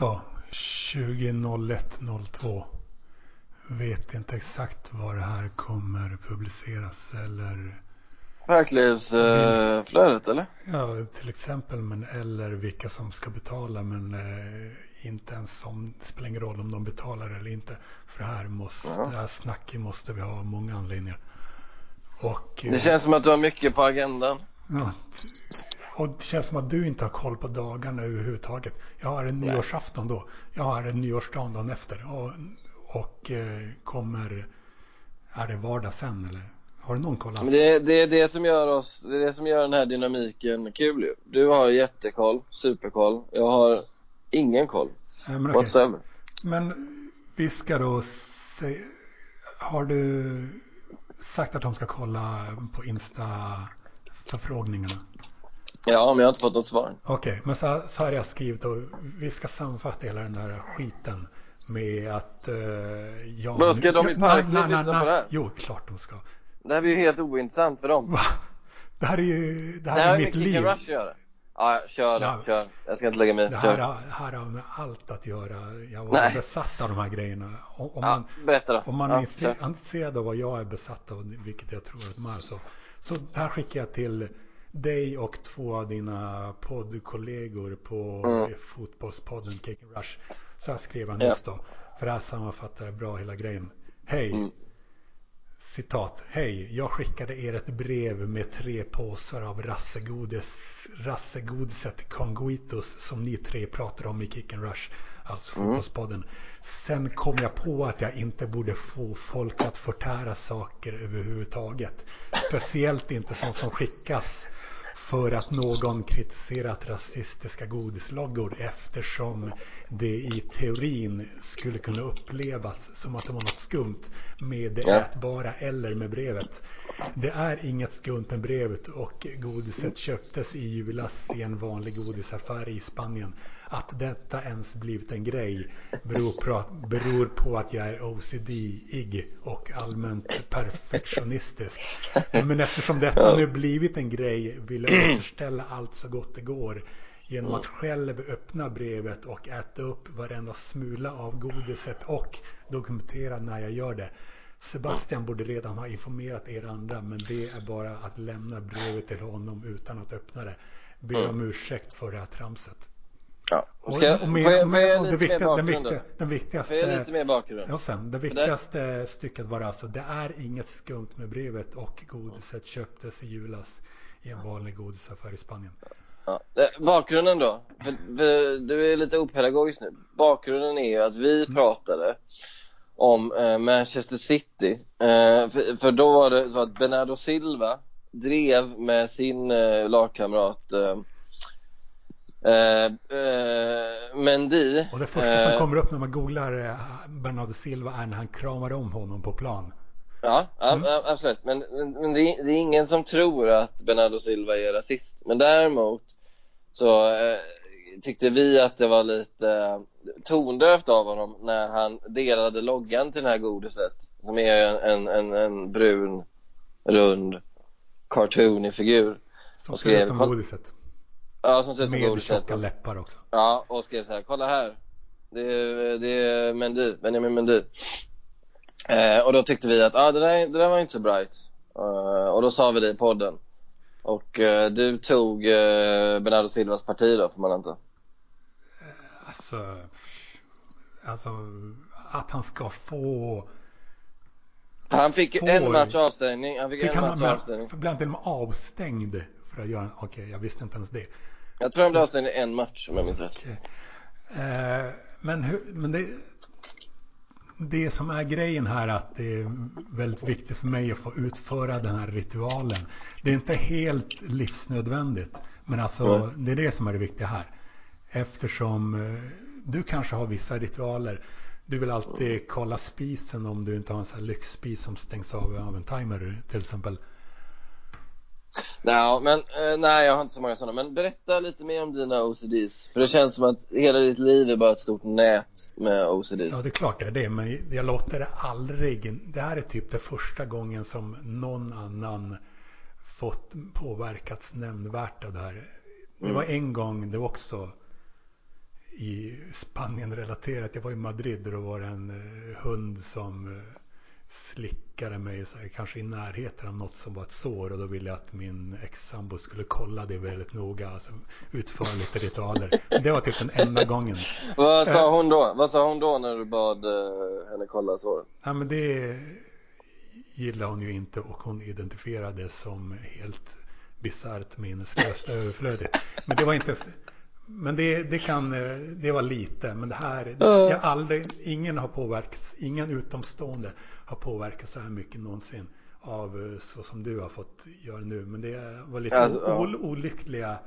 Ja, 20.01.02. Vet inte exakt var det här kommer publiceras eller Verklighetsflödet eller? ja, till exempel men eller vilka som ska betala men eh, inte ens om det spelar ingen roll om de betalar eller inte. För det här, måste, Ja. det här snacket måste vi ha av många anledningar. Och, Det eh, känns som att du har mycket på agendan. Ja, och det känns som att du inte har koll på dagarna överhuvudtaget. Jag har en nyårsafton då. Jag har en nyårsdagen dagen efter. Och, och eh, kommer... Är det vardag sen eller? Har du någon koll alls? Det, är- det är det som gör oss, det är det som gör den här dynamiken kul ju. Du har jättekoll, superkoll. Jag har ingen koll. Nej, men. Whatsoever. men vi ska då se... Har du sagt att de ska kolla på Insta-förfrågningarna? Ja, men jag har inte fått något svar. Okej, men så, så har jag skrivit och vi ska sammanfatta hela den där skiten med att uh, jag... Vadå, ska de i Ja, parkliv lyssna på det här? Jo, klart de ska. Det här blir ju helt ointressant för dem. Va? Det här är ju, det Det här här har är mitt liv. and Rush att göra. Ja, kör Ja. kör. Jag ska inte lägga mig i. Det här, Kör. har- här har med allt att göra. Jag var Nej. besatt av de här grejerna. Om, om Ja, man, berätta då. om man är ja, kör. intresserad av vad jag är besatt av, vilket jag tror att de är, så, så det här skickar jag till dig och två av dina poddkollegor på Mm. fotbollspodden and Rush. Så här skrev han Ja. just då. För det här sammanfattar bra hela grejen. Hej! Mm. Citat. Hej, jag skickade er ett brev med tre påsar av rassegodis, rassegodiset Conguitos som ni tre pratar om i Kick and Rush, alltså fotbollspodden. Sen kom jag på att jag inte borde få folk att förtära saker överhuvudtaget. Speciellt inte sånt som skickas för att någon kritiserat rasistiska godisloggor eftersom det i teorin skulle kunna upplevas som att det var något skumt med det ätbara eller med brevet. Det är inget skumt med brevet och godiset köptes i julas i en vanlig godisaffär i Spanien. Att detta ens blivit en grej beror på, beror på att jag är OCD-ig och allmänt perfektionistisk. Men eftersom detta nu blivit en grej vill jag återställa allt så gott det går genom att själv öppna brevet och äta upp varenda smula av godiset och dokumentera när jag gör det. Sebastian borde redan ha informerat er andra men det är bara att lämna brevet till honom utan att öppna det. Ber om ursäkt för det här tramset. Ja. Och, Ska jag, och med- får jag, och med- jag och det viktiga- den, viktiga, den viktigaste... Får jag lite mer bakgrund? Och sen, det viktigaste stycket var alltså, det är inget skumt med brevet och godiset köptes i julas i en vanlig godisaffär i Spanien. Ja. Eh, Bakgrunden då? För, för, du är lite opedagogisk nu. Bakgrunden är ju att vi pratade om eh, Manchester City. Eh, för, för då var det så att Bernardo Silva drev med sin eh, lagkamrat eh, eh, Mendy. Och det första som eh, kommer upp när man googlar Bernardo Silva är när han kramar om honom på plan. Ja, ja, absolut. Men, men, men det, är, det är ingen som tror att Bernardo Silva är rasist. Men däremot så tyckte vi att det var lite tondövt av honom när han delade loggan till det här godiset. Som är en, en, en, brun, rund, cartoonig figur. Som ser ut som godiset. Ja, som ser ut som Med tjocka läppar också. ja, och skrev så här, kolla här. Det är, det är Mendy, Benjamin Mendy. Eh, och då tyckte vi att ah, det, där, det där var inte så bright. Eh, och då sa vi det i podden. Och eh, du tog eh, Bernardo Silvas parti då, får man anta. Alltså, alltså att han ska få... Han fick Får- en match avstängning. Han fick, Fick en match avstängning. och med avstängd för att göra... Okej, jag visste inte ens det. Jag tror han blev avstängd i en match om jag minns rätt. Okej. Eh, men hur, men det, det som är grejen här är att det är väldigt viktigt för mig att få utföra den här ritualen. Det är inte helt livsnödvändigt. Men alltså det är det som är det viktiga här. Eftersom eh, du kanske har vissa ritualer. Du vill alltid kolla spisen om du inte har en sån här lyxspis som stängs av av en timer till exempel. Nej, men eh, nej, jag har inte så många sådana. Men berätta lite mer om dina OCDs. För det känns som att hela ditt liv är bara ett stort nät med OCDs. Ja, det är klart det är det, men jag låter det aldrig. Det här är typ det första gången som någon annan fått påverkats nämnvärt av det här. Det var en gång, det var också i Spanien relaterat. Jag var i Madrid och då var det en eh, hund som eh, slickade mig så här, kanske i närheten av något som var ett sår och då ville jag att min ex-sambo skulle kolla det väldigt noga, alltså utföra lite ritualer. Det var typ den enda gången. Vad sa hon då? Vad sa hon då när du bad uh, henne kolla såret? Ja men det gillar hon ju inte och hon identifierade som helt bisarrt minneslöst överflödigt. Men det var inte men det, det kan, det var lite, men det här, jag aldrig, ingen har påverkats, ingen utomstående har påverkats så här mycket någonsin av så som du har fått göra nu. Men det var lite alltså, o, olyckliga.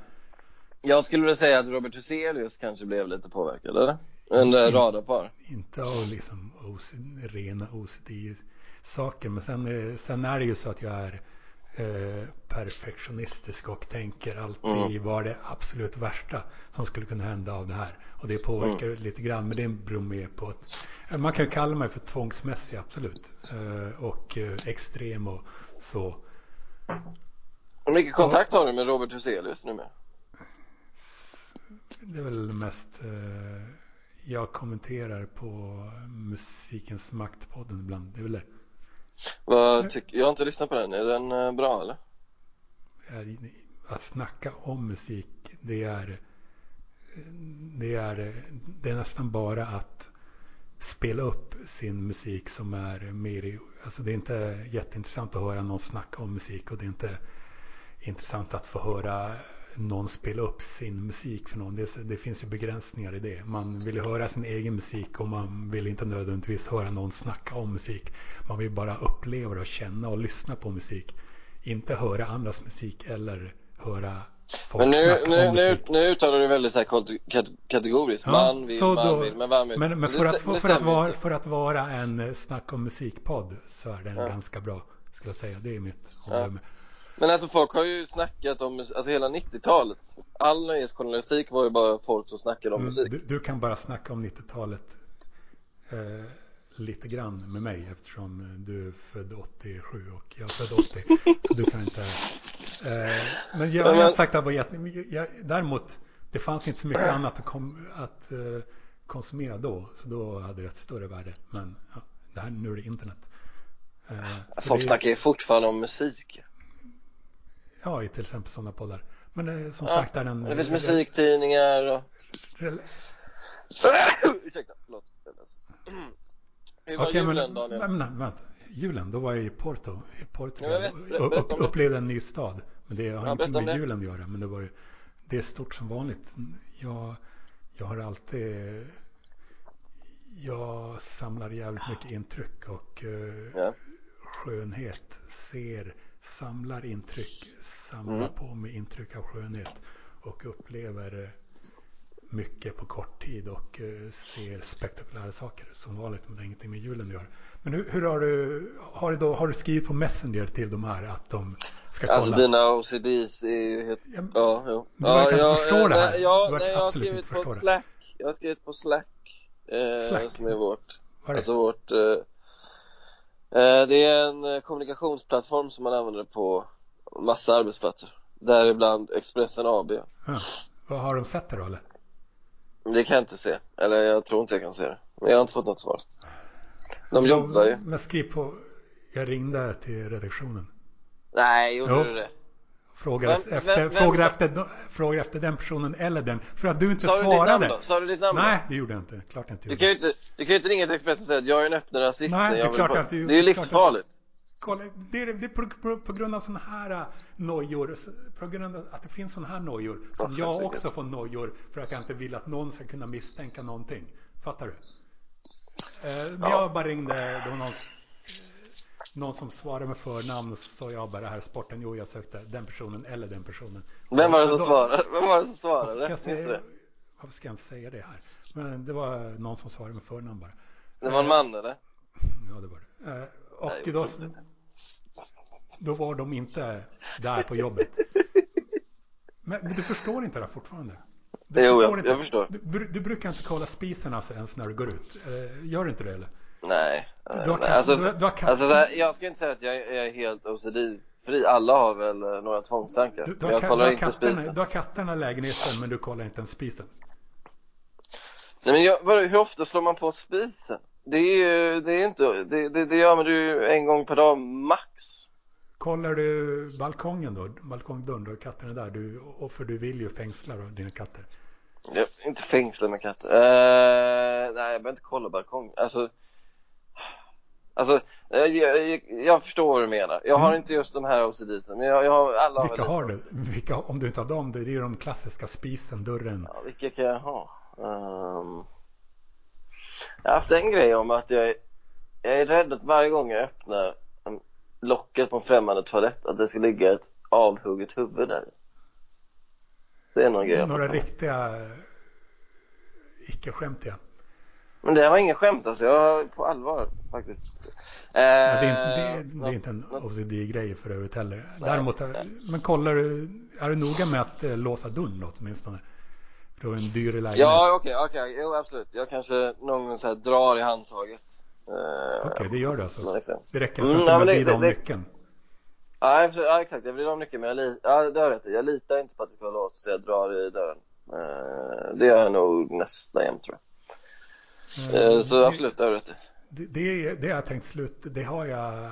Jag skulle vilja säga att Robert Huselius kanske blev lite påverkad, eller? En In, radarpar. Inte av liksom OCD, rena OCD-saker, men sen, sen är det ju så att jag är Eh, perfektionistisk och tänker alltid mm. vad det absolut värsta som skulle kunna hända av det här. Och det påverkar mm. lite grann, men det beror mer på att man kan kalla mig för tvångsmässig, absolut. Eh, och eh, extrem och så. Hur mycket kontakt har du med Robert Huselius nu med? Det är väl mest jag kommenterar på Musikens Maktpodden ibland. Det är väl det. Vad tycker, jag har inte lyssnat på den, är den eh, bra eller? Att snacka om musik, det är, det är, det är nästan bara att spela upp sin musik som är mer, alltså det är inte jätteintressant att höra någon snacka om musik och det är inte intressant att få höra någon spela upp sin musik för någon. Det, det, finns ju begränsningar i det. Man vill ju höra sin egen musik och man vill inte nödvändigtvis höra någon snacka om musik. Man vill bara uppleva och känna och lyssna på musik. Inte höra andras musik eller höra folk men nu, nu. Nu, nu uttalar du väldigt så här kategoriskt. Ja, man vill, man då, vill, men man vill. Men, men för, att, för, för, att vara, för att vara en snack om musikpodd så är den ja. ganska bra. Skulle jag säga. Det är mitt omdöme. Ja. Men alltså folk har ju snackat om, alltså hela 90-talet. All nöjesjournalistik var ju bara folk som snackade om mm, musik. Du, du, kan bara snacka om 90-talet eh, lite grann med mig eftersom du är född 87 och jag är född 80. så du kan inte. Eh, men jag har inte sagt att det var jätte, däremot det fanns inte så mycket annat att, kom, att eh, konsumera då. Så då hade det ett större värde. Men ja, det här, nu är det internet. Eh, folk det, snackar ju fortfarande om musik. Ja, i till exempel sådana poddar. Men det, som ja, sagt är den... Det finns musiktidningar och... Ursäkta, förlåt. Hur var okay, julen men, Daniel? Men, men, vänta. Julen, då var jag i Porto. I Portugal. Ja, vet, ber, upp, upplevde en ny stad. Men det har ja, ingenting med julen att göra. Men det var ju... Det är stort som vanligt. Jag, jag har alltid... Jag samlar jävligt mycket intryck och uh, ja. skönhet. Ser samlar intryck, samlar mm. på mig intryck av skönhet och upplever mycket på kort tid och eh, ser spektakulära saker som vanligt men det har ingenting med julen att göra. Men hur, hur har, du, har, du då, har du skrivit på Messenger till de här att de ska kolla? Alltså dina OCDs är ju helt, ja, ja, ja. Du verkar inte ja, förstå det här. Ja, nej, jag har skrivit på Slack. Det. Jag har skrivit på Slack. Eh, Slack? Som är vårt, det? alltså vårt eh, Eh, det är en eh, kommunikationsplattform som man använder på massa arbetsplatser. Däribland Expressen AB. Ja. Vad har de sett det då eller? Det kan jag inte se. Eller jag tror inte jag kan se det. Men jag har inte fått något svar. De jobbar ju. Men skriv på. Jag ringde till redaktionen. Nej, gjorde jo. du det? Frågade, vem, efter, vem, vem, efter, frågade efter den personen eller den. För att du inte Sa svarade. Du? Sa du ditt namn Nej, det gjorde jag inte. Klart jag inte gjorde. Du kan ju inte, du kan ju inte ringa till Expressen och säga att jag är en öppen rasist. Nej, det är klart jag inte Det är ju livsfarligt. Kolla, det är, det är på, på, på, grund av sådana här äh, nojor, på grund av att det finns sådana här nojor, som oh, jag också får nojor för att jag inte vill att någon ska kunna misstänka någonting. Fattar du? Eh, ja. Jag bara ringde, det var någon någon som svarade med förnamn och så sa jag bara det här är sporten. Jo, jag sökte den personen eller den personen. Vem var det som svarade? Vem var det som svarade? Varför ska, jag säga, varför ska jag inte säga det här? Men det var någon som svarade med förnamn bara. Det var en man eller? Ja, det var det. Eh, och Nej, då, då var de inte där på jobbet. Men, men du förstår inte det fortfarande? Du jo, jag, jag förstår. Du, du, brukar inte kolla spisen alltså ens när du går ut. Eh, gör du inte det eller? Nej. Du har alltså, du, du har alltså här, jag ska inte säga att jag är helt OCD-fri. Alla har väl eh, några tvångstankar. Du, du, har, jag kollar inte katterna, spisen. du har katterna i lägenheten men du kollar inte ens spisen. Nej men jag, vadå, hur ofta slår man på spisen? Det är ju, det är inte, det, det, det gör man ju en gång per dag max. Kollar du balkongen då? Balkongdörren, då är katterna där. Du, och för du vill ju fängsla då, dina katter. Jag, inte fängsla med katter. Uh, nej, jag behöver inte kolla balkongen. Alltså, alltså jag, jag, jag, förstår vad du menar. Jag har mm. inte just de här OCDsen, men jag, jag har alla Vilka har du? Vilka, om du inte har dem, det är ju de klassiska spisen, dörren. Ja, vilka kan jag ha? Um, jag har haft en grej om att jag är, jag är rädd att varje gång jag öppnar locket på en främmande toalett att det ska ligga ett avhugget huvud där. Det är någon grej. Några riktiga icke-skämtiga. Men det var inga skämt alltså, jag på allvar faktiskt. Eh, det, är, det, är, det är inte en OCD-grej för övrigt heller. Nej, Däremot, nej. men kollar du, är du noga med att eh, låsa dörren då åtminstone? För du har en dyr lägenhet. Ja, okej, okay, okej, okay. jo absolut. Jag kanske någon gång så här drar i handtaget. Eh, okej, okay, det gör du alltså? Det räcker alltså mm, att vrider om nyckeln? Ja, ja, exakt, jag vrider om nyckeln men jag, ja, det har rätt Jag litar inte på att det ska vara låst så jag drar i dörren. Eh, det gör jag nog nästan jämt tror jag. Mm, så absolut, det har rätt det, det, det jag tänkt sluta, det har jag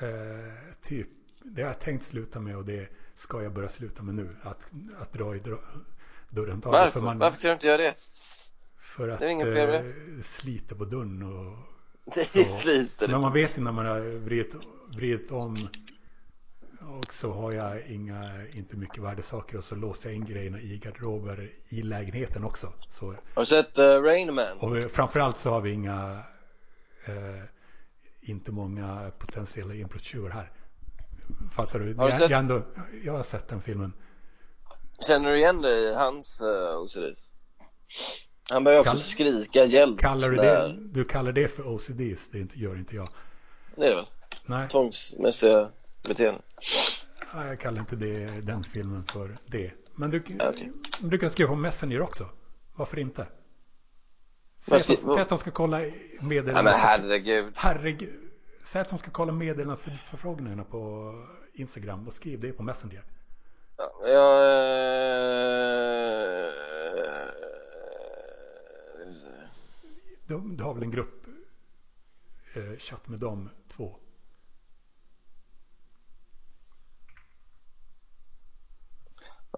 eh, typ, det har jag tänkt sluta med och det ska jag börja sluta med nu. Att, att dra i dörren. Varför? För man, Varför kan du inte göra det? För att det är ingen fel eh, sliter på dörren och Det så. sliter Men man vet ju när man har vridit, vridit om och så har jag inga, inte mycket värdesaker och så låser jag in grejerna i garderober i lägenheten också. Så, har du sett uh, Rain Man? Och framförallt så har vi inga eh, inte många potentiella inbrottstjuvar här. Fattar du? Har du jag, sett? Jag, ändå, jag har sett den filmen. Känner du igen dig i hans uh, eh, OCDs? Han börjar också Kall, skrika hjälp kallar du, det, du kallar det för OCDs? Det gör inte jag. Det är det väl? Nej. Tvångsmässiga beteenden. Nej, jag kallar inte det, den filmen för det. Men du, okay. du kan skriva på Messenger också. Varför inte? Säg att, säg att de ska kolla meddelandena. Ja, herregud. Herregud. Säg att de ska kolla meddelandena för förfrågningarna på Instagram och skriv det på Messenger. Ja, jag... Du, du har väl en grupp eh, chatt med dem två?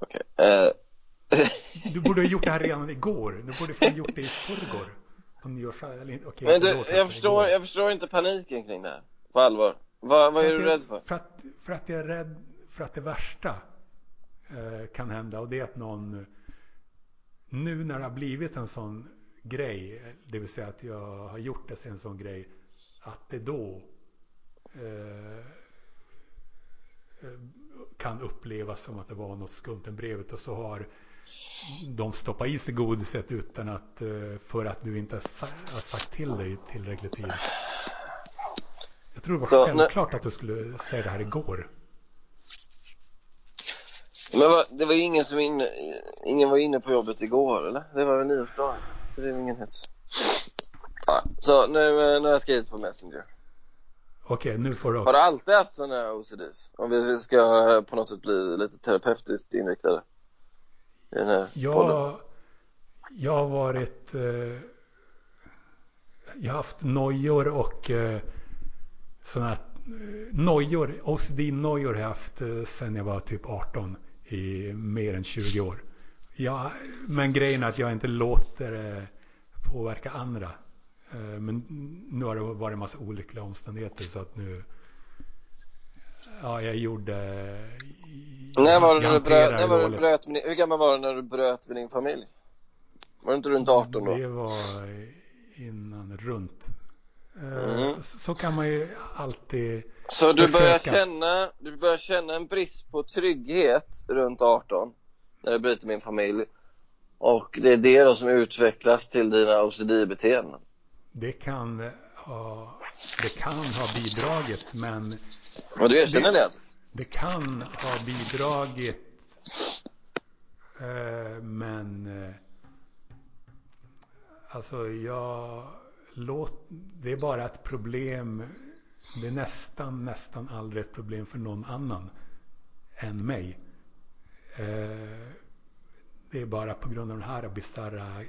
Okej. Okay. Uh... Du borde ha gjort det här redan igår. Du borde ha gjort det i förrgår. På nyårsafton. Okay, Men du, jag förstår, jag förstår inte paniken kring det här. På allvar. Vad, vad är du rädd för? För att, för att jag är rädd för att det värsta eh, kan hända. Och det är att någon, nu när det har blivit en sån grej, det vill säga att jag har gjort det till en sån grej, att det då eh, eh kan upplevas som att det var något skumt med brevet och så har de stoppar i sig godiset utan att eh, för att du inte har sagt till dig tillräckligt tid. Jag tror det var så, självklart att du skulle säga det här igår. Men va, det var ju ingen som inne, ingen var inne på jobbet igår eller? Det var väl nyårsdagen? Det är ingen hets. Så nu, eh, nu har jag skrivit på Messenger. Okej, okay, nu får du Har du alltid haft sådana OCDs? Om vi ska eh, på något sätt bli lite terapeutiskt inriktade i den här jag, podden? Jag har varit eh, Jag har haft nojor och eh, sådana här eh, nojor, OCD-nojor har jag haft eh, sedan jag var typ 18 i mer än 20 år. Ja, men grejen är att jag inte låter det påverka andra. Eh, men nu har det varit en massa olyckliga omständigheter så att nu Ja, jag gjorde När var det du bröt, när var du bröt med, hur gammal var du när du bröt med din familj? Var du inte runt 18 då? Det var innan, runt eh, mm. Så kan man ju alltid Så du försöka. börjar känna, du börjar känna en brist på trygghet runt 18 När du bryter med din familj Och det är det då som utvecklas till dina OCD-beteenden Det kan ha, det kan ha bidragit men och du erkänner det? Det, kan ha bidragit eh, men eh, alltså jag låt, det är bara ett problem det är nästan, nästan aldrig ett problem för någon annan än mig. Eh, det är bara på grund av den här bisarra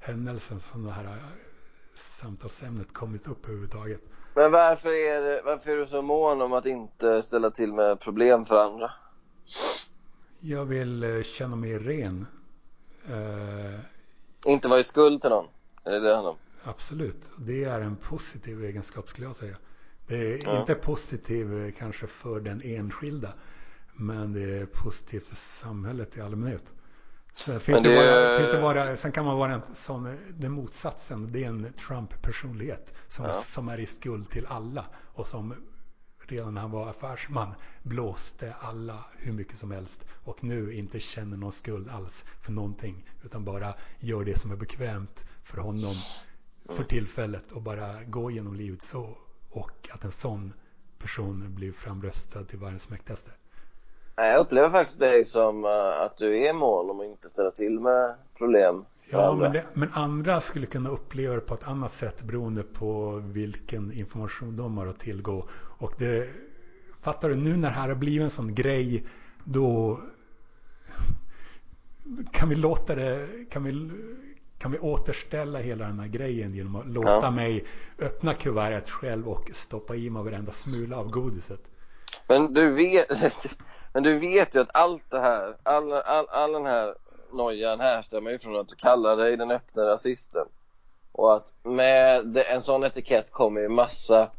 händelsen som det här eh, samtalsämnet kommit upp överhuvudtaget. Men varför är, det, varför är du så mån om att inte ställa till med problem för andra? Jag vill eh, känna mig ren. Uh, inte vara i skuld till någon? Är det det handlar om? Absolut. Det är en positiv egenskap skulle jag säga. Det är ja. inte positiv kanske för den enskilda. Men det är positivt för samhället i allmänhet. Så finns det... Det bara, finns det bara, sen kan man vara en sån, den motsatsen, det är en Trump-personlighet som, ja. som är i skuld till alla och som redan när han var affärsman blåste alla hur mycket som helst och nu inte känner någon skuld alls för någonting utan bara gör det som är bekvämt för honom för tillfället och bara gå genom livet så och att en sån person blir framröstad till världens mäktigaste. Jag upplever faktiskt dig som uh, att du är mån om att inte ställa till med problem Ja, men, det, men, andra skulle kunna uppleva det på ett annat sätt beroende på vilken information de har att tillgå. Och det, fattar du, nu när det här har blivit en sån grej, då kan vi låta det, kan vi, kan vi återställa hela den här grejen genom att låta ja. mig öppna kuvertet själv och stoppa i mig varenda smula av godiset. Men du vet, Men du vet ju att allt det här, all, all, all den här nojan härstammar ju från att du kallar dig den öppna rasisten. Och att med en sån etikett kommer ju massa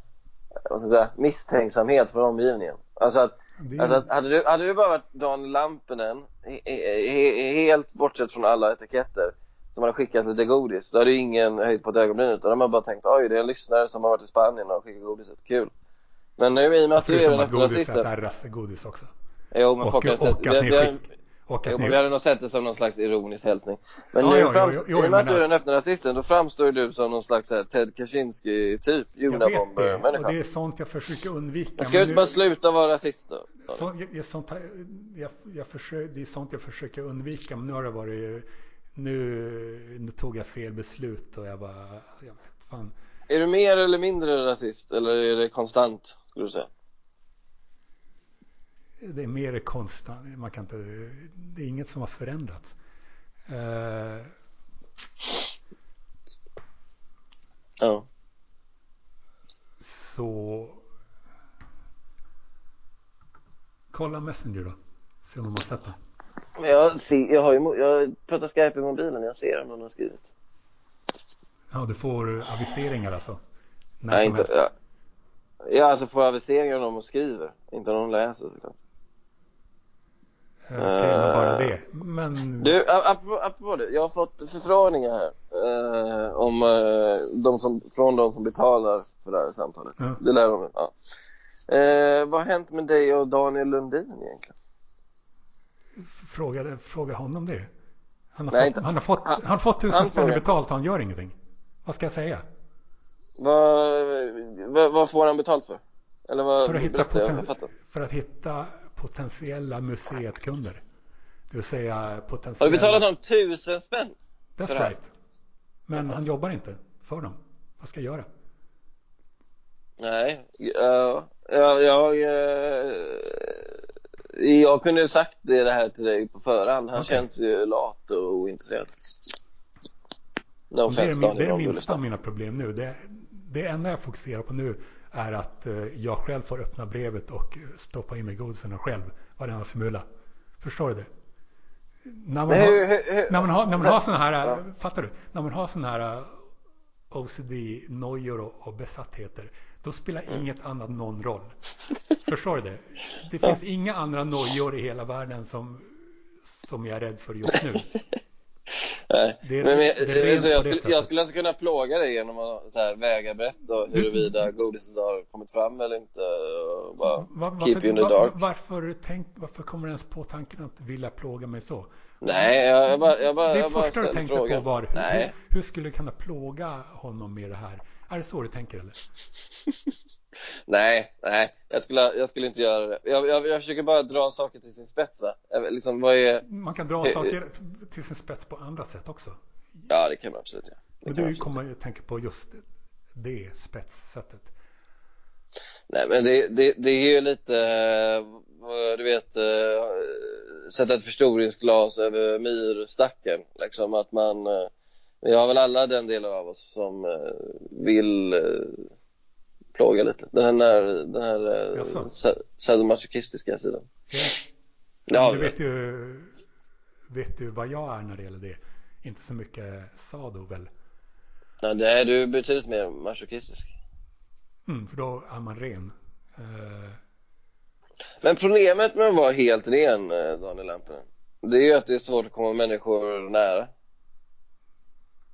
vad ska jag säga, misstänksamhet från omgivningen. Alltså att, det... alltså att hade, du, hade du bara varit Dan Lampinen, he, he, helt bortsett från alla etiketter, som hade skickat lite godis, då hade ju ingen höjt på ett ögonbryn utan då hade bara tänkt oj det är en lyssnare som har varit i Spanien och skickat godiset, kul. Men nu i och med att du är den öppna rasisten. Förutom att godiset är rassegodis också. Jo, men och, folk har och, och att ni skick, och jo, men vi hade nog sett det som någon slags ironisk hälsning. Men ja, nu, ja, fram, jo, jo, i och med att du är den öppna rasisten, då framstår du som någon slags här, Ted Kaczynski-typ, Unabomber-människa. Och det är sånt jag försöker undvika. Men ska du inte bara sluta vara rasist då? Så, jag, sånt, jag, jag försöker, det är sånt jag försöker undvika, men nu har det varit, nu, nu tog jag fel beslut och jag bara, jag vet fan. Är du mer eller mindre rasist, eller är det konstant, skulle du säga? Det är mer konstant. Man kan inte, det är inget som har förändrats. Uh, ja. Så kolla Messenger då. Se om de har sett det. Jag, ser, jag, har ju, jag pratar Skype i mobilen. Jag ser om någon har skrivit. Ja, du får aviseringar alltså? Nej, inte, ja. ja, alltså får aviseringar om de skriver. Inte om de läser såklart. Okej, okay, men bara det. Men... Du, apropå, apropå det. Jag har fått förfrågningar här. Eh, om eh, de som, från de som betalar för det här samtalet. Ja. Det lär de ja. Eh, vad har hänt med dig och Daniel Lundin egentligen? Fråga, fråga honom det. Han har, Nej, fått, han har fått, han, har fått tusen spänn betalt och han gör ingenting. Vad ska jag säga? Vad, vad, vad får han betalt för? Eller vad, för, att hitta poten- för att hitta potentiella museetkunder. Det vill säga potentiella... Har du betalat honom tusen spänn? That's right. Men han jobbar inte för dem. Vad ska jag göra? Nej, uh, jag, jag, uh, jag kunde ju sagt det, det här till dig på förhand. Han okay. känns ju lat och ointresserad. No det är, min, det är det minsta av mina problem nu. Det, det enda jag fokuserar på nu är att eh, jag själv får öppna brevet och stoppa in mig godisen själv varenda smula. Förstår du det? När man, har, när man har, när man har sådana här, ja. fattar du? När man har sådana här eh, OCD-nojor och, och besattheter, då spelar mm. inget annat någon roll. Förstår du det? Det finns inga andra nojor i hela världen som, som jag är rädd för just nu. Nej. Det är, men, det är så jag, skulle, jag skulle alltså kunna plåga dig genom att så här, väga brett och huruvida godiset har kommit fram eller inte och bara var, varför, keep you in the dark. Var, varför, tänk, varför kommer du ens på tanken att vilja plåga mig så? Nej, jag, jag bara, jag bara Det jag första du tänkte frågan. på var hur, hur, skulle du kunna plåga honom med det här? Är det så du tänker eller? Nej, nej, jag skulle, jag skulle inte göra det. Jag, jag, jag försöker bara dra saker till sin spets va? Liksom, vad är... Man kan dra saker till sin spets på andra sätt också. Ja, det kan man absolut göra. Ja. Men du kommer ju tänka på just det spetssättet. Nej, men det, det, det är ju lite, du vet, sätta ett förstoringsglas över myrstacken. Liksom att man Vi har väl alla den delen av oss som eh, vill eh, plåga lite. Den här, den här eh, Jaså? sa- sadomasochistiska sidan. Ja. Ja, du vet ju, vet du vad jag är när det gäller det? Inte så mycket sado väl? ja, det är du betydligt mer masochistisk. Mm, för då är man ren. Eh, Men problemet med att vara helt ren, eh, Daniel Lampinen, det är ju att det är svårt att komma människor nära.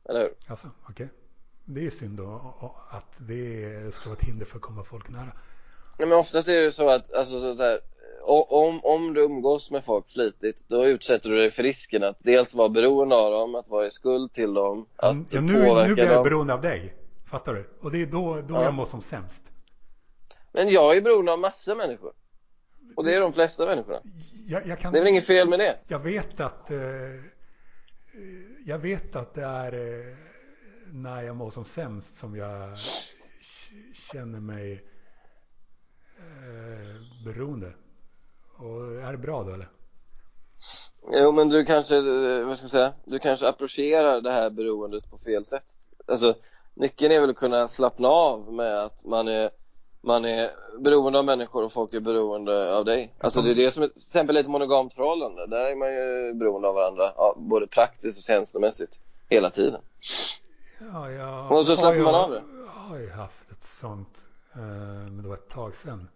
Eller hur? alltså, okej. Det är synd då att det ska vara ett hinder för att komma folk nära. Nej men oftast är det så att, alltså så, så här, om, om du umgås med folk flitigt, då utsätter du dig för risken att dels vara beroende av dem, att vara i skuld till dem, att Mm, ja, nu, påverka nu blir jag dem. beroende av dig. Fattar du? Och det är då, då Ja. jag mår som sämst. Men jag är beroende av massor av människor. Och det är de flesta människorna. Jag, jag kan, Det är väl inget fel med det? Jag vet att eh, Jag vet att det är eh, när jag mår som sämst som jag känner mig eh, beroende. Och är det bra då eller? Jo men du kanske, eh, vad ska jag säga, du kanske approcherar det här beroendet på fel sätt. Alltså, nyckeln är väl att kunna slappna av med att man är man är beroende av människor och folk är beroende av dig. Alltså det är det som är, till exempel ett monogamt förhållande. Där är man ju beroende av varandra, både praktiskt och känslomässigt, hela tiden. Ja, jag Och så har släpper man av det. har ju haft ett sånt. Eh, men det var ett tag sedan.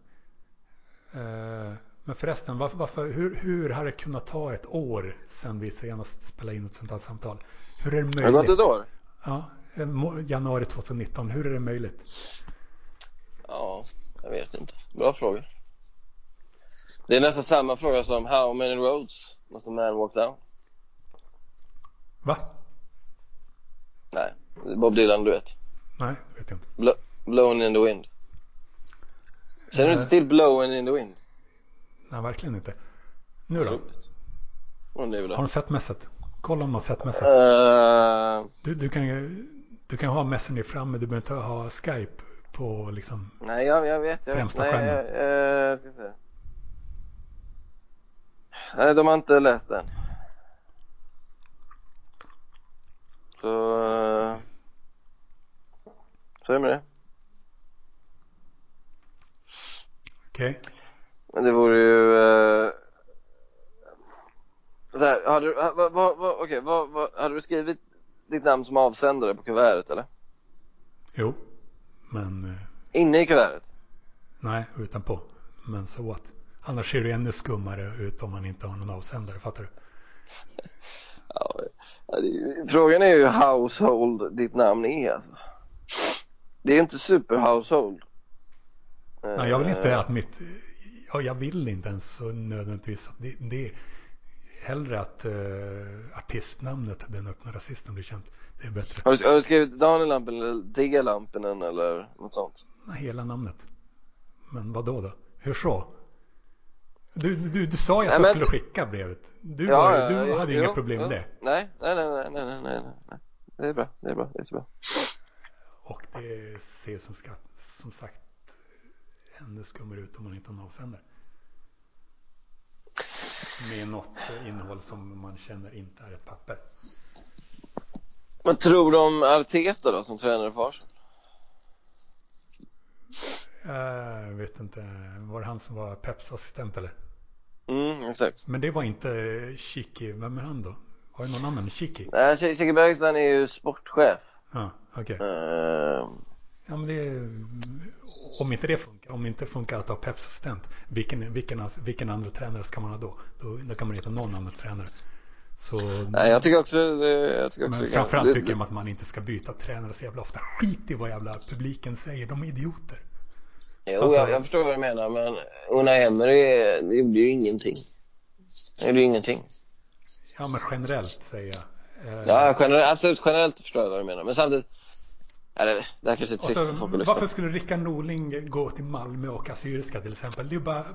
Eh, men förresten, varför, varför, hur, hur har det kunnat ta ett år sedan vi senast spelade in ett sånt här samtal? Hur är det möjligt? Har det gått ett år? Ja, januari 2019. Hur är det möjligt? Ja, jag vet inte. Bra fråga. Det är nästan samma fråga som How many roads must a man walk down? Va? Nej, Bob Dylan du vet. Nej, det vet jag inte. Blo- blown in the wind. Känner du inte till Blown in the wind? Nej, verkligen inte. Nu då? Har de sett mässet? Kolla om de har sett mässet. Uh, Du, du, kan du kan ha Messenger framme, du behöver inte ha Skype på liksom. nej, jag, jag vet. Jag vet. Främsta Nej, skärmen. jag, jag, ska se. Nej, de har inte läst den. Så... eh, Så är det med det. Okej. Men det vore ju... Eh, så här, har du, vad, vad, vad, okej, vad, vad, hade du skrivit ditt namn som avsändare på kuvertet eller? Jo. Men eh, Inne i kuvertet? nej, utanpå. Men så what? Annars ser det ännu skummare ut om man inte har någon avsändare. Fattar du? Frågan är ju hur household ditt namn är alltså. Det är ju inte super household. Nej, jag vill inte Eh, att mitt... Ja, jag vill inte ens så nödvändigtvis att det, det är hellre att uh, artistnamnet Den öppna rasisten blir känt. Det är bättre. Har du, har du skrivit Daniel Lampinen eller Digga Lampinen eller något sånt? Nej, hela namnet. Men vad då då? Hur så? Du, du, du sa ju att jag skulle skicka brevet. Du, var, du hade ju inga problem med det. Nej, nej, nej, nej, nej, nej, nej, nej. Det är bra, det är bra, det är så bra. Och det ser som, skatt, som sagt ännu skummare ut om man inte har en avsändare. Med något innehåll som man känner inte är ett papper. Vad tror du om Arteta då som tränare för Arsenal? Jag vet inte, var det han som var Peps assistent eller? Mm, exakt. Men det var inte Chiki, vem är han då? Har du någon annan? Chiki? Nej, Tjecke Bergstrand är ju sportchef. Ja, okej. Eh, Ja, men det, om inte det funkar, om inte funkar att ha Peps assistent, vilken, vilken, vilken andra tränare ska man ha då? Då, då kan man heta någon annan tränare. Så, nej, jag tycker också, jag tycker också men framförallt det- tycker jag att man inte ska byta tränare så jävla ofta. Skit i vad jävla publiken säger, de är idioter. Jo, Alltså- jag, jag förstår vad du menar, men Unai Emery det gjorde ju ingenting. Han gjorde ju ingenting. Ja, men generellt säger jag. Eh, Ja, generellt, absolut generellt förstår jag vad du menar, men samtidigt, eller det här kanske är trist så, varför skulle Rickard Norling gå till Malmö och Assyriska till exempel? Det är bara,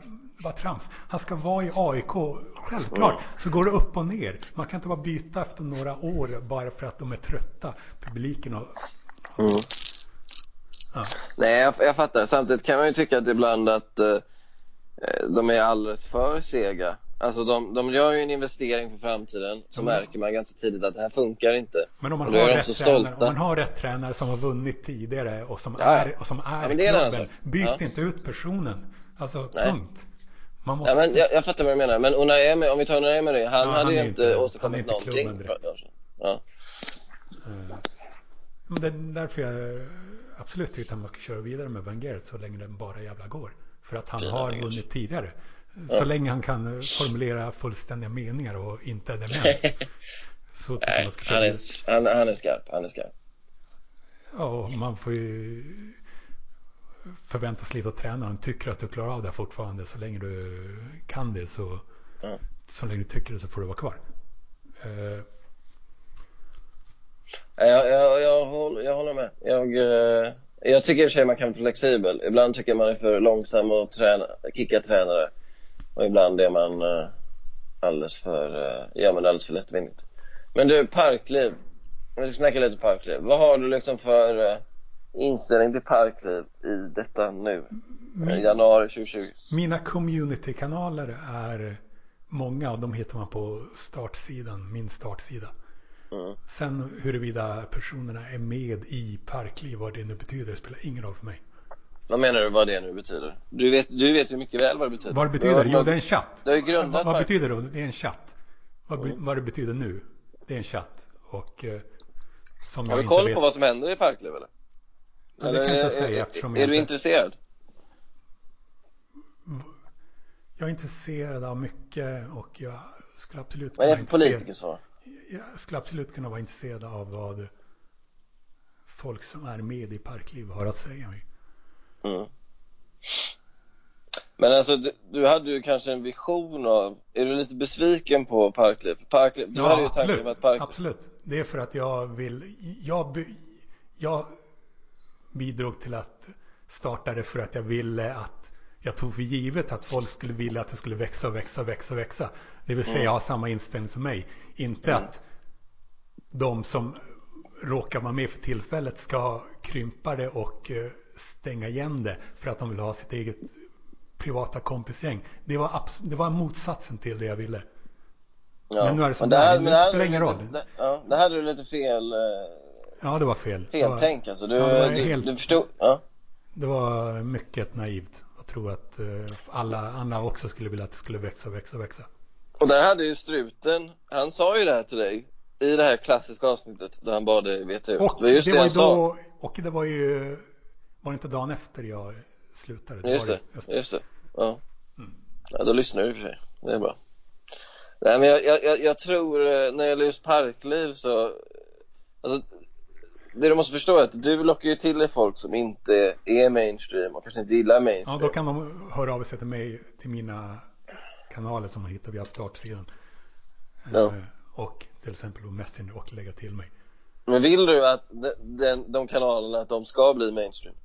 bara trams. Han ska vara i AIK, självklart. Mm. Så går det upp och ner. Man kan inte bara byta efter några år bara för att de är trötta, publiken. Och, Mm. Ja. Nej, jag, jag fattar. Samtidigt kan man ju tycka att ibland att eh, eh, de är alldeles för sega Alltså de, de gör ju en investering för framtiden så Mm. märker man ganska tidigt att det här funkar inte. Men om man, har rätt tränare, om man har rätt tränare som har vunnit tidigare och som Ja. är, och som är annan klubben. sak. Byt Ja. inte ut personen. Alltså Nej. punkt. Man måste. Ja, men jag, jag fattar vad du menar, men Unai om vi tar Unai Emery, han Ja, hade han ju inte inte- han är åstadkommit inte någonting. Ja. Eh, Men det är därför jag absolut tycker att man ska köra vidare med Wenger så länge det bara jävla går. För att han har Wenger. vunnit tidigare. Så Ja. länge han kan eh, formulera fullständiga meningar och inte är dement. så tycker Nej, man ska köra han är, han, han är skarp, han är skarp. Ja, och man får ju förväntas lite av tränaren. Tycker att du klarar av det fortfarande så länge du kan det så, Ja. så länge du tycker det så får du vara kvar. Jag, jag, jag, håller, jag håller med. Jag, eh, jag tycker i och för sig man kan vara flexibel. Ibland tycker man är för långsam och träna, kicka tränare. Och ibland är man eh, alldeles för, eh, ja men alldeles för lättvindigt. Men du, parkliv. Om vi ska snacka lite parkliv. Vad har du liksom för inställning till parkliv i detta nu? Min- Januari 2020. Mina community-kanaler är många och de hittar man på startsidan, min startsida. Mm. Sen huruvida personerna är med i Parkliv, vad det nu betyder, spelar ingen roll för mig. Vad menar du vad det nu betyder? Du vet, du vet ju mycket väl vad det betyder. Vad det betyder? Jo, det är en chatt. Har ju grundat vad, vad betyder det? Det är en chatt. Vad, Mm. vad det betyder nu? Det är en chatt. Och eh, som Har du koll vet. på vad som händer i Parkliv eller? Ja, det kan jag inte är- säga är, eftersom är jag du inte- intresserad? Jag är intresserad av mycket och jag skulle absolut Vad är det för politikersvar? Jag skulle absolut kunna vara intresserad av vad folk som är med i Parkliv har att säga mig. Mm. Men alltså du, du hade ju kanske en vision av, är du lite besviken på Parkliv? Parkliv, du hade ju absolut. att Parkliv, absolut. Det är för att jag vill, jag, jag bidrog till att starta det för att jag ville att jag tog för givet att folk skulle vilja att det skulle växa och växa och växa och växa. Det vill säga Mm. ha samma inställning som mig. Inte Mm. att de som råkar vara med för tillfället ska krympa det och eh, stänga igen det för att de vill ha sitt eget privata kompisgäng. Det var, det var motsatsen till det jag ville. ja. men nu är det som det är. här- Det här spelar ingen roll. Det, ja, det hade du lite fel, eh, Ja, det var fel. Det var- feltänk alltså. Du, Ja, du, helt- du förstod, ja. Det var mycket naivt att tro att eh, alla andra också skulle vilja att det skulle växa och växa och växa. Och där hade ju struten, han sa ju det här till dig i det här klassiska avsnittet där han bad dig veta ut. Och det var just det, var sa. då, och det var ju, var det inte dagen efter jag slutade? Just var det, Just just det. Ja. Mm. ja, då lyssnar du i och för sig. Det är bra. Nej men jag, jag, jag, jag tror, eh, när det gäller just parkliv så, alltså, det du måste förstå är att du lockar ju till dig folk som inte är mainstream och kanske inte gillar mainstream. Ja, då kan de höra av sig till mig, till mina kanaler som man hittar via startsidan. Ja. Eh, Och till exempel på Messenger och lägga till mig. Men vill du att de, den, de kanalerna, att de ska bli mainstream?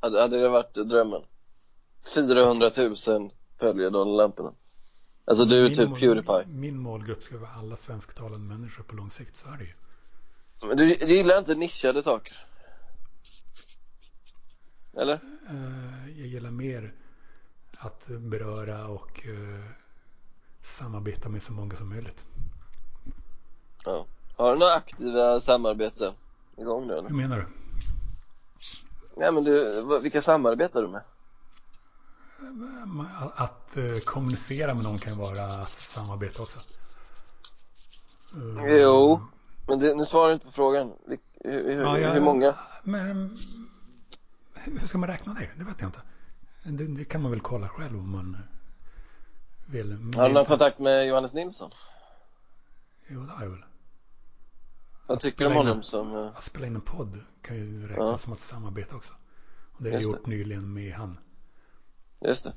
Hade, hade det varit drömmen? 400 000 följer Donald Lamporna. Alltså du är Min typ mål- Pewdiepie. Min målgrupp ska vara alla svensktalande människor på lång sikt, så är det ju. Men du, du gillar inte nischade saker? Eller? Eh, Jag gillar mer att beröra och eh, samarbeta med så många som möjligt. Ja. Har du några aktiva samarbeten igång nu eller? Hur menar du? Nej men du, vilka samarbetar du med? Att eh, kommunicera med någon kan vara att samarbeta också. Eh, Jo, men det, nu svarar du inte på frågan. Hur, Ja, jag- hur många? Men hur ska man räkna det? Det vet jag inte. Det, det kan man väl kolla själv om man Men Har du det någon kontakt med Johannes Nilsson? Jo, det har jag väl. Vad Att tycker du om honom en- som... eh, Att spela in en podd kan ju räknas Ja. som att samarbeta också. Och det har jag gjort nyligen med han. Just det.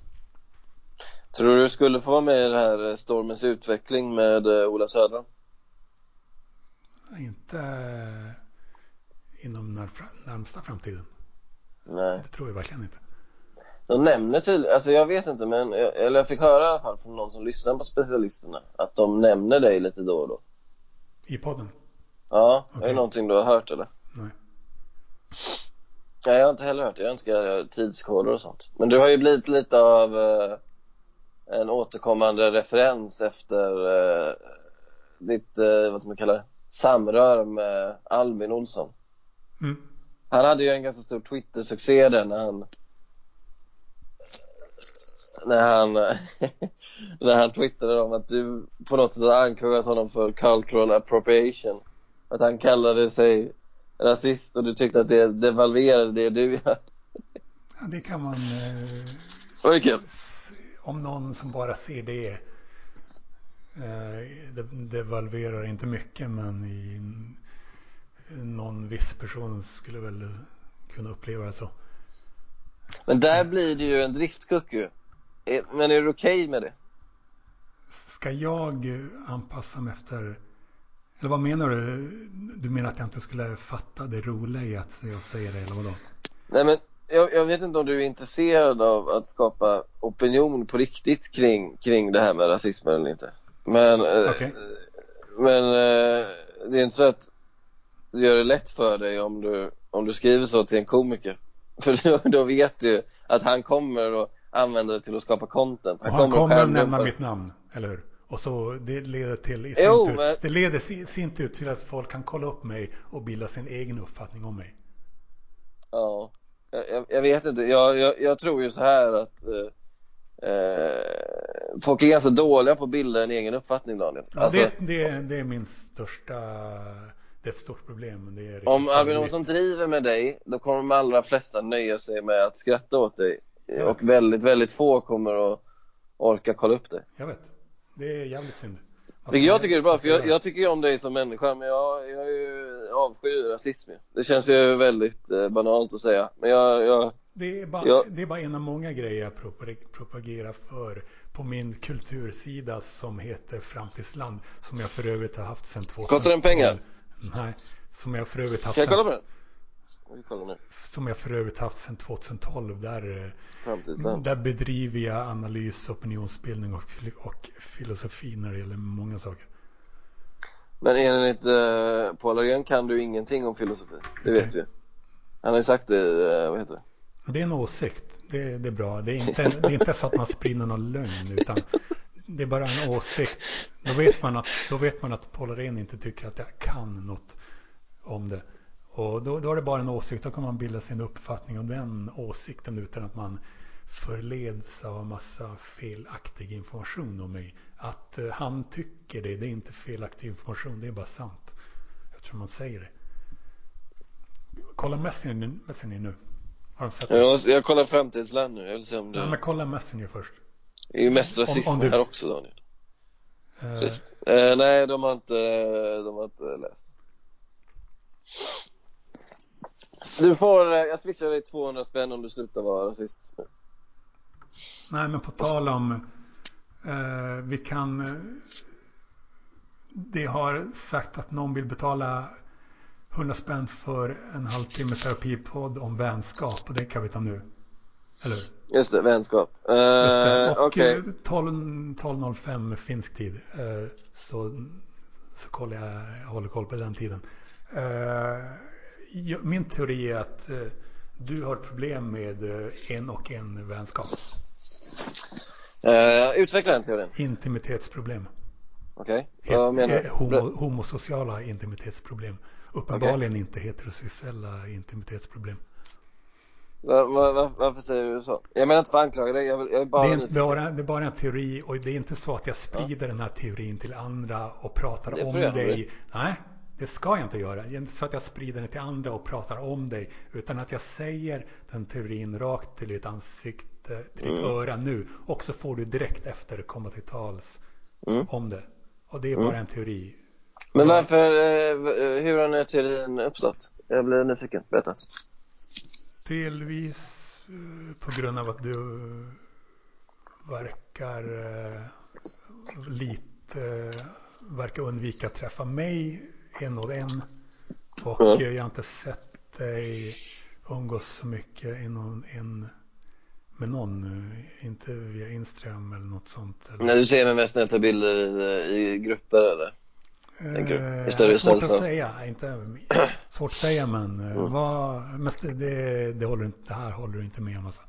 Tror du skulle få vara med i det här eh, Stormens utveckling med eh, Ola Södra? Inte inom när, närmsta framtiden. Nej. Det tror jag verkligen inte. De nämner tydligen, alltså jag vet inte men, jag, eller jag fick höra i alla fall från någon som lyssnar på specialisterna att de nämner dig lite då och då. I podden? Ja, är Okej. det någonting du har hört eller? Nej. Nej, jag har inte heller hört det. Jag önskar tidskoder och sånt. Men du har ju blivit lite av, eh, en återkommande referens efter eh, ditt, eh, vad ska man kalla det, samröre med Albin Olsson. Mm. Han hade ju en ganska stor Twitter-succé där när han när han, när han twittrade om att du på något sätt anklagat honom för cultural appropriation. Att han kallade sig rasist och du tyckte att det devalverade det du gör. Ja, det kan man... Eh, Vad kul. om någon som bara ser det. Eh, det devalverar inte mycket men i någon viss person skulle väl kunna uppleva det så. Men där blir det ju en driftkuck ju. Eh, Men är du okej med det? Ska jag anpassa mig efter... Eller vad menar du? Du menar att jag inte skulle fatta det roliga i att jag säger det eller vadå? Nej men jag, jag vet inte om du är intresserad av att skapa opinion på riktigt kring, kring det här med rasismen eller inte. Men, eh, Okej. men eh, det är inte så att det gör det lätt för dig om du, om du skriver så till en komiker. För då, då vet du att han kommer att använda det till att skapa content. Och han kommer att nämna dumpa- mitt namn, eller hur? Och så det leder till i Jo, sin tur, men- det leder i sin tur till att folk kan kolla upp mig och bilda sin egen uppfattning om mig. Ja, jag, jag- vet inte. Jag, jag, jag tror ju så här att eh, eh, folk är ganska dåliga på att bilda en egen uppfattning Daniel. Ja, Alltså, det, det, det är min största, det är ett stort problem. om Albin. Olsson driver med dig, då kommer de allra flesta nöja sig med att skratta åt dig. Jag Och väldigt, väldigt få kommer att orka kolla upp dig. Jag vet. Det är jävligt synd. Ska jag tycker är bra, för jag, jag tycker ju om dig som människa, men jag, jag är ju avskyr rasism. Det känns ju väldigt eh, banalt att säga. Men jag, jag, Det är, bara, Ja. det är bara en av många grejer jag propag- propagerar för på min kultursida som heter Framtidsland. Som jag för övrigt har haft sedan 2012. Kostar den pengar? Nej, som jag för övrigt haft kan jag kolla på den? Jag vill kolla nu. Som jag för övrigt haft sedan 2012. Där, eh, där bedriver jag analys, opinionsbildning och, och filosofi när det gäller många saker. Men enligt uh, Paul Arén kan du ingenting om filosofi. Det Okej. vet vi. Han har ju sagt det, eh, vad heter det? Det är en åsikt. Det, det är bra. Det är, inte, det är inte så att man sprider någon lögn utan det är bara en åsikt. Då vet man att, då vet man att Paul Arén inte tycker att jag kan något om det. Och då, då är det bara en åsikt. Då kan man bilda sin uppfattning om den åsikten utan att man förleds av massa felaktig information om mig. Att eh, han tycker det, det är inte felaktig information. Det är bara sant. Eftersom man säger det. Kolla Messenger, Messenger nu. Har de sett det? Jag, jag kollar Framtidsland nu, jag vill se om det Nej, men kolla Messenger först. Det är ju mest om- rasism om du- här också Daniel. Trist. Eh, nej, de har inte, de har inte läst. Du får, eh, jag switchar dig 200 spänn om du slutar vara rasist. nej, men på tal om... Eh, vi kan... Eh, det har sagt att någon vill betala 100 spänn för en halvtimme terapipodd om vänskap. Och det kan vi ta nu. Eller hur? Just det, vänskap. Eh, Just det. Och Okej. eh, 12 12.05 finsk tid. Eh, så, så kollar jag, jag håller koll på den tiden. Eh, min teori är att eh, du har problem med eh, en och en vänskap. Eh, utveckla den teorin. Intimitetsproblem. Okej, vad menar du? Homo, homosociala intimitetsproblem. Uppenbarligen inte heterosexuella intimitetsproblem. Va, va, va, varför säger du så? Jag menar inte för att anklaga dig, jag vill, jag bara Det är, inte bara, det är bara en teori och det är inte så att jag sprider den här teorin till andra och pratar om dig. Nej, det ska jag inte göra. Det inte så att jag sprider den till andra och pratar om dig. Utan att jag säger den teorin rakt till ditt ansikte, till ditt Mm. öra nu. Och så får du direkt efter komma till tals Mm. om det. Och det är Mm. bara en teori. Men varför, eh, hur har den här teorin uppstått? Jag blir nyfiken, berätta. Delvis eh, på grund av att du verkar eh, lite verkar undvika att träffa mig en och en. Och Mm. eh, jag har inte sett dig umgås så mycket en och en med någon. eh, Inte via Instagram eller något sånt. Eller. När du ser mig mest när jag tar bilder i, i grupper eller? tänker du? Eh, I större svårt att säga. Inte, svårt att säga men, eh, Mm. vad, mest det, det, håller, det här håller du inte med om. Alltså.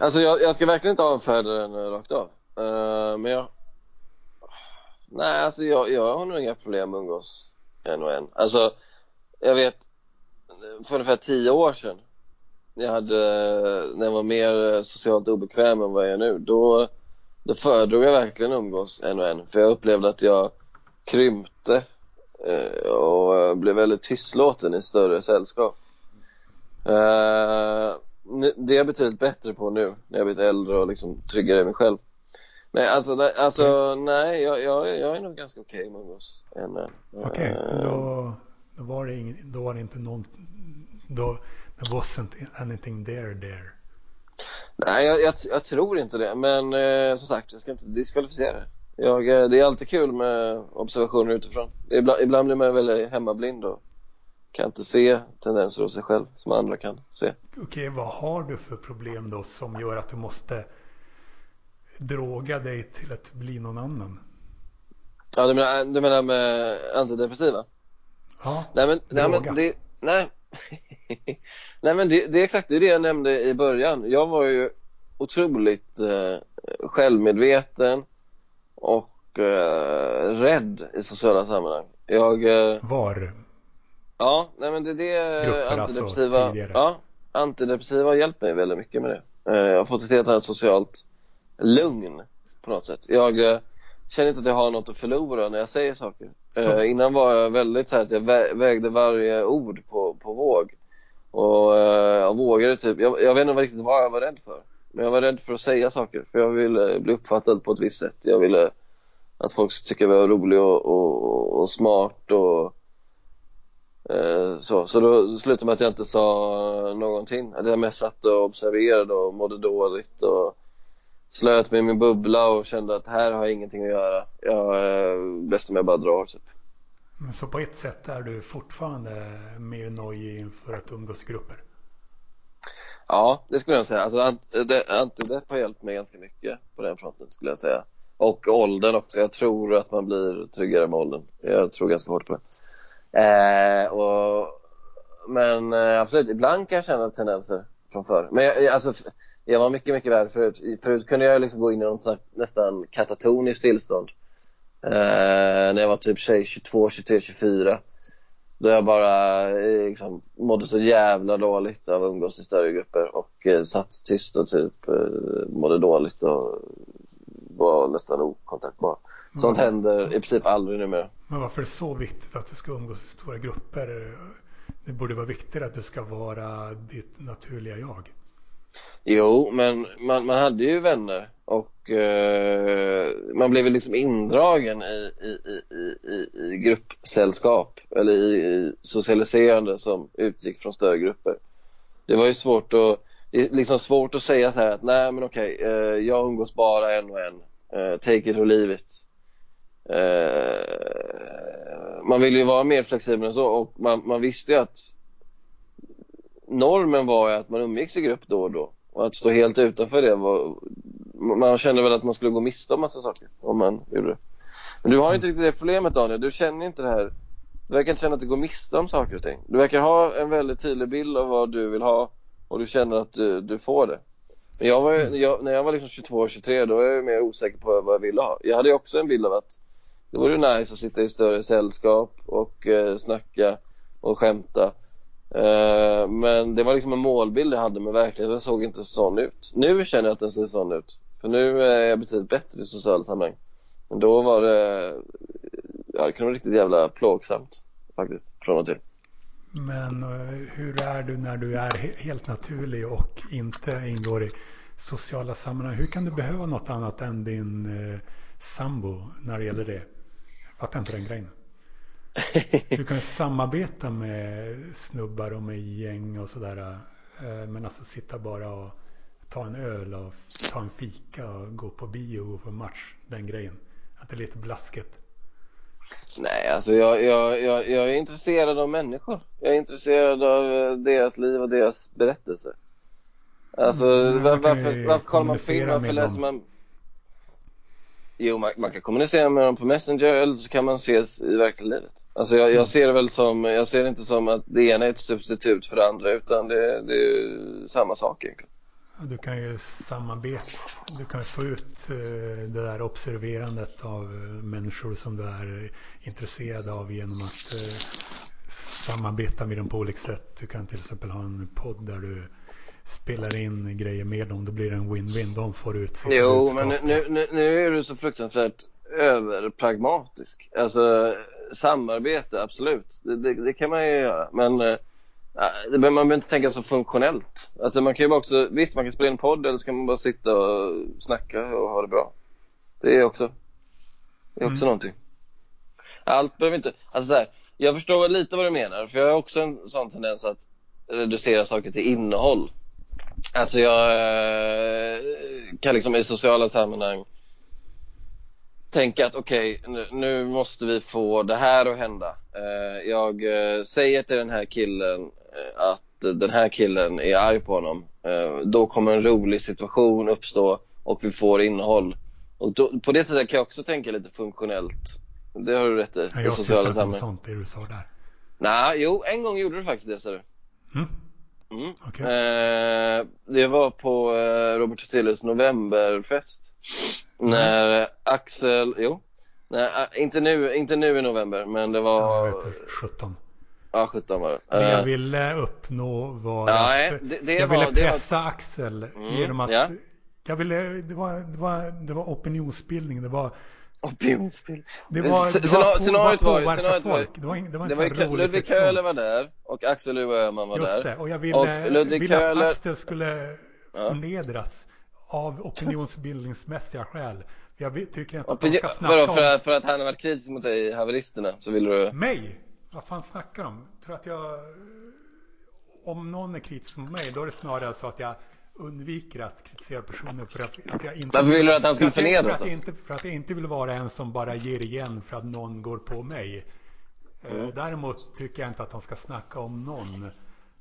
alltså jag, jag ska verkligen inte avfärda den rakt av. Uh, men jag... Nej, alltså jag, jag har nog inga problem med att umgås en och en. Alltså, jag vet, för ungefär tio år sedan, när jag, hade, när jag var mer socialt obekväm än vad jag är nu, då, då föredrog jag verkligen umgås en och en. För jag upplevde att jag krympte eh, och eh, blev väldigt tystlåten i större sällskap. Eh, det är jag betydligt bättre på nu när jag blivit äldre och liksom tryggare i mig själv. Nej, alltså, nej, alltså, mm. nej jag, jag, jag är nog ganska okej okay med umgås. Okej, okay, uh, då, då, var det ing, då var det inte någon, då, there wasn't anything there there. Nej, jag, jag, jag tror inte det, men eh, som sagt, jag ska inte diskvalificera det. Jag, eh, det är alltid kul med observationer utifrån. Ibland, ibland blir man väldigt hemmablind och kan inte se tendenser hos sig själv som andra kan se. Okej, vad har du för problem då som gör att du måste droga dig till att bli någon annan? Ja, du menar, du menar med antidepressiva? Ja, nej, men, nej, men det, nej. nej men det, det, är exakt det, jag nämnde i början. Jag var ju otroligt eh, självmedveten och eh, rädd i sociala sammanhang. Jag... Eh, var? Ja, nej men det är det Grupper alltså, antidepressiva, alltså, tidigare. ja, antidepressiva har hjälpt mig väldigt mycket med det. Eh, jag har fått ett helt annat socialt lugn på något sätt. Jag eh, känner inte att jag har något att förlora när jag säger saker. Eh, innan var jag väldigt så här att jag vä vägde varje ord på, på våg. Och eh, jag vågade typ, jag, jag vet inte riktigt vad jag var rädd för. Men jag var rädd för att säga saker, för jag ville bli uppfattad på ett visst sätt. Jag ville att folk skulle tycka jag var rolig och, och, och smart och eh, så. Så då slutade med att jag inte sa någonting. Att jag mest satt och observerade och mådde dåligt och slöt mig i min bubbla och kände att här har jag ingenting att göra. Jag är bäst om jag bara drar typ. Men så på ett sätt är du fortfarande mer nojig inför att umgås i grupper? Ja, det skulle jag säga. Alltså, antidepp har hjälpt mig ganska mycket på den fronten skulle jag säga. Och åldern också. Jag tror att man blir tryggare med åldern. Jag tror ganska hårt på det. Eh, och, men eh, absolut, ibland kan jag känna tendenser från förr. Men jag, alltså, jag var mycket, mycket värre förut. Förut kunde jag liksom gå in i något nästan katatoniskt tillstånd. Eh, när jag var typ 22, 23, 24. Då jag bara eh, liksom, mådde så jävla dåligt av att umgås i större grupper och eh, satt tyst och typ eh, mådde dåligt och var nästan okontaktbar. Sånt mm. händer i princip aldrig numera. Men varför är det så viktigt att du ska umgås i stora grupper? Det borde vara viktigare att du ska vara ditt naturliga jag. Jo, men man, man hade ju vänner och eh, man blev liksom indragen i, i, i, i, i gruppsällskap eller i, i socialiserande som utgick från större grupper. Det var ju svårt att, det är liksom svårt att säga så här att nej men okej, eh, jag umgås bara en och en, eh, take it or leave it. Eh, man ville ju vara mer flexibel än så och man, man visste ju att normen var ju att man umgicks i grupp då och då och att stå helt utanför det var, man kände väl att man skulle gå miste om massa saker om man gjorde det. Men du har inte riktigt det problemet Daniel, du känner inte det här, du verkar inte känna att du går miste om saker och ting. Du verkar ha en väldigt tydlig bild av vad du vill ha och du känner att du, du får det. Men jag var, mm. jag, när jag var liksom 22 23 då var jag mer osäker på vad jag ville ha. Jag hade ju också en bild av att det vore nice att sitta i större sällskap och eh, snacka och skämta Eh, men det var liksom en målbild jag hade men verkligheten såg inte sån ut. Nu känner jag att den ser sån ut. För nu är jag betydligt bättre i sociala sammanhang. Men då var det, ja det kunde vara riktigt jävla plågsamt faktiskt, från och till. Men eh, hur är du när du är helt naturlig och inte ingår i sociala sammanhang? Hur kan du behöva något annat än din eh, sambo när det gäller det? Jag fattar inte den grejen. Du kan samarbeta med snubbar och med gäng och sådär. Eh, men alltså sitta bara och ta en öl och ta en fika och gå på bio och gå på match. Den grejen. Att det är lite blasket. Nej, alltså jag, jag, jag, jag är intresserad av människor. Jag är intresserad av eh, deras liv och deras berättelser. Alltså mm, varför, varför kollar man film? Varför läser man? Jo, man, man, kan kommunicera med dem på Messenger eller så kan man ses i verkliga livet. Alltså jag, jag ser det väl som, jag ser det inte som att det ena är ett substitut för det andra utan det, det är samma sak egentligen. Du kan ju samarbeta. Du kan få ut eh, det där observerandet av eh, människor som du är intresserad av genom att eh, samarbeta med dem på olika sätt. Du kan till exempel ha en podd där du spelar in grejer med dem. Då blir det en win-win. De får ut sitt Jo, budskap. men nu, nu, nu är du så fruktansvärt överpragmatisk. Alltså, samarbete, absolut. Det, det, det kan man ju göra. Men det, man behöver inte tänka så funktionellt. Alltså, man kan ju också, visst, man kan spela in en podd eller så kan man bara sitta och snacka och ha det bra. Det är också, det är också Mm. någonting. Allt behöver inte, alltså så här, jag förstår lite vad du menar, för jag har också en sån tendens att reducera saker till innehåll. Alltså jag eh, kan liksom i sociala sammanhang tänka att okej, nu, nu måste vi få det här att hända. Eh, jag eh, säger till den här killen att den här killen är arg på honom. Då kommer en rolig situation uppstå och vi får innehåll. Och då, på det sättet kan jag också tänka lite funktionellt. Det har du rätt i. Ja, i jag sysslar inte med sånt, det du sa där. Nej, jo, en gång gjorde du faktiskt det, ser du. Mm. Mm. Okej. Eh, det var på eh, Robert Tilles novemberfest. När Axel, jo. Nej, eh, inte nu, inte nu i november, men det Ja, var, jag vet det, 17. ja 17 var det. Det jag Eh, ville uppnå var nej, att det- det jag var- ville det var- pressa Axel Mm, genom att ja. jag ville, det var, det var, det var opinionsbildning, det var Opinionsbild. det var, det var, scenariot var var- scenariot var- folk. Det var, det var Det var ju Ludvig. Köhler var där och Axel Öhman var Just där. det, och jag ville, Och Ludvig ville Köhler- att Axel skulle förnedras av opinionsbildningsmässiga skäl. Jag tycker inte att de ska snacka Vadå, för, om att- för att han har varit kritisk mot dig i haveristerna så vill du... mig. Vad fan snackar de? Tror att jag om någon är kritisk mot mig då är det snarare så att jag undviker att kritisera personer för att, att jag inte Varför vill du att han skulle för jag- förnedras för att, jag inte, för att jag inte vill vara en som bara ger igen för att någon går på mig. Eh, Mm. Däremot tycker jag inte att de ska snacka om någon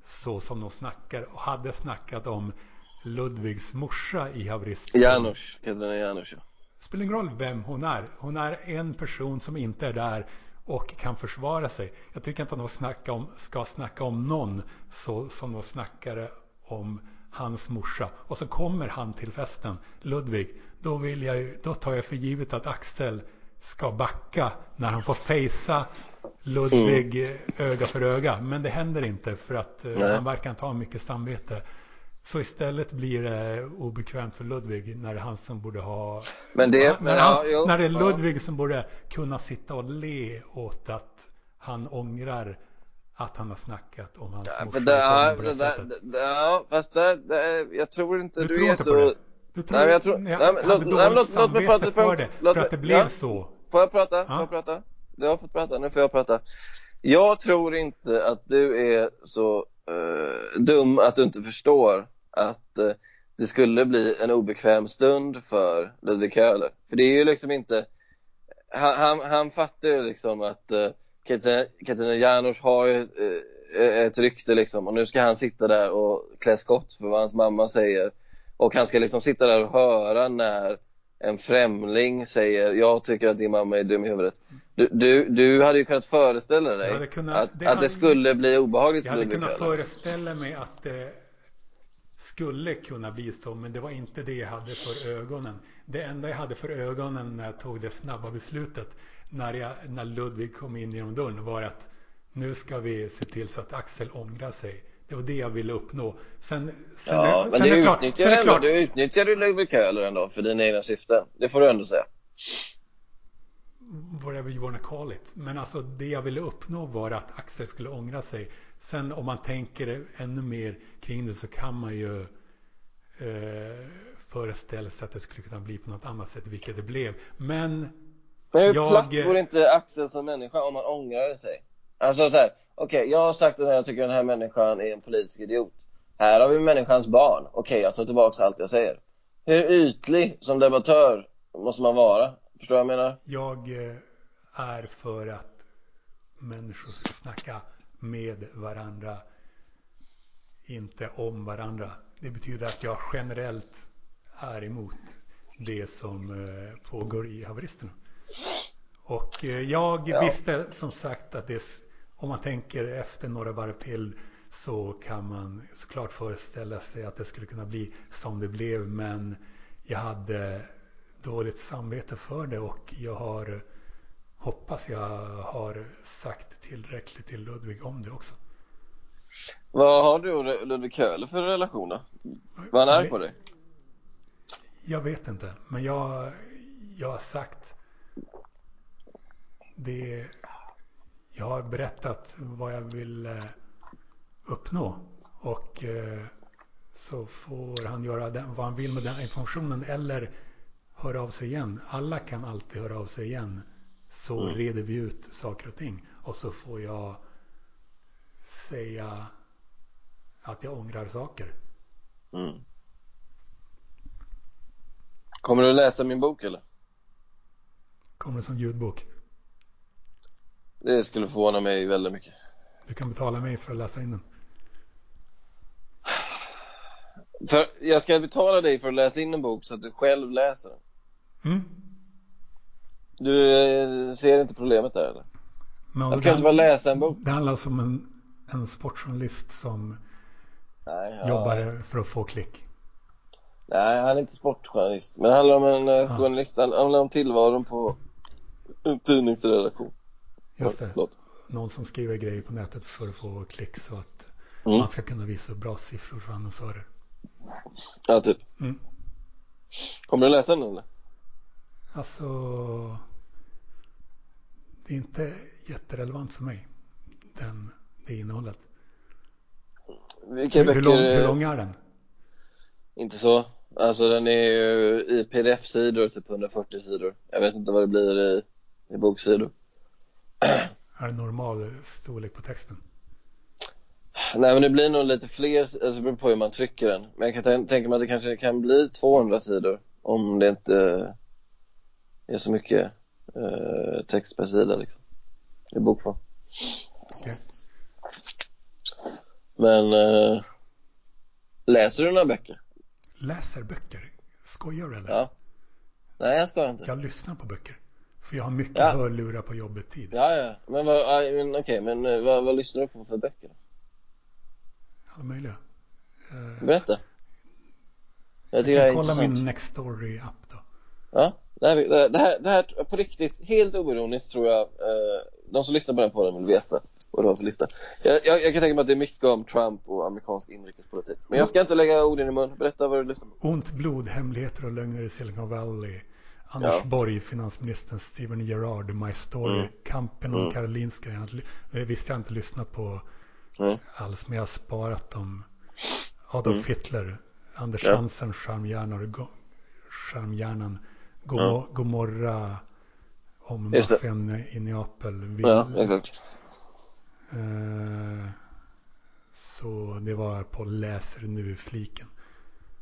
så som de snackar och hade snackat om Ludvigs morsa i haverist. Janusz, Katarina Janusz ja. Spelar ingen roll vem hon är. Hon är en person som inte är där och kan försvara sig. Jag tycker inte att de snacka om, ska snacka om någon så som de snackade om hans morsa. Och så kommer han till festen, Ludvig. Då, vill jag, då tar jag för givet att Axel ska backa när han får fejsa Ludvig eh, öga för öga. Men det händer inte för att eh, Nej. han verkar inte ha mycket samvete. Så istället blir det obekvämt för Ludvig när det är han som borde ha Men det... när, ja, han, jo, när det är ja. Ludvig som borde kunna sitta och le åt att han ångrar att han har snackat om hans Ja, morsa ja, på det det, ja, fast jag tror inte Du du, tror är inte så... på det? Du tror, Nej, jag tror- nej, låt- nej, men låt- låt mig prata för det. Låt för att det blev ja. så. Får jag prata? Får Ja. jag prata? Du har fått prata, nu får jag prata. Jag tror inte att du är så eh, dum att du inte förstår att eh, det skulle bli en obekväm stund för Ludvig Köhler. För det är ju liksom inte, han, han, han fattar ju liksom att uh, Katarina, Janouch har ju eh, ett rykte liksom och nu ska han sitta där och klä skott för vad hans mamma säger. Och han ska liksom sitta där och höra när en främling säger jag tycker att din mamma är dum i huvudet. Du, du, du hade ju kunnat föreställa dig kunnat- att, det att hade- det skulle bli obehagligt Jag hade kunnat föreställa mig att det skulle kunna bli så, men det var inte det jag hade för ögonen. Det enda jag hade för ögonen när jag tog det snabba beslutet när, jag, när Ludvig kom in genom dörren var att nu ska vi se till så att Axel ångrar sig. Det var det jag ville uppnå. Sen, sen, Ja, men sen du är klart, utnyttjar sen är det ändå, klart, du utnyttjar ju Ludvig Köhler ändå för dina egna syften. Det får du ändå säga. whatever you wanna call it. Men alltså det jag ville uppnå var att Axel skulle ångra sig. Sen om man tänker ännu mer kring det så kan man ju eh, föreställa sig att det skulle kunna bli på något annat sätt, vilket det blev. Men Men hur Jag- platt vore inte Axel som människa om han ångrade sig? Alltså så här, okej, jag har sagt att jag tycker den här människan är en politisk idiot. Här har vi människans barn. Okej, jag tar tillbaka allt jag säger. Hur ytlig som debattör måste man vara? Förstår du vad jag menar? jag eh, är för att människor ska snacka med varandra, inte om varandra. Det betyder att jag generellt är emot det som eh, pågår i haveristerna. Och eh, jag Ja. visste som sagt att det, om man tänker efter några varv till så kan man såklart föreställa sig att det skulle kunna bli som det blev. Men jag hade dåligt samvete för det och jag har hoppas jag har sagt tillräckligt till Ludvig om det också. Vad har du och Ludvig Köhler för relation då? Var han arg på dig? Jag vet inte, men jag, jag har sagt det. Jag har berättat vad jag vill eh, uppnå och eh, så får han göra den, vad han vill med den informationen eller höra av sig igen. Alla kan alltid höra av sig igen. Så mm. reder vi ut saker och ting. Och så får jag säga att jag ångrar saker. Mm. Kommer du läsa min bok eller? Kommer det som ljudbok? Det skulle förvåna mig väldigt mycket. Du kan betala mig för att läsa in den. För jag ska betala dig för att läsa in en bok så att du själv läser den. Mm. Du eh, ser inte problemet där eller? Men jag kan inte bara läsa en bok. Det handlar om en, en sportjournalist som Nej, ja. jobbar för att få klick. Nej, han är inte sportjournalist. Men det handlar om en ja. journalist, det handlar om tillvaron på en tidningsredaktion. Just det. Förlåt. Någon som skriver grejer på nätet för att få klick så att mm. man ska kunna visa bra siffror för annonsörer. Ja, typ. Mm. Kommer du läsa den eller? Alltså, det är inte jätterelevant för mig, den, det innehållet. Vilka hur, böcker? Hur lång, hur lång är den? Inte så. Alltså den är ju i pdf-sidor, typ 140 sidor. Jag vet inte vad det blir i, i boksidor. Är det normal storlek på texten? Nej men det blir nog lite fler, alltså det beror på hur man trycker den. Men jag kan tänka mig att det kanske kan bli 200 sidor om det inte är så mycket eh, text per sida liksom. I bokform. Okay. Men eh, läser du några böcker? Läser böcker? Skojar du eller? Ja. Nej jag skojar inte. Jag lyssnar på böcker. För jag har mycket ja. hörlurar på jobbet tid. Ja, ja. Men, vad, okej, men eh, vad, vad lyssnar du på för böcker? Alla möjliga. Uh, Berätta. Jag, jag kan kolla min Nextory-app då. Ja, det här, det, här, det här, på riktigt, helt oironiskt tror jag, eh, de som lyssnar på den podden vill veta vad det var för lista. Jag, jag, jag, kan tänka mig att det är mycket om Trump och amerikansk inrikespolitik. Men jag ska inte lägga ord i mun. Berätta vad du lyssnar på. Ont blod, hemligheter och lögner i Silicon Valley. Anders ja. Borg, finansministern Steven Gerrard, My Story, mm. Kampen om mm. Karolinska. Jag visste jag inte lyssnat på mm. alls, men jag har sparat dem. Adolf mm. Hitler, Anders ja. Hansen, Charmhjärnan, God, ja. Gomorra om maffian i Neapel. Vill, ja, exakt. Eh, så det var på läser nu-fliken.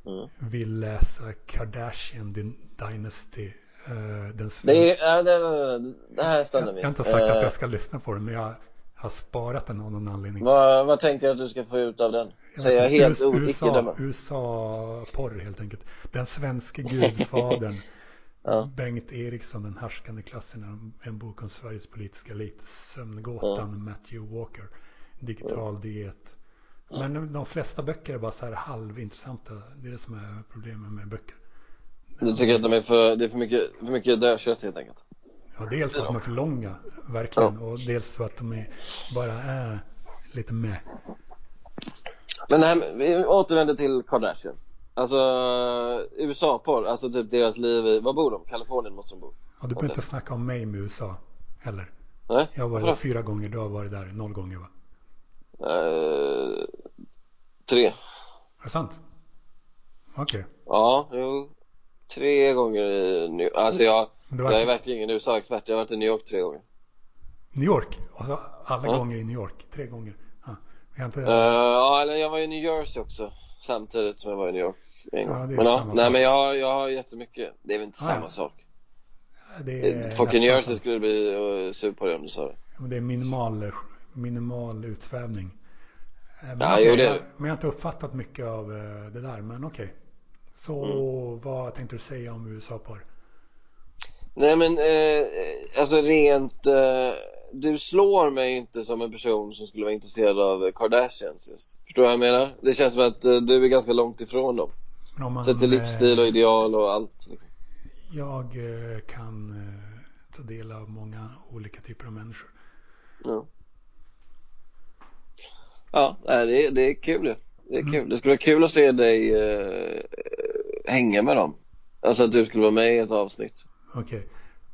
Mm. Vill läsa Kardashian Dynasty. Uh, den det, är, det, det här stämmer jag, jag har inte sagt uh, att jag ska lyssna på den men jag har sparat den av någon anledning. Vad, vad tänker du att du ska få ut av den? Säger jag helt USA, USA-porr helt enkelt. Den svenske gudfadern. ja. Bengt Eriksson, den härskande klassen. En bok om Sveriges politiska elit. Sömngåtan, ja. Matthew Walker. Digital ja. diet. Men de flesta böcker är bara så här halvintressanta. Det är det som är problemet med böcker. Du tycker att de är för, det är för mycket, för mycket dödkött helt enkelt? Ja, dels för att de är för långa, verkligen. Ja. Och dels för att de är, bara är lite med. Men det här, vi återvänder till Kardashian. Alltså USA-porr, alltså typ deras liv i, var bor de? Kalifornien måste de bo. Ja, du behöver inte snacka om mig med USA heller. Nej? Jag har varit där fyra gånger, du har varit där noll gånger va? Uh, tre. Är det sant? Okej. Okay. Ja, jo. Tre gånger i New Alltså jag, jag är verkligen ingen USA-expert. Jag har varit i New York tre gånger. New York? Alltså alla ja. gånger i New York? Tre gånger? Ja, jag inte... uh, ja eller jag var i New Jersey också. Samtidigt som jag var i New York en gång. Ja, men ja, nej men jag, jag har jättemycket. Det är väl inte ah, samma ja. sak. Det är i New Jersey skulle bli uh, sur på det om du sa det. Men det är minimal, minimal utsvävning. Eh, men, ja, det... jag, men jag har inte uppfattat mycket av det där. Men okej. Okay. Så mm. vad tänkte du säga om USA-porr? Nej men eh, alltså rent eh, du slår mig inte som en person som skulle vara intresserad av Kardashians just. Förstår du vad jag menar? Det känns som att eh, du är ganska långt ifrån dem. Men om man, Sett till livsstil och eh, ideal och allt. Liksom. Jag eh, kan eh, ta del av många olika typer av människor. Ja. Ja, det, är- det är kul ju. Det är Mm. kul. Det skulle vara kul att se dig eh, hänga med dem. Alltså att du skulle vara med i ett avsnitt. Okej.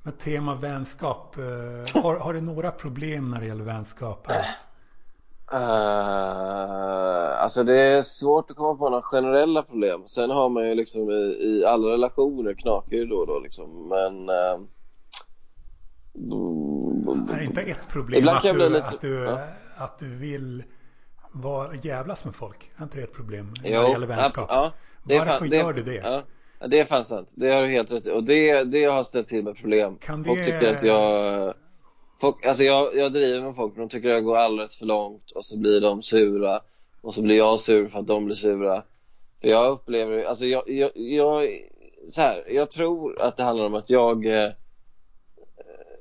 Men tema vänskap. eh, har, har du några problem när det gäller vänskap alls? Uh, alltså det är svårt att komma på några generella problem. Sen har man ju liksom i, i alla relationer knakar ju då och då liksom. Men... mm, Är det inte ett problem Ibland att du, lite- att, du, ja. att du vill vara, jävlas med folk? Är inte det ett problem när Jo, det gäller vänskap? ja, det Varför fan- gör du det? Ja, ja, det är fan sant. Det har du helt rätt i. Och det, det har ställt till med problem. Kan Folk det- tycker att jag... Folk, alltså jag, jag driver med folk, men de tycker att jag går alldeles för långt och så blir de sura. Och så blir jag sur för att de blir sura. För jag upplever, alltså jag, jag, jag så här, jag tror att det handlar om att jag eh,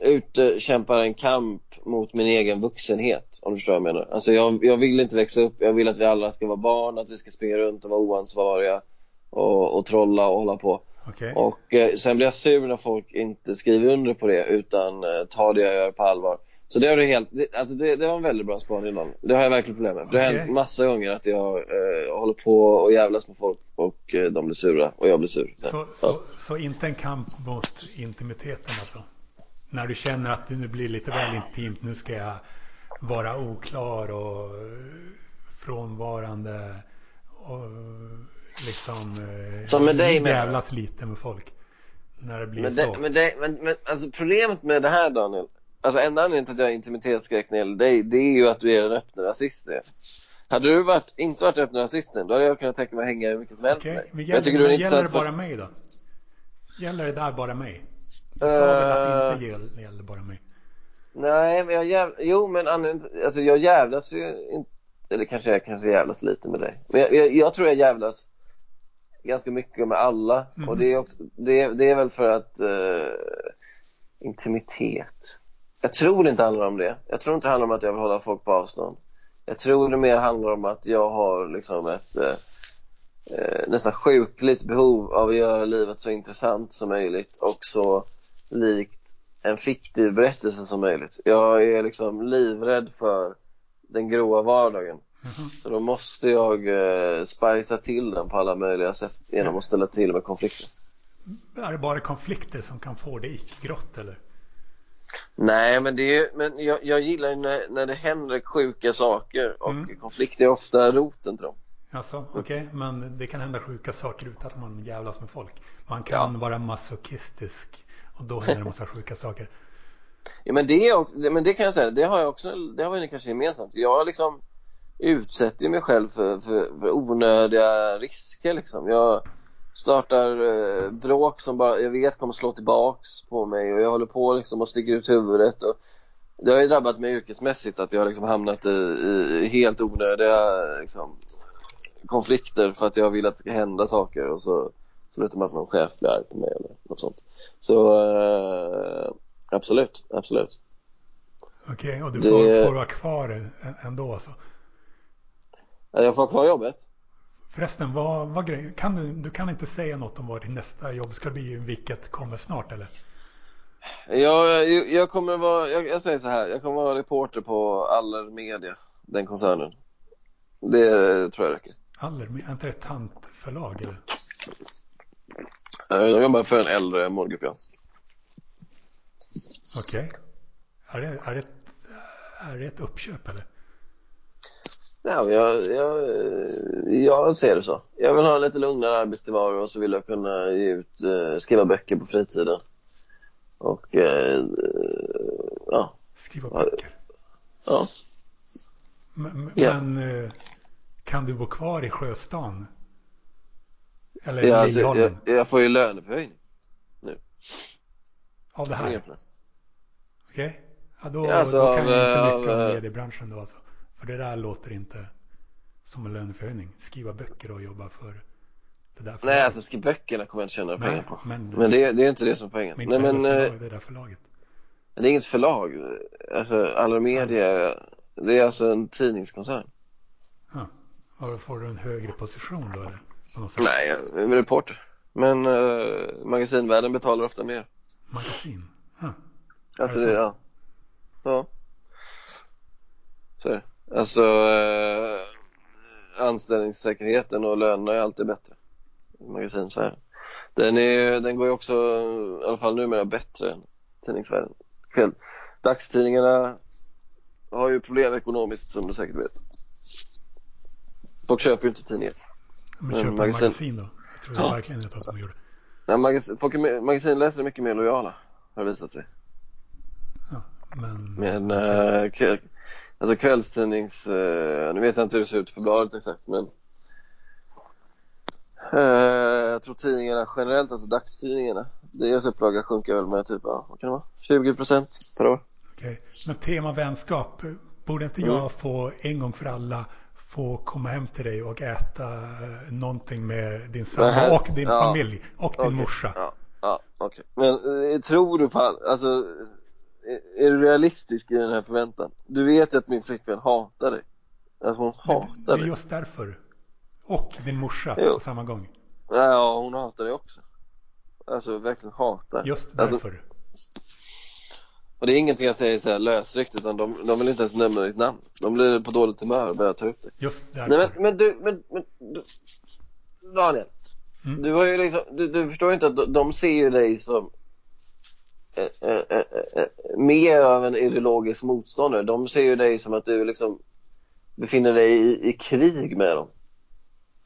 utkämpar en kamp mot min egen vuxenhet, om du förstår vad jag menar. Alltså jag, jag vill inte växa upp, jag vill att vi alla ska vara barn, att vi ska springa runt och vara oansvariga och, och trolla och hålla på. Okej. Och eh, sen blir jag sur när folk inte skriver under på det utan eh, tar det jag gör på allvar. Så det har du helt, det, alltså det, det var en väldigt bra spaning Dan. Det har jag verkligen problem med. Det har hänt massa gånger att jag eh, håller på och jävlas med folk och eh, de blir sura och jag blir sur. Så, så, så inte en kamp mot intimiteten alltså? När du känner att det nu blir lite väl intimt, nu ska jag vara oklar och eh, frånvarande och liksom eh, Som med dig, jävlas lite med folk. När det blir Men, så. det, men, det, men, men alltså problemet med det här Daniel, alltså enda anledningen till att jag har intimitetsskräck när det gäller dig, det är ju att du är en öppen rasist. det. Hade du varit, inte varit öppen rasist då hade jag kunnat tänka mig att hänga hur mycket som helst Okej, med dig. men Jag gäller, tycker du är men en gäller det bara för... mig då? Gäller det där bara mig? Du sa väl att det Eh. inte gäll- gällde bara mig? Nej, men jag jäv... Jo, men alltså jag jävlas ju inte, eller kanske jag kanske jävlas lite med dig. Men jag, jag, jag tror jag jävlas ganska mycket med alla. Mhm. Och det är, också, det, det är väl för att eh, intimitet. Jag tror det inte handlar om det. Jag tror inte det handlar om att jag vill hålla folk på avstånd. Jag tror det mer handlar om att jag har liksom ett eh, eh, nästan sjukligt behov av att göra livet så intressant som möjligt och så likt en fiktiv berättelse som möjligt. Jag är liksom livrädd för den gråa vardagen. Mhm. Så då måste jag eh, spicea till den på alla möjliga sätt genom att ställa till med konflikter. Är det bara konflikter som kan få det icke-grått eller? Nej, men det är, men jag, jag gillar ju när, när det händer sjuka saker och Mm. konflikter är ofta roten till dem. Alltså, okej, men det kan hända sjuka saker utan att man jävlas med folk. Man kan Ja. vara masochistisk och då händer det massa sjuka saker. Ja, men det, men det kan jag säga, det har jag också, det har vi kanske gemensamt. Jag liksom utsätter mig själv för, för, för onödiga risker liksom. Jag startar eh, bråk som bara, jag vet kommer slå tillbaks på mig och jag håller på liksom och sticker ut huvudet och det har ju drabbat mig yrkesmässigt att jag har liksom hamnat i, i helt onödiga liksom, konflikter för att jag vill att det ska hända saker och så med att någon chef blir arg på mig eller något sånt. Så eh, absolut, absolut. Okej, och du Det- får, får vara kvar ändå alltså. Jag får kvar jobbet. Förresten, vad, vad grej, kan du, du kan inte säga något om vad ditt nästa jobb ska bli, vilket kommer snart eller? Jag, jag kommer vara, jag, jag säger så här, jag kommer vara reporter på Aller Media, den koncernen. Det tror jag räcker. Aller, är inte det ett tantförlag eller? Jag jobbar för en äldre målgrupp, ja. Okej. Är, det, är, det, är det ett uppköp eller? Ja, men jag, jag, jag ser det så. Jag vill ha en lite lugnare arbetstillvaro och så vill jag kunna ge ut, eh, skriva böcker på fritiden. Och, eh, ja, Skriva Ja. böcker? ja. Men, Ja. men eh, kan du bo kvar i Sjöstan? Eller ja alltså, jag, jag får ju löneförhöjning. Av det här? Okej? Ja, då, Ja, alltså, då kan jag inte av, mycket eh, mediebranschen då alltså. För det där låter inte som en löneförhöjning. Skriva böcker och jobba för det där Nej, förlaget. alltså skriv böckerna kommer jag inte tjäna Nej, pengar på. men, Men det, det är inte det som är poängen. men Nej, men, eh, förlag, det där förlaget. Det är inget förlag. Alltså, Aller Media, det är alltså en tidningskoncern. Ja. Och får du en högre position då eller? Nej, jag är reporter. Men uh, magasinvärlden betalar ofta mer. Magasin? Ja. Alltså, det det, ja. Ja. Så är det. Alltså, uh, anställningssäkerheten och lönerna är alltid bättre i magasinsvärlden. Den, är, den går ju också, i alla fall numera, bättre än tidningsvärlden. Själv. Dagstidningarna har ju problem ekonomiskt som du säkert vet. Folk köper ju inte tidningar. Men köpa magasin- magasin då? Jag tror det Ja. verkligen är det som gjorde. Ja, magasin, folk är, magasinläsare är mycket mer lojala, har det visat sig. Ja. Men... Men, kväll, alltså kvällstidnings, eh, nu vet jag inte hur det ser ut för bladet exakt men eh, jag tror tidningarna generellt, alltså dagstidningarna, deras upplaga sjunker väl med typ, ja, vad kan det vara, 20 procent per år. Okej. Men tema vänskap. Borde inte Mm. jag få en gång för alla få komma hem till dig och äta eh, någonting med din sambo och din ja. familj och din Okej, morsa? Ja, ja okej. Men eh, tror du på, all- alltså, är, är du realistisk i den här förväntan? Du vet ju att min flickvän hatar dig. Alltså hon hatar det är dig. just därför. Och din morsa Jo. på samma gång. Ja, hon hatar dig också. Alltså verkligen hatar. Just Alltså, därför. Och det är ingenting jag säger så här lösryckt utan de, de vill inte ens nämna ditt namn. De blir på dåligt humör och börjar ta upp det. Just Nej därför. men, men du, men, men du, Daniel. Mm. Du har ju liksom, du, du förstår ju inte att de, de ser ju dig som eh, eh, eh, eh, mer av en ideologisk motståndare. De ser ju dig som att du liksom befinner dig i, i krig med dem.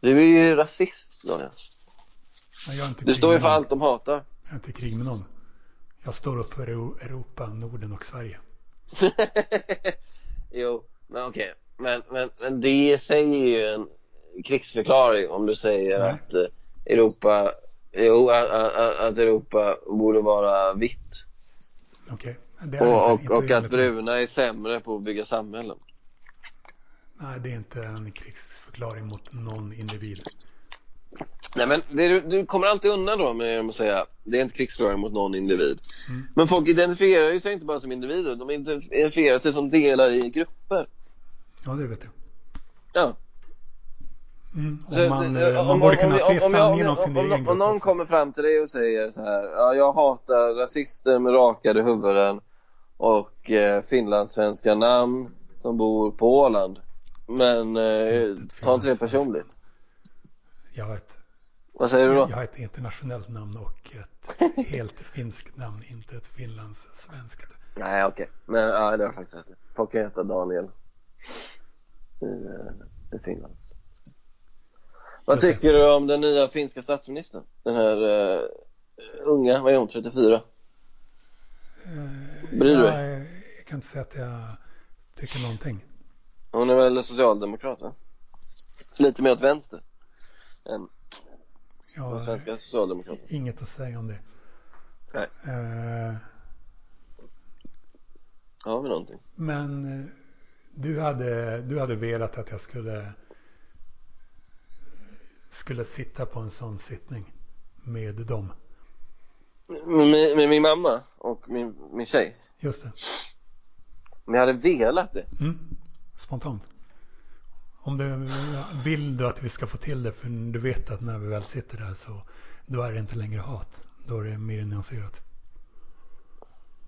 Du är ju rasist Daniel. Men jag är inte Du står ju för allt de hatar. Jag är inte i krig med någon. Jag står upp för Euro- Europa, Norden och Sverige. jo, men okej. Men, men, men det säger ju en krigsförklaring om du säger Nej. att eh, Europa, jo, att, Europa borde vara vitt. Okej. Det Och, och, och att bruna är sämre på att bygga samhällen. Nej, det är inte en krigsförklaring mot någon individ. Nej men det, du, kommer alltid undan då med att säga det är inte krigsförklaring mot någon individ. Mm. Men folk identifierar ju sig inte bara som individer, de identifierar sig som delar i grupper. Ja, det vet jag. Ja. Mm. Så, Om man, eh, eh, man borde kunna om- se om- om sanningen om om jag- sin om- egen Om grupp. någon också. kommer fram till dig och säger så här, ja, jag hatar rasister med rakade huvuden och eh, finlandssvenska namn som bor på Åland. Men eh, ta inte det personligt. Jag ett, Vad säger du då? jag har ett internationellt namn och ett helt finskt namn, inte ett finlandssvenskt. Nej okej, men ja, det har du faktiskt rätt. Folk kan heta Daniel i, eh, i Finland. Vad tycker du om den nya finska statsministern? Den här eh, unga, vad är hon, 34? Eh, Bryr du jag, dig? jag kan inte säga att jag tycker någonting. Hon är väl socialdemokrat va? Lite mer åt vänster än Jag de svenska socialdemokraterna. inget att säga om det. Nej. Eh, Har vi någonting? Men eh, du hade, du hade velat att jag skulle skulle sitta på en sån sittning med dem. Med, med min mamma och min, min tjej. Just det. Men jag hade velat det. Mm. Spontant. Om du vill du att vi ska få till det för du vet att när vi väl sitter där så då är det inte längre hat. Då är det mer nyanserat.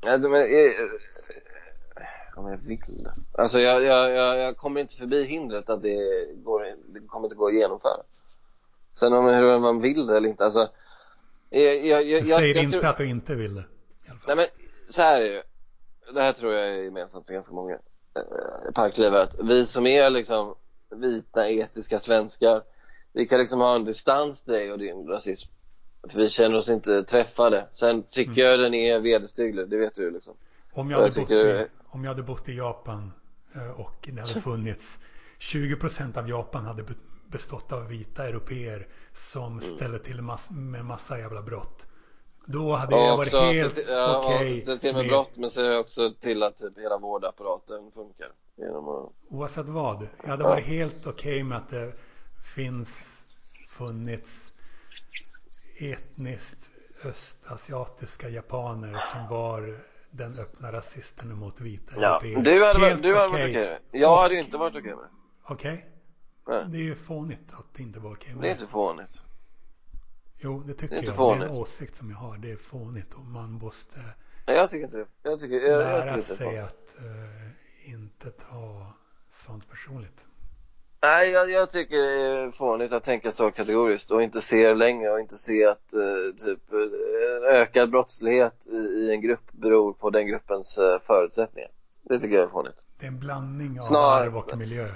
Ja, men, eh, om jag vill. Alltså jag, jag, jag, jag kommer inte förbi hindret att det går, det kommer inte gå att genomföra. Sen om hur man vill det eller inte, alltså. Jag, jag, jag, Du säger inte tror- att du inte vill det. Nej men så här är det. Det här tror jag är gemensamt för ganska många eh, parklivare. Att vi som är liksom vita, etiska svenskar, vi kan liksom ha en distans till dig och din rasism. För vi känner oss inte träffade. Sen tycker Mm. jag den är vederstygglig, det vet du liksom. Om jag jag, tycker- i, om jag hade bott i Japan eh, och det hade funnits 20% av Japan hade be- bestått av vita europeer som Mm. ställer till mass, med massa jävla brott. Då hade jag varit också helt ja, okej och ställt till med brott men ser också till att typ hela vårdapparaten funkar. Genom att, Oavsett vad. Jag hade Ja. varit helt okej med att det finns funnits etniskt östasiatiska japaner som var den öppna rasisten mot vita Ja, du hade, Helt du hade okej. varit okej det. Jag hade ju Och- inte varit okej med det. Okej? Nej. Det är ju fånigt att det inte var okej med Det är inte fånigt. Jo, det tycker det är inte jag. Det är en fånigt. åsikt som jag har. Det är fånigt och man måste Nej, jag tycker inte det. Jag tycker, jag, jag tycker lära inte det är sig fånigt. att eh, inte ta sånt personligt. Nej, jag, jag tycker det är fånigt att tänka så kategoriskt och inte se längre och inte se att eh, typ ökad brottslighet i, i en grupp beror på den gruppens eh, förutsättningar. Det tycker jag är fånigt. Det är en blandning av Snarare- arv och miljö.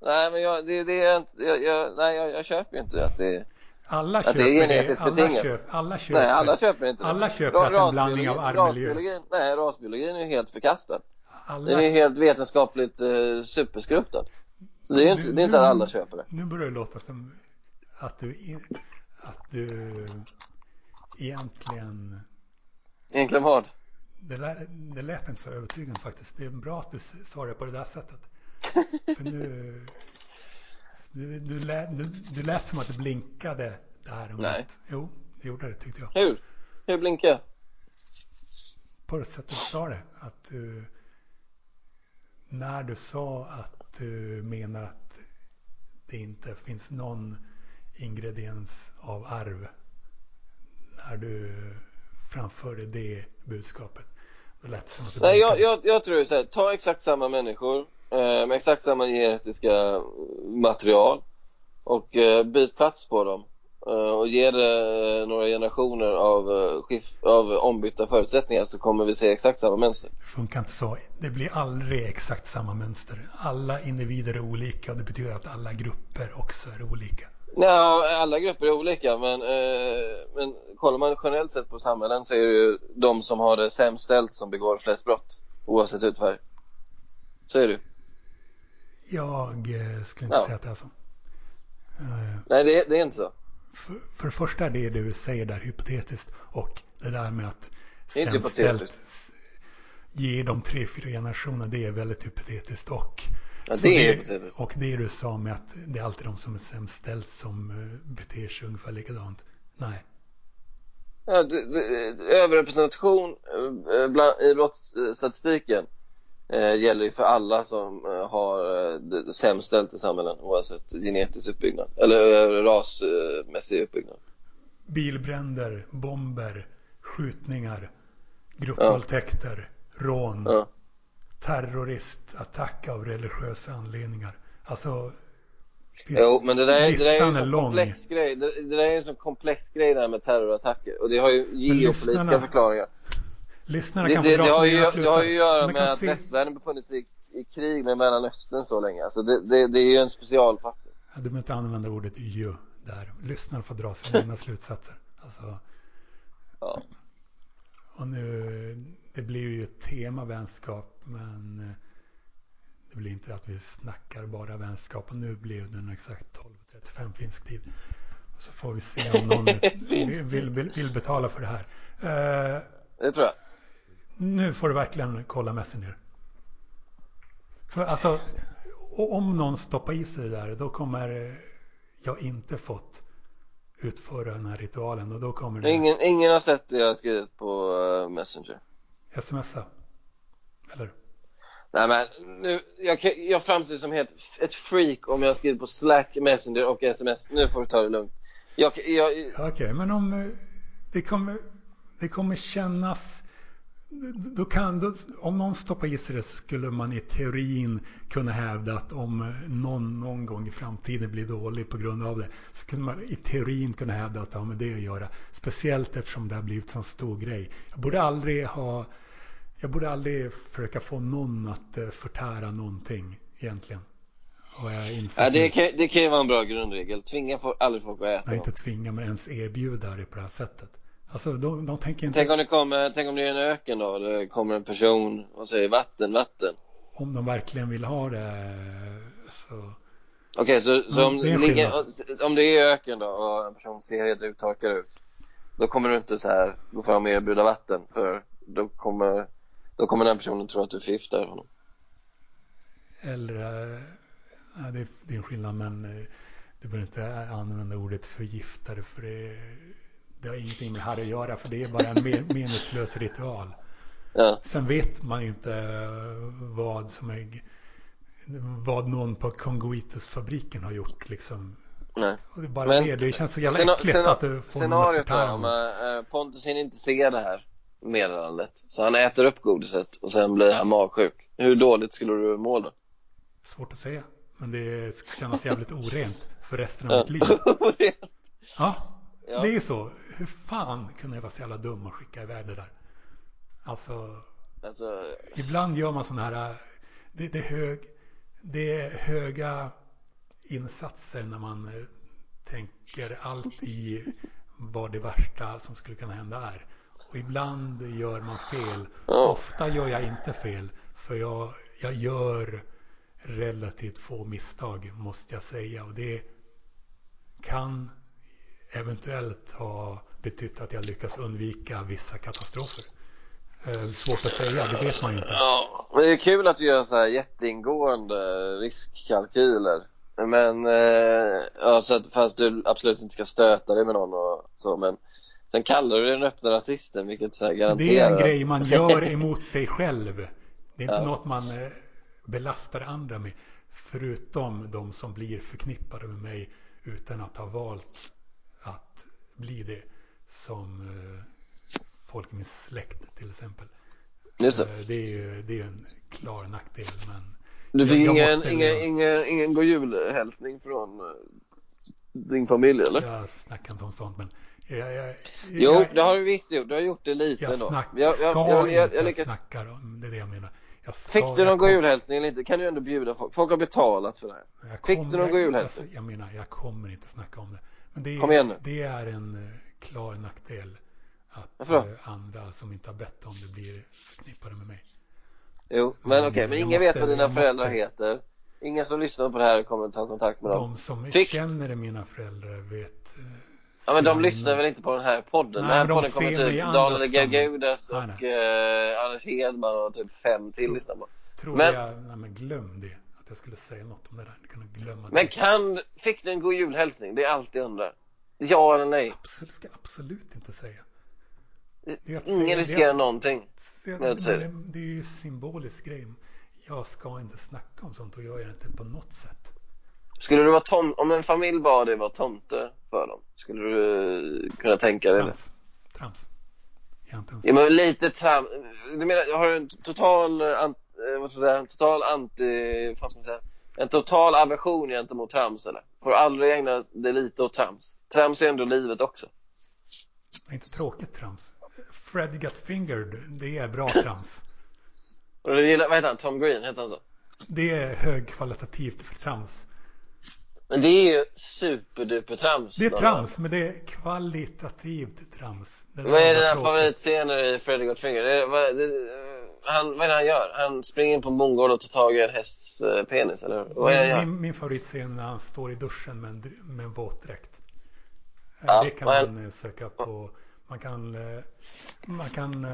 Nej, men jag, det, det är inte, jag, jag, nej, jag, jag köper ju inte att det är, Alla köper det är genetiskt Alla, betingat. köp, alla köper. nej alla köper inte det. Alla köper att det är en blandning av arv och miljö. nej rasbiologin är ju helt förkastad. Alla, Den är helt vetenskapligt eh, superskrutad. Så det är inte, det är inte att alla köper det. Nu börjar det låta som att du, att du egentligen Egentligen vad? det, lät, det lät inte så övertygande faktiskt. Det är bra att du s- sa det på det där sättet. För nu, du, du, lät, du, du lät som att det blinkade där. om Nej. att- Jo, det gjorde det tyckte jag. Hur? Hur blinkar jag? På det sättet du sa det. Att du, när du sa att du menar att det inte finns någon ingrediens av arv. När du framförde det budskapet. Då lät det som att Nej, jag, jag, jag tror så här, ta exakt samma människor eh, med exakt samma genetiska material och eh, byt plats på dem och ge det eh, några generationer av, eh, av ombytta förutsättningar så kommer vi se exakt samma mönster. Det funkar inte så. Det blir aldrig exakt samma mönster. Alla individer är olika och det betyder att alla grupper också är olika. Nej, alla grupper är olika men, eh, men kollar man generellt sett på samhällen så är det ju de som har det sämst ställt som begår flest brott oavsett hudfärg. Så är det. Jag eh, skulle inte Ja. säga att det är så. Eh, Nej, det, det är inte så. För, för det första det du säger där hypotetiskt och det där med att Det sämst ställt ge de tre, fyra generationerna, det är väldigt hypotetiskt. Och, Ja, det är hypotetiskt. och det du sa med att det är alltid de som är sämst ställt som eh, beter sig ungefär likadant. Nej, Ja, det, det, överrepresentation eh, bland, i brottsstatistiken eh, gäller ju för alla som eh, har eh, det sämst ställt i samhällen oavsett genetisk uppbyggnad eller eh, rasmässig uppbyggnad. bilbränder, bomber, skjutningar, gruppvåldtäkter, rån, Ja. terroristattack av religiösa anledningar. Alltså, det Jo, men det där, är- det där är en är komplex grej. Det, det där är en sån komplex grej det här med terrorattacker och det har ju geopolitiska förklaringar. Lyssnarna Det, kan det, få dra det, har ju, det har ju att göra med att se- västvärlden befunnit sig i, i krig med Mellanöstern så länge. Alltså det, det, det är ju en specialfaktor. Ja, Du behöver inte använda ordet ju där. Lyssnarna får dra sina egna slutsatser. Alltså, Ja. och nu, det blir ju ett tema vänskap, men eh, det blir inte att vi snackar bara vänskap. Och nu blev den exakt 12.35 finsk tid. Så får vi se om någon vill, vill, vill, betala för det här. Eh, Det tror jag. Nu får du verkligen kolla Messenger. För alltså, om någon stoppar i sig det där, då kommer jag inte fått utföra den här ritualen och då kommer det Ingen, ingen har sett det jag har skrivit på eh, Messenger. smsa. Eller? Nej men nu, jag, jag framstår som helt, ett freak om jag skriver på Slack, Messenger och sms. Nu får du ta det lugnt. Jag, jag, Ja, Okej, men om eh, det kommer, det kommer kännas då kan, då, om någon stoppar i sig det skulle man i teorin kunna hävda att om någon någon gång i framtiden blir dålig på grund av det så skulle man i teorin kunna hävda att det har med det att göra. Speciellt eftersom det har blivit en stor grej. Jag borde aldrig ha jag borde aldrig försöka få någon att eh, förtära någonting egentligen. Ja, det, kan, det kan ju vara en bra grundregel. Tvinga folk, aldrig folk att äta. Nej, inte tvinga men ens erbjuda det på det här sättet. Alltså de, de tänker inte Tänk om det kommer, tänk om det är en öken då, det kommer en person och säger vatten, vatten. om de verkligen vill ha det så Okej, så, så Ja, om, det ligger, om det är öken då och en person ser helt uttorkad ut Då kommer du inte så här gå fram och erbjuda vatten för då kommer, då kommer den personen tro att du förgiftar honom Eller, eh, nej, det, är, det är en skillnad men eh, du behöver inte använda ordet förgiftare för det, det har ingenting med här att göra för det är bara en men, meningslös ritual. Ja. Sen vet man ju inte vad som är vad någon på Congoitus-fabriken har gjort liksom. Nej. Det är bara Men- det, det känns så jävla äckligt att du får Scenariot är om äh, Pontus hinner inte se det här meddelandet. Så han äter upp godiset och sen blir han magsjuk. Hur dåligt skulle du må då? Svårt att säga. Men det skulle kännas jävligt orent för resten av mitt liv. Ja, Ja. det är så. Hur fan kunde jag vara så jävla dum och skicka iväg det där? Alltså, alltså, ibland gör man sådana här, det, det, är hög, det är höga insatser när man eh, tänker allt i vad det värsta som skulle kunna hända är. Och ibland gör man fel. Ofta gör jag inte fel. För jag, jag gör relativt få misstag måste jag säga. Och det kan eventuellt ha betytt att jag lyckas undvika vissa katastrofer. Eh, svårt att säga, det vet man ju inte. ja. Men det är kul att du gör så här jätteingående riskkalkyler. Men, eh, ja, så att, fast du absolut inte ska stöta dig med någon och så, men sen kallar du den öppna rasisten, vilket så här garanterar det är en grej man gör emot sig själv. Det är inte Ja. något man eh, belastar andra med. Förutom de som blir förknippade med mig utan att ha valt att bli det. Som eh, folk i min släkt till exempel. Just det. Eh, Det är ju det är en klar nackdel. Men Du fick Jag- jag ingen, ingen, ingen, ingen god julhälsning från eh, din familj eller? jag snackar inte om sånt. Men jag, jag, Jo, jag, det har du visst gjort. Du har gjort det lite jag ändå. snack, jag, ska jag, jag, jag, jag lyckas... snacka om. Det är det jag menar. Jag ska, Fick du jag någon god julhälsning eller inte? Kan du ändå bjuda folk? Folk har betalat för det här. Jag Fick du någon god jag, julhälsning? alltså, jag menar, jag kommer inte snacka om det. Men det, Kom igen nu. det är en eh, klar nackdel att eh, andra som inte har bett om det blir förknippade med mig. Jo, men Men okej, men jag ingen vet måste- vad dina föräldrar måste- heter. Ingen som lyssnar på det här kommer att ta kontakt med dem. De som Fick- känner mina föräldrar vet. eh, Ja men de lyssnar väl inte på den här podden? Nej, den här men de podden kommer typ Daniel Nej, och eh, Anders Hedman och typ fem till lyssnar på. Tror men- jag, nej men glöm det. Att jag skulle säga något om det där. Jag kunde glömma Men det. kan, fick du en god julhälsning? Det är allt jag undrar. Ja eller nej? Absolut, ska jag absolut inte säga. Det- Det Ingen säga- det riskerar att- någonting. Men men är det, det. det är ju symbolisk grej. Jag ska inte snacka om sånt och jag gör det inte på något sätt. Skulle du vara tom om en familj bad dig vara tomte för dem? Skulle du eh, kunna tänka dig det? Trams. Trams. Inte ens... Ja men lite tram... Du menar, har du en total, ant, eh, vad ska jag säga, en total anti, vad ska man säga? En total aversion gentemot trams eller? Får aldrig ägna dig lite åt trams? Trams är ändå livet också. Det är inte tråkigt trams. Fred got fingered. Det är bra trams. Och du gillar, vad heter han? Tom Green, heter han så? Det är högkvalitativt för trams. Men det är ju superduper trams. Det är trams, men det är kvalitativt trams. Det Vad är dina favoritscener i Freddy Got? Det, det, han, vad är det han gör? Han springer in på en bondgård och tar tag i en hästs eh, penis, eller? Vad är det han gör? Min, min, favoritscen är när han står i duschen med en, med en våtdräkt. Eh, Ja, det kan men- man eh, söka på. Man kan... Man kan...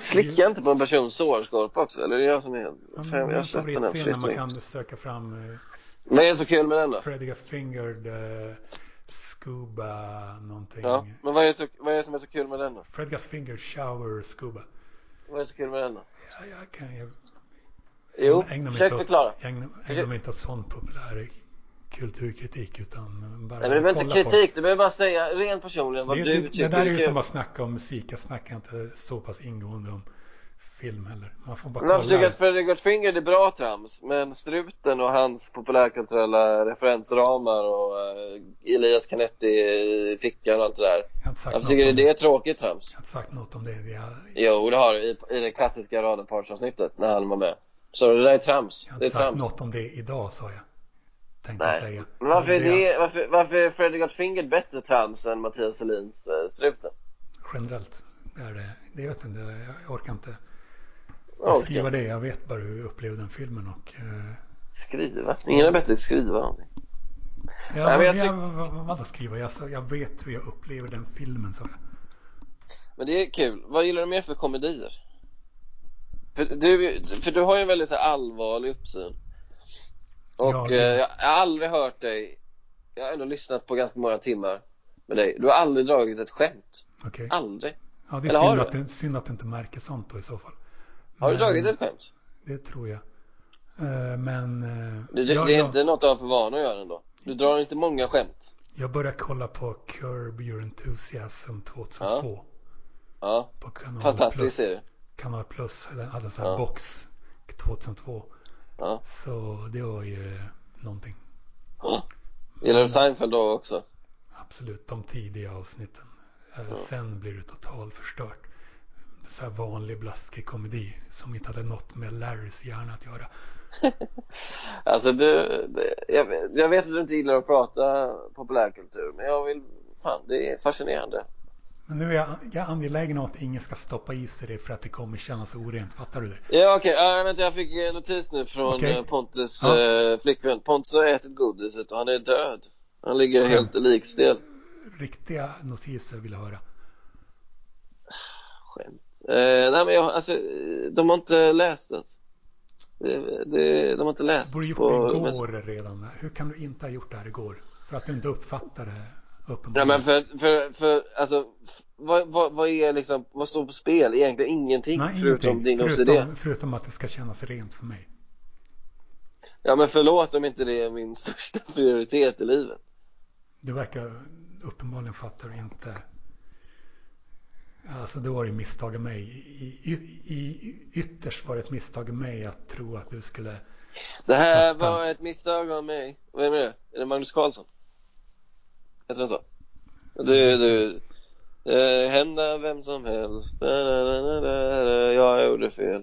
Slicka inte på en persons sårskorpa också, eller? Det är jag som är helt... Ja, Fan, jag har sett den här man kan söka fram Vad är det så kul med den då? Got fingered, Scuba någonting. Ja, men vad är, det så, vad är det som är så kul med den då? Fred got fingered, shower, Scuba. Vad är så kul med den då? Ja, jag kan ju Jo, ägna försök inte förklara. jag ägnar, ägnar mig inte åt sån populär kulturkritik utan bara Nej men det behöver inte kolla på kritik, du behöver bara säga rent personligen vad det, du det, tycker det där är är ju kul. som att snacka om musik. Jag snackar inte så pass ingående om film heller. Man får bara Men jag tycker kolla. att Freddy Got Fingered är bra trams, men Struten och hans populärkulturella referensramar och uh, Elias Canetti i fickan och allt det där. Jag tycker det det. är tråkigt trams. Jag har inte sagt något om det. Jag, Jo, det har du i, i det klassiska radarpartsavsnittet när han var med. Så det där är trams. jag har Det är inte sagt trams. något om det idag sa jag. Nej. Men varför är, Det- varför, varför är Freddy Got Fingered bättre trams än Mattias Selins uh, Struten? Generellt. Är det, det vet inte. Jag orkar inte Jag orkar skriva inte. det. Jag vet bara hur jag upplevde den filmen och eh, Skriva? Ingen är bättre att skriva någonting. jag, Nej, men jag jag, vad, vadå skriva? Jag, jag vet hur jag upplever den filmen jag. Men det är kul. Vad gillar du mer för komedier? För du, för du har ju en väldigt så allvarlig uppsyn. Och Ja, eh, det- jag har aldrig hört dig, jag har ändå lyssnat på ganska många timmar med dig. Du har aldrig dragit ett skämt. Okej. Aldrig. Ja, det är synd att, det, synd att du inte märker sånt då i så fall. Har du Men dragit ett skämt? Det tror jag. Eh, Men eh, Det, det, jag, det är jag, inte något du har för vana att göra ändå. Du drar inte många skämt. jag började kolla på Curb Your Enthusiasm 2002. Ja, På kanal fantastisk Plus. serie. Kanal Plus hade, hade så här Ja. box 2002. Ja. Så det var ju någonting. Gillar du Seinfeld då också? Absolut, de tidiga avsnitten. Eh, Sen blir det totalt förstört. Så vanlig blaskig komedi som inte hade något med Larrys hjärna att göra. Alltså du, jag, vet- jag vet att du inte gillar att prata populärkultur, men jag vill, fan det är fascinerande. Men nu är jag, jag är angelägen om att ingen ska stoppa i sig det för att det kommer kännas orent. Fattar du det? Ja okej, okay. vänta jag fick en notis nu från Okej. eh, Pontus Ja. eh, flickvän. Pontus har ätit godiset och han är död. Han ligger Skämt. helt likstel. Riktiga notiser vill jag höra. Skämt. Eh, nej men jag, alltså, de har inte läst ens. Det, det, de har inte läst. Borde gjort på- det igår redan. Hur kan du inte ha gjort det här igår? För att du inte uppfattar det Ja uppenbarligen. men för, för, för alltså, vad, vad, vad är liksom, vad står på spel? Egentligen ingenting Nej, förutom ingenting. din OCD. Förutom, förutom att det ska kännas rent för mig. Ja men förlåt om inte det är min största prioritet i livet. Du verkar uppenbarligen fattar du inte. Alltså det var ju misstag av mig. I, i, ytterst var det ett misstag av mig att tro att du skulle Det här Fattar. var ett misstag av mig. Vem är det? Är det Magnus Carlsson? Heter han så? Du, du. Eh, hända vem som helst. Da. Jag gjorde fel.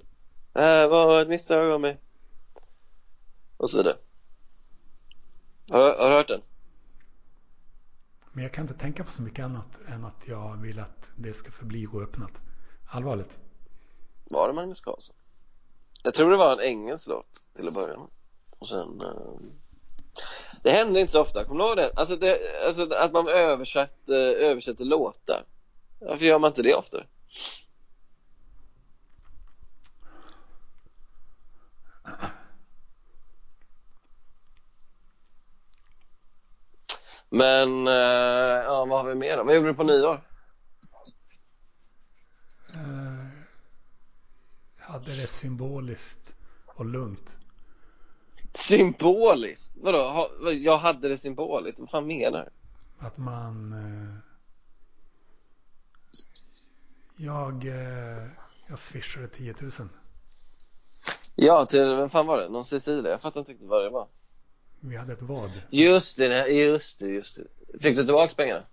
Det här var ett misstag av mig. Och så vidare. Har, har du hört den? Men jag kan inte tänka på så mycket annat än att jag vill att det ska förbli oöppnat. Allvarligt. Var det Magnus Carlsson? Jag tror det var en engelsk låt till att börja med. Och sen... Eh, det hände inte så ofta, kommer du ihåg det? Alltså, det, alltså att man översätter, översätter låtar. Varför gör man inte det oftare? Men, eh, ja vad har vi mer då? Vad gjorde du på nyår? Eh, hade det symboliskt och lugnt. Symboliskt? Vadå? Jag hade det symboliskt? Vad fan menar du? Att man... Eh, jag, jag swishade 10 000. Ja, till, vem fan var det? Någon Cecilia? Jag fattar inte riktigt vad det var. Vi hade ett vad. Just det, just det, just det. Fick du tillbaka pengarna?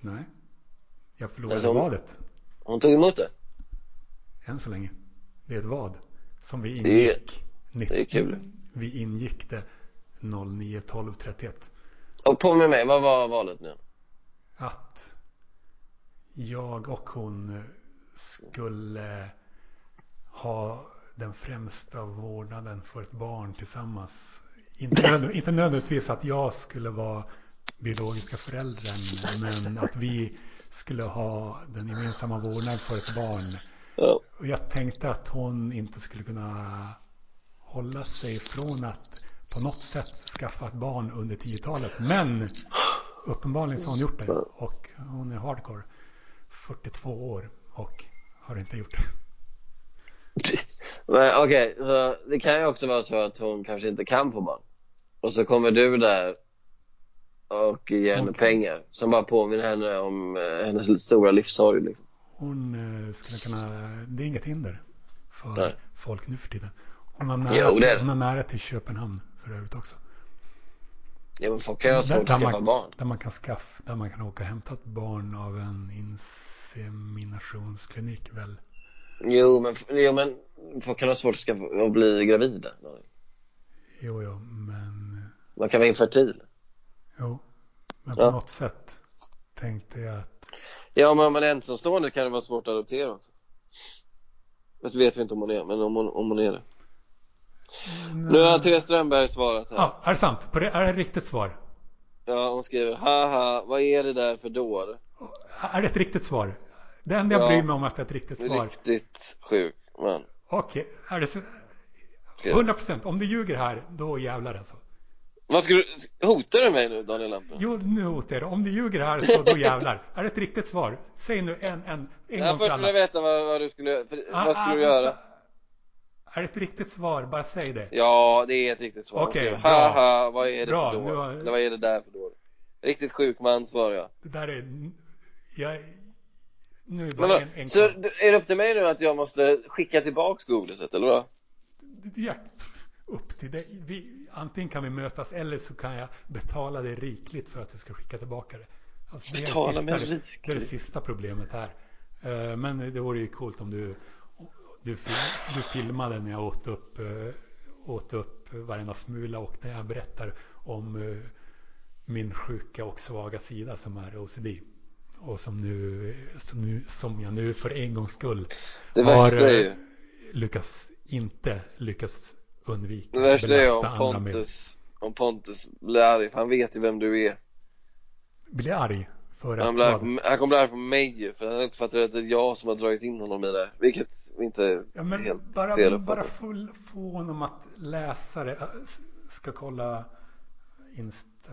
Nej. Jag förlorade Alltså, vadet. Hon tog emot det? Än så länge. Det är ett vad. Som vi Det är- ingick. det är kul. Vi ingick det 09 12 31. Och på med mig, vad var valet nu? Att jag och hon skulle ha den främsta vårdnaden för ett barn tillsammans. Inte, inte nödvändigtvis att jag skulle vara biologiska föräldern men att vi skulle ha den gemensamma vårdnaden för ett barn. Och jag tänkte att hon inte skulle kunna hålla sig från att på något sätt skaffa ett barn under 10-talet. Men uppenbarligen så har hon gjort det. Och hon är hardcore. 42 år och har inte gjort det. Men okej, så det kan ju också vara så att hon kanske inte kan få barn. Och så kommer du där och ger henne Hon kan. pengar som bara påminner henne om eh, hennes stora livssorg liksom. Hon eh, skulle kunna, det är inget hinder för Nej. folk nu för tiden. Hon har, nära, Jo, det hon har nära till Köpenhamn för övrigt också. Ja men folk kan ju ha svårt att där, skaffa man, barn. där man kan skaffa, där man kan åka och hämta ett barn av en inseminationsklinik väl. Jo men, jo men folk kan ha svårt att, bli gravida. Jo, jo, men Man kan vara infertil. Jo, men på Ja. något sätt tänkte jag att Ja men om man är ensamstående kan det vara svårt att adoptera också. Fast vet vi inte om hon är, men om hon, om hon är det. Nu har Therese Strömberg svarat här. Ja, är det sant? På det, är det ett riktigt svar? Ja, hon skriver haha, vad är det där för dåre? Är det ett riktigt svar? Det enda jag Ja. bryr mig om är att det är ett riktigt svar. Riktigt sjuk man. Okej, är det så? Skriver. 100 procent. Om du ljuger här, då jävlar alltså. Vad ska du, hotar du mig nu Daniel Lampen? Jo, nu hotar jag Om du ljuger här så då jävlar. Är det ett riktigt svar? Säg nu en, en, en Ja, gång för först vill jag veta vad, vad du skulle, för, Ah, vad skulle ah, du göra? alltså, Är det ett riktigt svar? Bara säg det. Ja, det är ett riktigt svar. Okej, Okej, bra. Haha, vad är det Bra, för nu då? har- Eller vad är det där för då? Riktigt sjuk man svarar jag. Det där är... Jag, nu är det bara en, en så är det upp till mig nu att jag måste skicka tillbaks godiset, eller vad? Ja, upp till dig. Vi, antingen kan vi mötas eller så kan jag betala dig rikligt för att du ska skicka tillbaka det. Alltså, det, är Betala det, mig sista, det, det är det rikligt? sista problemet här. Eh, Men det vore ju coolt om du, du, du filmade när jag åt upp, eh, åt upp varenda smula och när jag berättar om eh, min sjuka och svaga sida som är OCD. Och som, nu, som, nu, som jag nu för en gångs skull Det har är eh, ju, lyckats, inte lyckats undvika det värsta är om med. Pontus, om Pontus blir arg, för han vet ju vem du är. Blir arg för Han, blir vad? han kommer bli arg på mig ju, för han uppfattar att det är jag som har dragit in honom i det. Vilket inte är Ja, men helt bara, fel bara uppfattat. få, honom att läsa det. Äh, Ska kolla Insta.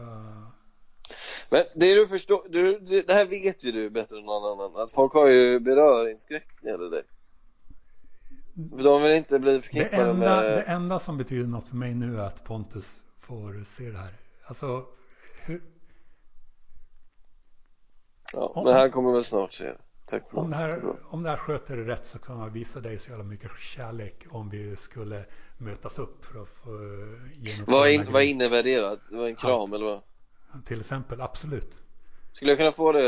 Men det du förstår, du, det, det här vet ju du bättre än någon annan, att folk har ju beröringsskräck när det dig. De vill inte bli Det förknippade enda, med... det enda som betyder något för mig nu är att Pontus får se det här. Alltså, hur, Ja, men han kommer väl snart se det. Tack om, det det. här, om det här sköter det rätt så kan man visa dig så jävla mycket kärlek om vi skulle mötas upp för att få eh, genomföra Vad, in, vad innebär det då? Det var en kram Allt. eller vad? Till exempel, absolut. Skulle jag kunna få det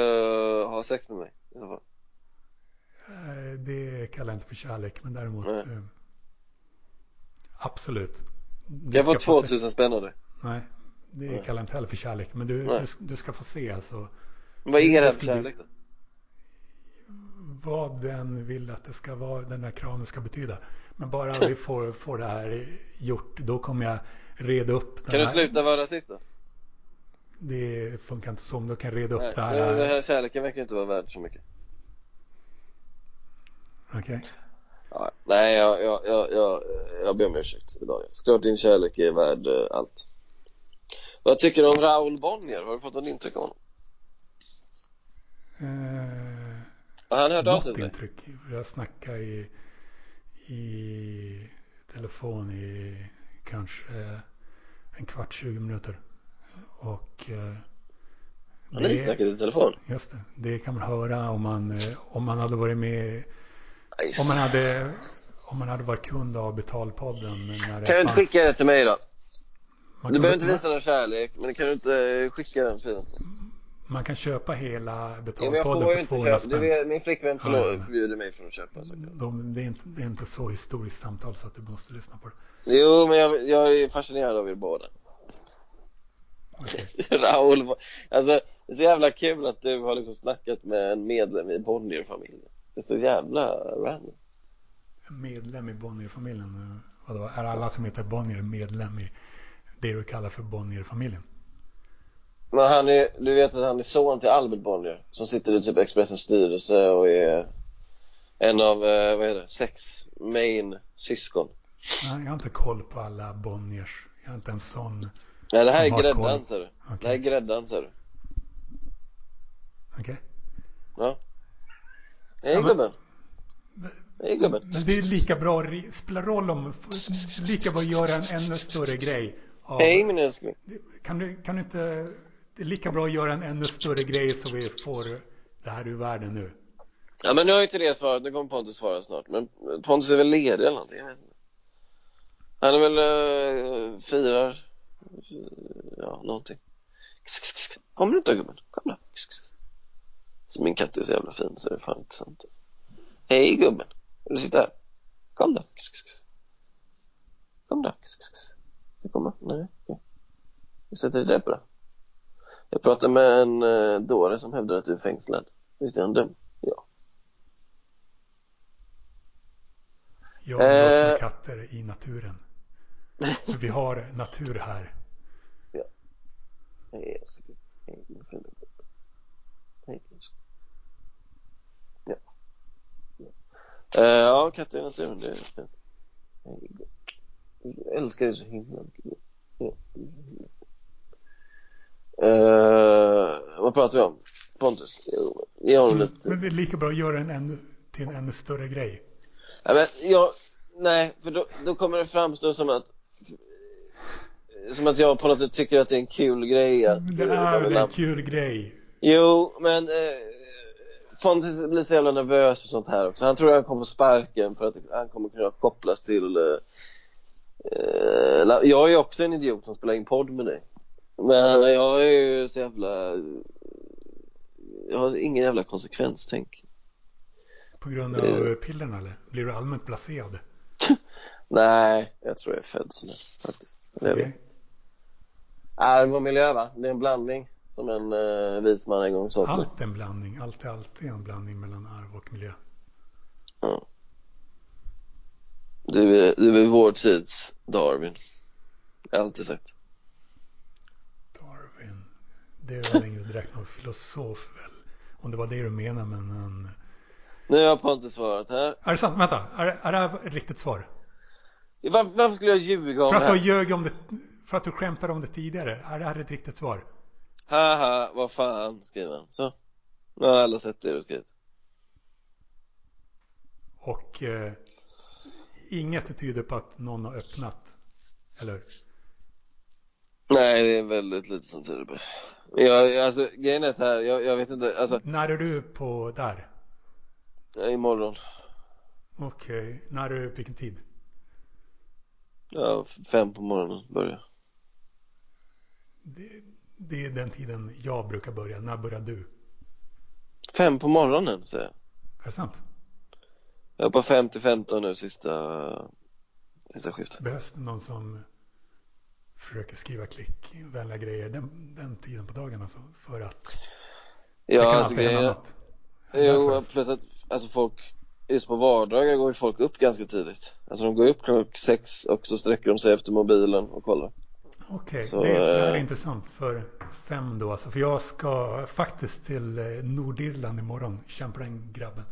att ha sex med mig? I så fall? Eh, Det kallar jag inte för kärlek, men däremot Nej. eh, absolut. Du jag få ska se- 2000 spänn av dig? Nej, det Nej. kallar jag inte heller för kärlek. Men du, du, du ska få se alltså Men vad är det här för kärlek då? vad den vill att det ska vara, den här kramen ska betyda. Men bara vi får, får det här gjort, då kommer jag reda upp den Kan du här. sluta vara rasist då? Det funkar inte men då kan reda upp Nej, det här. det här kärleken verkar inte vara värd så mycket Okej. ja, Nej, jag, jag, jag, jag, jag ber om ursäkt Daniel Såklart din kärlek är värd eh, allt Vad tycker du om Raoul Bonnier? Har du fått något intryck av honom? Har han hört av sig intryck. Jag snackade i, i telefon i kanske en kvart, 20 minuter. Och eh, Har ni snackat i telefon? Just det, det kan man höra om man, eh, om man hade varit med, Nej, om man hade, om man hade varit kund av Betalpodden. Kan du inte skicka det till mig då? man Du behöver inte visa någon kärlek, men kan du inte eh, skicka den filen? man kan köpa hela Ja, Betalpodden får ju för inte 200 köpa, du spänn. vet, min flickvän Ja, ja, ja. förbjuder mig från att köpa så. De, det, är inte, det är inte så historiskt samtal så att du måste lyssna på det. Jo, men jag, jag är fascinerad av er båda. Raoul, alltså det är så jävla kul att du har liksom snackat med en medlem i Bonnier-familjen Det är så jävla random Medlem i Bonnier-familjen. Vadå, är alla som heter Bonnier medlem i det du kallar för Bonnier-familjen? Men han är, du vet att han är son till Albert Bonnier som sitter i typ Expressens styrelse och är en av, eh, vad är det, sex main syskon Nej, jag har inte koll på alla Bonniers. Jag är inte en sån. Nej det här är gräddan ser du Okej. Det här är gräddan ser du Okej. Ja Hej Ja, men- gubben Hej gubben Men det är lika bra, spelar roll om, lika bra göra en ännu större grej. Av, Hej min älskling kan, du, kan du inte, det är lika bra att göra en ännu större grej så vi får det här ur världen nu. Ja men nu har ju inte det svarat, nu kommer Pontus svara snart Men Pontus är väl ledig eller någonting, jag vet inte Han är väl, uh, firar, ja någonting Kss, kss, kss. Kom nu då gubben, kom då. Så Min katt är så jävla fin så det är fan inte sant Hej gubben, vill du sitta här? Kom då. Kom då. Ska du komma? Nej, Vi sätter dig där på det Jag pratade med en uh, dåre som hävdar att du är fängslad Visst är han dum? Ja Jag umgås Eh. med katter i naturen. För vi har natur här. Ja. Ja, ja katter i naturen, det är. Jag älskar dig så himla mycket. Uh, vad pratar vi om? Pontus? Ge honom lite. Men det är lika bra att göra den ännu, till en ännu större grej. Ja, men jag, nej, för då, då kommer det framstå som att som att jag på något sätt tycker att det är en kul grej att, Det är väl en kul grej? Jo, men eh, Pontus blir så jävla nervös för sånt här också. Han tror att han kommer sparken för att han kommer kunna kopplas till eh, eh Jag är också en idiot som spelar in podd med dig. Men jag är ju så jävla Jag har ingen jävla konsekvenstänk. På grund av eh. pillerna eller? Blir du allmänt blaserad? Nej, jag tror jag är född sådär faktiskt. Okay. Arv och miljö va? Det är en blandning som en uh, vis man en gång sa Allt är en blandning. Allt är alltid en blandning mellan arv och miljö. Ja. Du är, du är vår tids Darwin. Jag har alltid sagt. Darwin. Det är väl inte direkt någon filosof väl? Om det var det du menar men en... Nu har Pontus svarat här. Är det sant? Vänta. Är, är det här riktigt svar? Varför, varför skulle jag ljuga om För att det här? du ljög om det för att du skämtade om det tidigare. Är det här ett riktigt svar? Haha, vad fan, skriver han. Så. Nu har alla sett det du skrivit. Och eh, inget tyder på att någon har öppnat. Eller? Nej, det är väldigt lite som tyder på det. Jag, alltså, grejen är så här, jag, jag vet inte, alltså. När är du på där? Imorgon. Okej, okay. när är du, vilken tid? Ja, fem på morgonen börjar det, det är den tiden jag brukar börja. När börjar du? Fem på morgonen säger jag. Är det sant? Jag är på fem till femton nu sista, sista skiftet. Behövs det någon som försöker skriva klickvänliga grejer den, den tiden på dagen alltså? För att ja, det kan alltså alltid hända något. Jo, plus att alltså folk just på vardagar går ju folk upp ganska tidigt. Alltså de går upp klockan sex och så sträcker de sig efter mobilen och kollar. Okej, okay, det, det är äh... intressant för fem då alltså. För jag ska faktiskt till eh, Nordirland imorgon. Kämpa den grabben.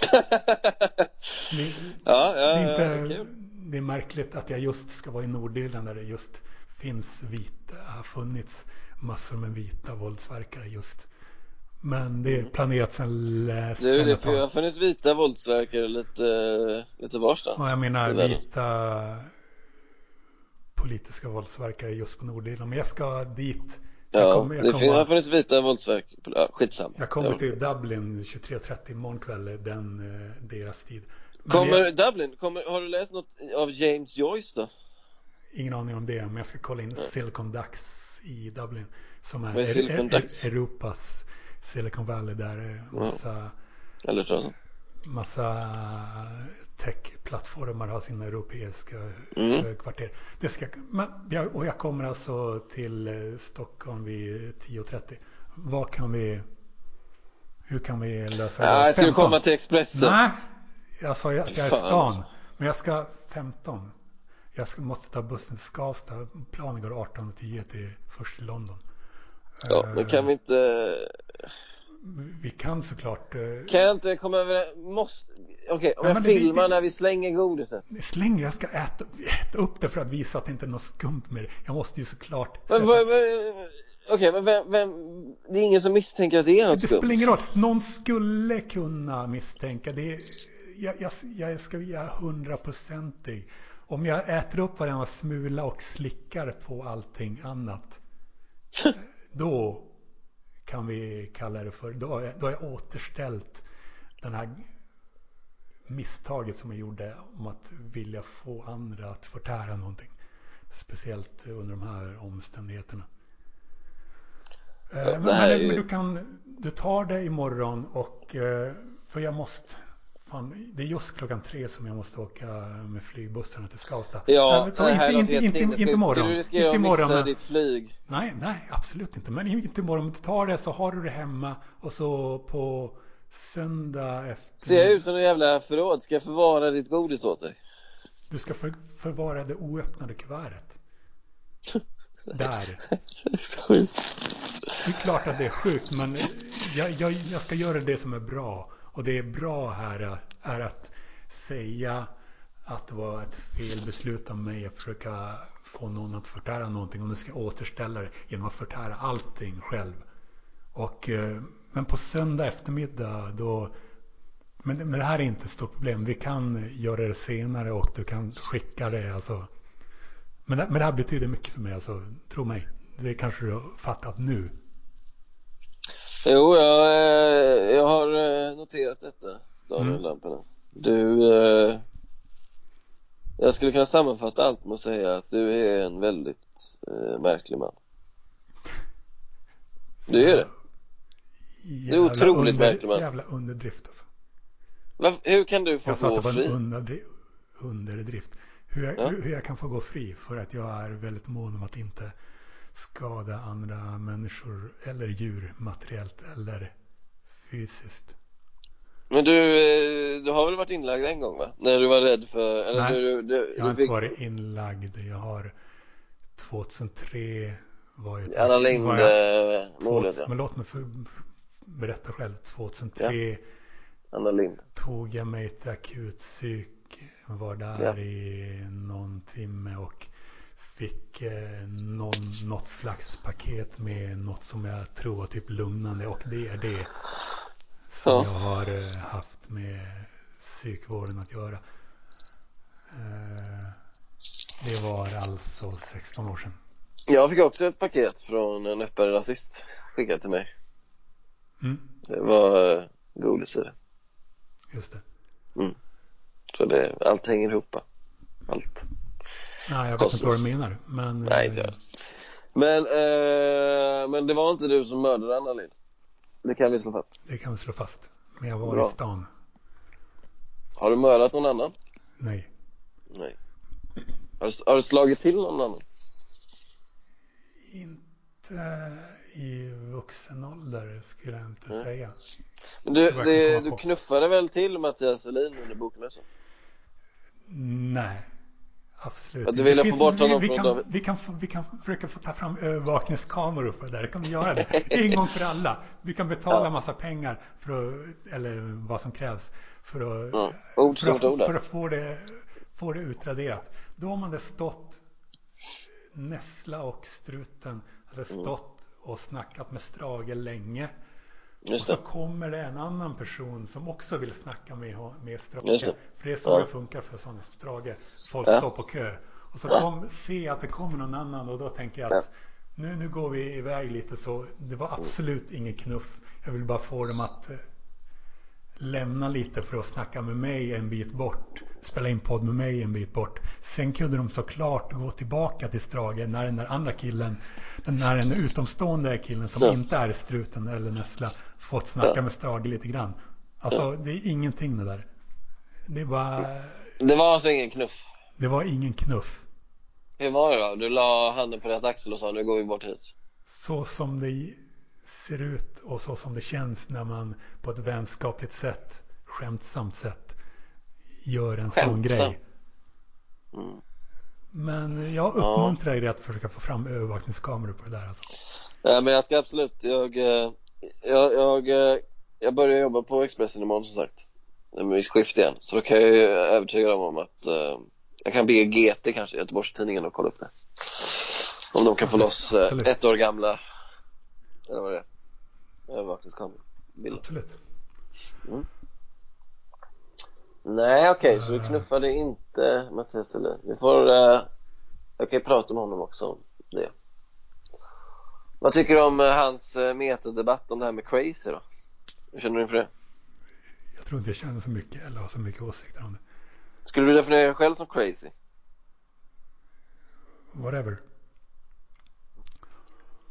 det, ja, ja, det, är inte, ja, det, det är märkligt att jag just ska vara i Nordirland där det just finns vita, har funnits massor med vita våldsverkare just. Men det är mm. planerat du, sen det, för det har funnits vita våldsverkare lite, lite varstans. Ja, jag menar vita politiska våldsverkare just på Nordirland. Men jag ska dit. Jag ja, kommer, jag det kommer, har funnits vita våldsverk. Ja, skitsamma. Jag kommer till Dublin 23.30 imorgon kväll, den, eh, deras tid. Men kommer jag, Dublin, kommer, har du läst något av James Joyce då? Ingen aning om det, men jag ska kolla in Nej. Silicon Ducks i Dublin. Som är, är er, Europas Silicon Valley där massa, ja. Eller tror massa techplattformar har sina europeiska mm. högkvarter. Det ska, men, och jag kommer alltså till eh, Stockholm vid 10.30. Vad kan vi, hur kan vi lösa det? Ja, ska du komma till Expressen? Nej, jag sa att jag är i stan. Alltså. Men jag ska 15. Jag ska, måste ta bussen till Skavsta. Planen går 18.10 till först till London. Ja, men kan vi inte vi kan såklart. Eh, kan jag inte komma över måste Okej, okay, om Nej, jag filmar det, det, när vi slänger godiset. Slänger? Jag ska äta, äta upp det för att visa att det inte är något skumt med det. Jag måste ju såklart. Men, sätta... Okej, men vem, vem, det är ingen som misstänker att det är något det skumt? Det spelar ingen roll. Någon skulle kunna misstänka det. Jag, jag, jag ska vara hundraprocentig. Om jag äter upp varenda smula och slickar på allting annat. då kan vi kalla det för. Då har jag, då har jag återställt den här misstaget som jag gjorde om att vilja få andra att förtära någonting. Speciellt under de här omständigheterna. Men, men, men, du kan, du tar det imorgon och eh, för jag måste Fan, det är just klockan tre som jag måste åka med flygbussarna till Skavsta. Ja, äh, så det här inte, inte, inte, inte imorgon. Du riskerar inte imorgon, att missa men... ditt flyg. Nej, nej, absolut inte. Men inte imorgon. Om du tar det så har du det hemma och så på söndag efter... Ser jag ut som en jävla förråd? Ska jag förvara ditt godis åt dig? Du ska för, förvara det oöppnade kuvertet. Där. Det är klart att det är sjukt, men jag, jag, jag ska göra det som är bra. Och det är bra här är att säga att det var ett fel beslut av mig att försöka få någon att förtära någonting och nu ska jag återställa det genom att förtära allting själv. Och, eh, men på söndag eftermiddag då men, men det här är inte ett stort problem. Vi kan göra det senare och du kan skicka det. Alltså. Men, men det här betyder mycket för mig. Alltså, tro mig. Det kanske du har fattat nu. Jo, jag, eh, jag har eh, noterat detta, Daniel mm. Lampinen. Du, eh, jag skulle kunna sammanfatta allt med att säga att du är en väldigt märklig man. Du är det. Du är otroligt under, märklig man. Jävla underdrift alltså. Varför, hur kan du få jag gå fri? Jag sa att det var en underdrift. Hur jag, ja. hur jag kan få gå fri för att jag är väldigt mån om att inte skada andra människor eller djur materiellt eller fysiskt. Men du, eh, du har väl varit inlagd en gång va? När du var rädd för, eller Nej, du, du, jag har fick... inte varit inlagd. Jag har 2003 var jag Anna Lindh-målet ja. Men låt mig för, berätta själv. 2003 ja. Anna Lind. tog jag mig till akutpsyk. Var där ja. i någon timme och fick eh, någon, något slags paket med något som jag tror var typ lugnande och det är det som ja. jag har eh, haft med psykvården att göra. Eh, det var alltså 16 år sedan. Jag fick också ett paket från en öppen rasist skickat till mig. Mm. Det var eh, det. Just det. Mm. Så det, allt hänger ihop. Allt. Nej, jag vet inte vad du menar. Men, Nej, inte jag. Men, eh, men det var inte du som mördade Anna Lind. Det kan vi slå fast. Det kan vi slå fast. Men jag var Bra. i stan. Har du mördat någon annan? Nej. Nej. Har du, har du slagit till någon annan? Inte i vuxen ålder skulle jag inte Nej. säga. Men du, det, du knuffade väl till Mattias Selin under bokmässan? Nej. Absolut. Att du ville få bort honom vi, vi, från kan, vi, kan, vi kan försöka få ta fram övervakningskameror för det där. Kan vi göra det? En gång för alla. Vi kan betala ja. massa pengar för att, eller vad som krävs för att, mm. för att, för att få, det, få det utraderat. Då har man det stått Nässla och struten, alltså mm. stått och snackat med Strage länge. Och så kommer det en annan person som också vill snacka med, med Strage. För det är så ja. det funkar för sådana som Strage. Folk ja. står på kö. Och så kom, se att det kommer någon annan och då tänker jag att nu, nu går vi iväg lite så. Det var absolut ingen knuff. Jag vill bara få dem att eh, lämna lite för att snacka med mig en bit bort. Spela in podd med mig en bit bort. Sen kunde de såklart gå tillbaka till Strage när den där andra killen, den där den utomstående killen som ja. inte är struten eller nässla, fått snacka ja. med Strage lite grann. Alltså ja. det är ingenting det där. Det var... Det var alltså ingen knuff? Det var ingen knuff. Hur var det då? Du la handen på rätt axel och sa nu går vi bort hit. Så som det ser ut och så som det känns när man på ett vänskapligt sätt, skämtsamt sätt, gör en Skämtsam. sån grej. Mm. Men jag uppmuntrar ja. dig att försöka få fram övervakningskameror på det där alltså. Nej men jag ska absolut, jag, eh, jag, jag, eh, jag börjar jobba på Expressen imorgon som sagt. Med mitt skift igen. Så då kan jag ju övertyga dem om att uh, jag kan be GT kanske, Göteborgstidningen och kolla upp det. Om de kan få loss uh, ett år gamla, eller vad det är övervakningskameror. Absolut. Mm. Nej okej, okay, så du knuffade inte Mattias eller? Vi får, uh, jag kan prata med honom också om det. Vad tycker du om uh, hans uh, metadebatt om det här med crazy då? Hur känner du inför det? Jag tror inte jag känner så mycket eller har så mycket åsikter om det. Skulle du definiera dig själv som crazy? Whatever.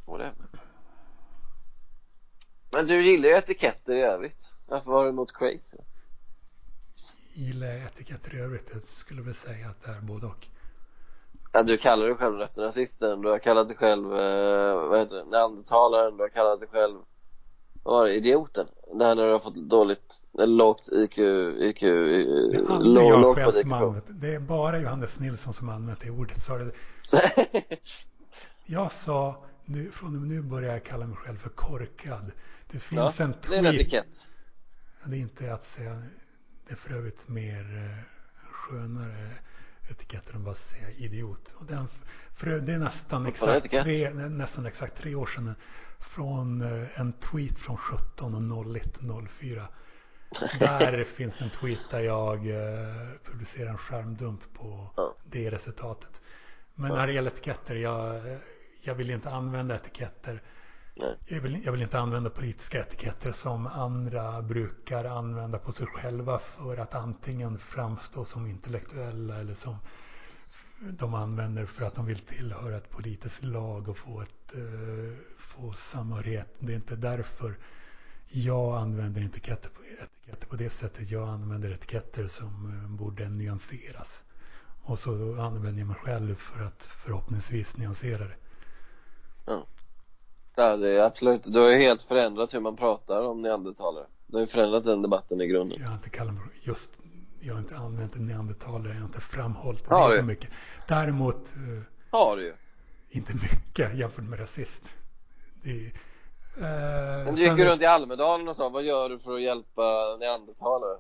Whatever. Men du gillar ju etiketter i övrigt. Varför var du emot crazy? Gillar jag etiketter i övrigt? Jag skulle väl säga att det är både och. Ja, du kallar dig själv rasisten, du har kallat dig själv, eh, vad heter det, neandertalaren, du har kallat dig själv, vad var det, idioten? Det här när du har fått dåligt, eller lågt IQ, IQ, Det är aldrig jag själv som använt det. är bara Johannes Nilsson som använt det ordet. Så det. jag sa, nu, från nu börjar jag kalla mig själv för korkad. Det finns ja, en tweet. Det är en etikett. Det är inte att säga. Det är för övrigt mer eh, skönare etiketter än bara säga idiot. Och den, för det är nästan exakt, tre, nästan exakt tre år sedan från eh, en tweet från 17 och 01 04. Där finns en tweet där jag eh, publicerar en skärmdump på Ja. det resultatet. Men när det gäller etiketter, jag, jag vill inte använda etiketter. Jag vill, jag vill inte använda politiska etiketter som andra brukar använda på sig själva för att antingen framstå som intellektuella eller som de använder för att de vill tillhöra ett politiskt lag och få, ett, eh, få samhörighet. Det är inte därför jag använder etiketter på, etiketter på det sättet. Jag använder etiketter som eh, borde nyanseras. Och så använder jag mig själv för att förhoppningsvis nyansera det. Ja, det är absolut. Du har ju helt förändrat hur man pratar om neandertalare. Du har ju förändrat den debatten i grunden. Jag har inte kallat mig just, jag har inte använt neandertalare, jag har inte framhållit Har det du? så mycket. Däremot, eh, Har du ju. inte mycket jämfört med rasist. Det, är, eh, Men du gick ju runt i Almedalen och sa, vad gör du för att hjälpa neandertalare?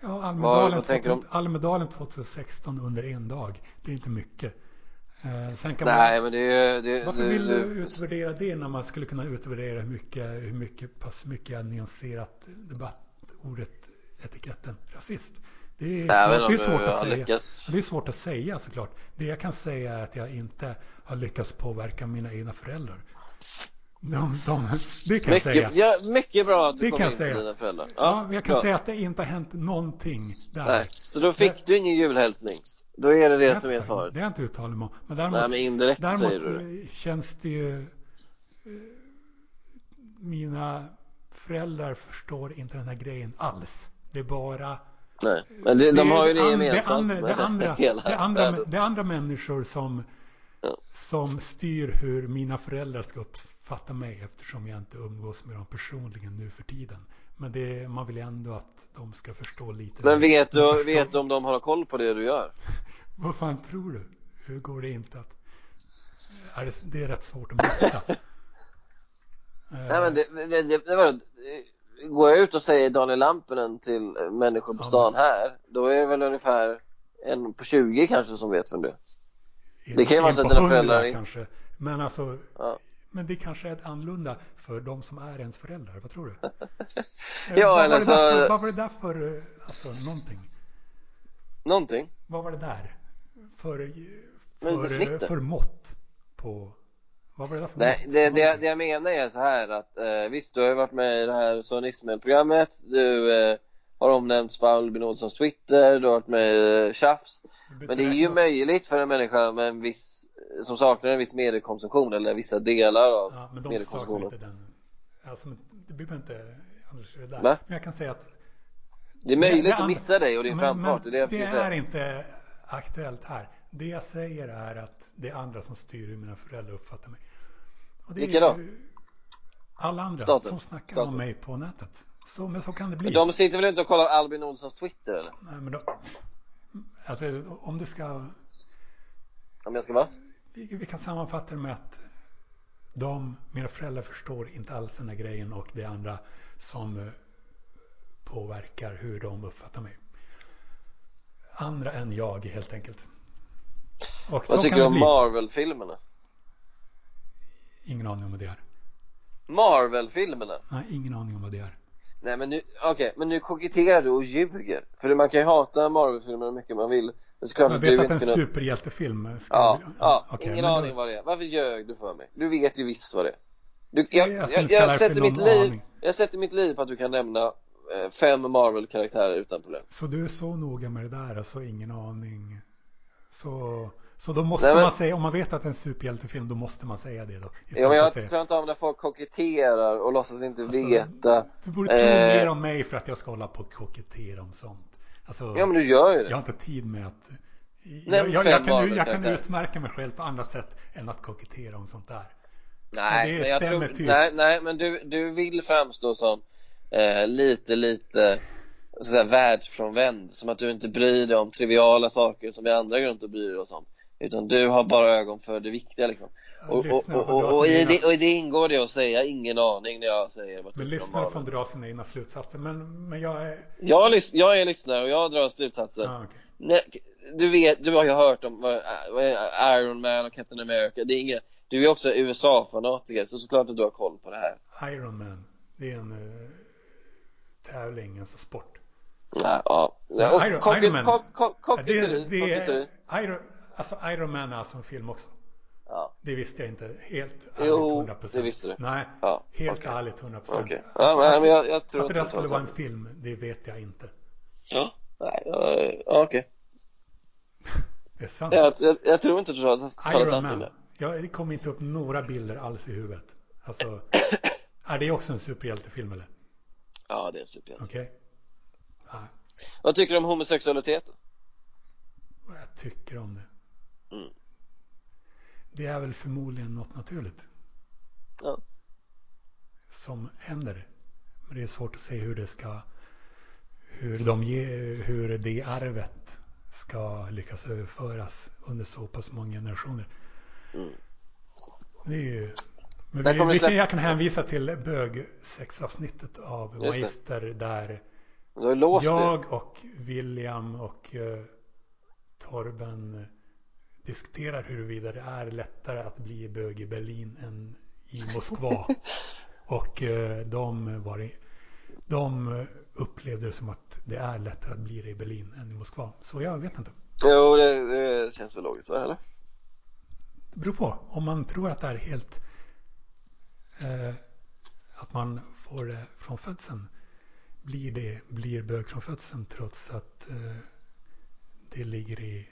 Ja, Almedalen, vad tänker 2000, Almedalen 2016 under en dag. Det är inte mycket. Eh, sen kan Nej, man, men det. Det, varför du, vill du utvärdera det när man skulle kunna utvärdera hur mycket, hur mycket, pass mycket jag nyanserat debattordet, etiketten rasist? Det är, Jag svårt, det är svårt att säga. lyckats. Det är svårt att säga såklart. Det jag kan säga är att jag inte har lyckats påverka mina egna föräldrar. De, de, det kan jag säga. Mycket, ja, mycket bra att du Det kom kan in jag säga. dina föräldrar. Ja, jag kan bra. säga att det inte har hänt någonting där. Nej, så då fick du ingen julhälsning. Då är det Det jag som är svaret. Det jag inte uttalat mig om. Men däremot, Nej, men indirekt säger däremot du det. eh, känns det ju... eh, Mina föräldrar förstår inte den här grejen alls. Det är bara... Nej, men det, de har ju det gemensamt det det andra, det andra, det är andra människor som, Ja. som styr hur mina föräldrar ska uppfatta mig eftersom jag inte umgås med dem personligen nu för tiden. Men det, man vill ändå att de ska förstå lite. Men vet du, vet du om de har koll på det du gör? Vad fan tror du? Hur går det inte att... Är det, det är rätt svårt att missa. Nej men det, det, det, det var, Går jag ut och säger Daniel Lampinen till eh, människor på Ja, stan här Då är det väl ungefär en på 20 kanske som vet vem det är det kan ju vara så att dina föräldrar kanske. Men alltså, Ja. Men det kanske är annorlunda för de som är ens föräldrar. Vad tror du? Ja, Eh, vad, eller så- där för, vad var det där för, eh, alltså någonting? Någonting Vad var det där? För, för, för mått på, vad var det där för Nej, mått? det, det, det jag menar är så här att eh, visst, du har ju varit med i det här Son Ismail-programmet Du eh, har omnämnts på Albin Olssons Twitter, du har varit med i eh, Tjafs Men det är ju möjligt för en människa med en viss, som saknar en viss mediekonsumtion eller vissa delar av Ja, men de mediekonsumtionen inte den. Alltså, det behöver inte analysera det där. Va? Men jag kan säga att Det är möjligt det att and- missa dig och din framfart, det är det det är inte aktuellt här. Det jag säger är att det är andra som styr hur mina föräldrar uppfattar mig. Och det Vilka då? Alla andra Staten. som snackar Staten. om mig på nätet. Så, men så kan det bli. Men de sitter väl inte och kollar Albin Olssons Twitter eller? Nej, men då, alltså, om det ska... Om jag ska vara? Vi, kan sammanfatta det med att de, mina föräldrar förstår inte alls den här grejen och det andra som eh, påverkar hur de uppfattar mig. Andra än jag helt enkelt. Och Vad tycker du om. Marvel-filmerna? Ingen aning om vad det är. Marvel-filmerna? Nej, ingen aning om vad det är. Nej men nu, okej, men nu koketterar du och ljuger För man kan ju hata Marvel-filmer hur mycket man vill såklart Jag att vet att inte en kunna superhjältefilm ska Ja, ja, okej, ingen men aning vad det är. Varför ljög du för mig? Du vet ju visst vad det är. Du, jag, Jag jag, jag, det sätter mitt liv, aning. jag sätter mitt liv på att du kan nämna eh, fem Marvel-karaktärer utan problem. Så du är så noga med det där, alltså ingen aning. Så, så då måste Nej, men- man säga, om man vet att det är en superhjältefilm, då måste man säga det då. Ja, men jag att säga, klarar inte av när folk koketterar och låtsas inte Alltså, veta. Du borde tro Eh. mer om mig för att jag ska hålla på och kokettera om sånt. Alltså, Ja men du gör ju jag det. har inte tid med att... Nämn Jag, jag, jag, kan, jag kan utmärka mig själv på andra sätt än att kokettera om sånt där. Nej, det men jag tror, typ. nej, nej, men du, du vill framstå som eh, lite, lite sådär världsfrånvänd. Som att du inte bryr dig om triviala saker som vi andra går runt och bryr oss om. Utan du har bara ögon för det viktiga liksom. Och, och, och, och, i det, och i det ingår det att säga ingen aning när jag säger vad Men lyssnare får dra sina egna slutsatser. Men, men jag är... Jag, lys- jag är lyssnare och jag drar slutsatser. Ja, okej. Nej, du vet, du har ju hört om Iron Man och Captain America, det är inget, du är också USA-fanatiker så såklart att du har koll på det här. Iron Man, det är en uh, tävling, alltså sport. Ja. Och Iron- Iron Man- cock- cock- Ja, Cockpiteri, det, det cockpiteri. är, Iron, alltså Iron Man är alltså en film också. Ja, Det visste jag inte helt ärligt Jo, 100%. det visste du. Nej, ja. helt okej. ärligt 100%. Okej. Ja, men, men jag, jag tror att det där skulle vara en film, det vet jag inte. Ja, nej, ja, okej. Det är sant. Jag, jag, jag tror inte du talar Iron Man. Ja, det kom inte upp några bilder alls i huvudet. Alltså, är det också en superhjältefilm eller? Ja, det är en superhjälte. Okej? Nej, Vad tycker du om homosexualitet? vad jag tycker om det. Mm. Det är väl förmodligen något naturligt. Ja. Som händer. Men det är svårt att se hur det ska, hur, de ge, hur det arvet ska lyckas överföras under så pass många generationer. Mm. Det är ju, men Där vi, vi det kan, jag kan hänvisa till bögsexavsnittet av Just det. Magister där Du har låst det. jag och William och eh, Torben diskuterar huruvida det är lättare att bli bög i Berlin än i Moskva. och eh, de, var de upplevde det som att det är lättare att bli det i Berlin än i Moskva. Så jag vet inte. Jo, det, det känns väl logiskt, va, eller? Det beror på. Om man tror att det är helt eh, att man får det från födseln. Blir det blir bög från födseln trots att eh, det ligger i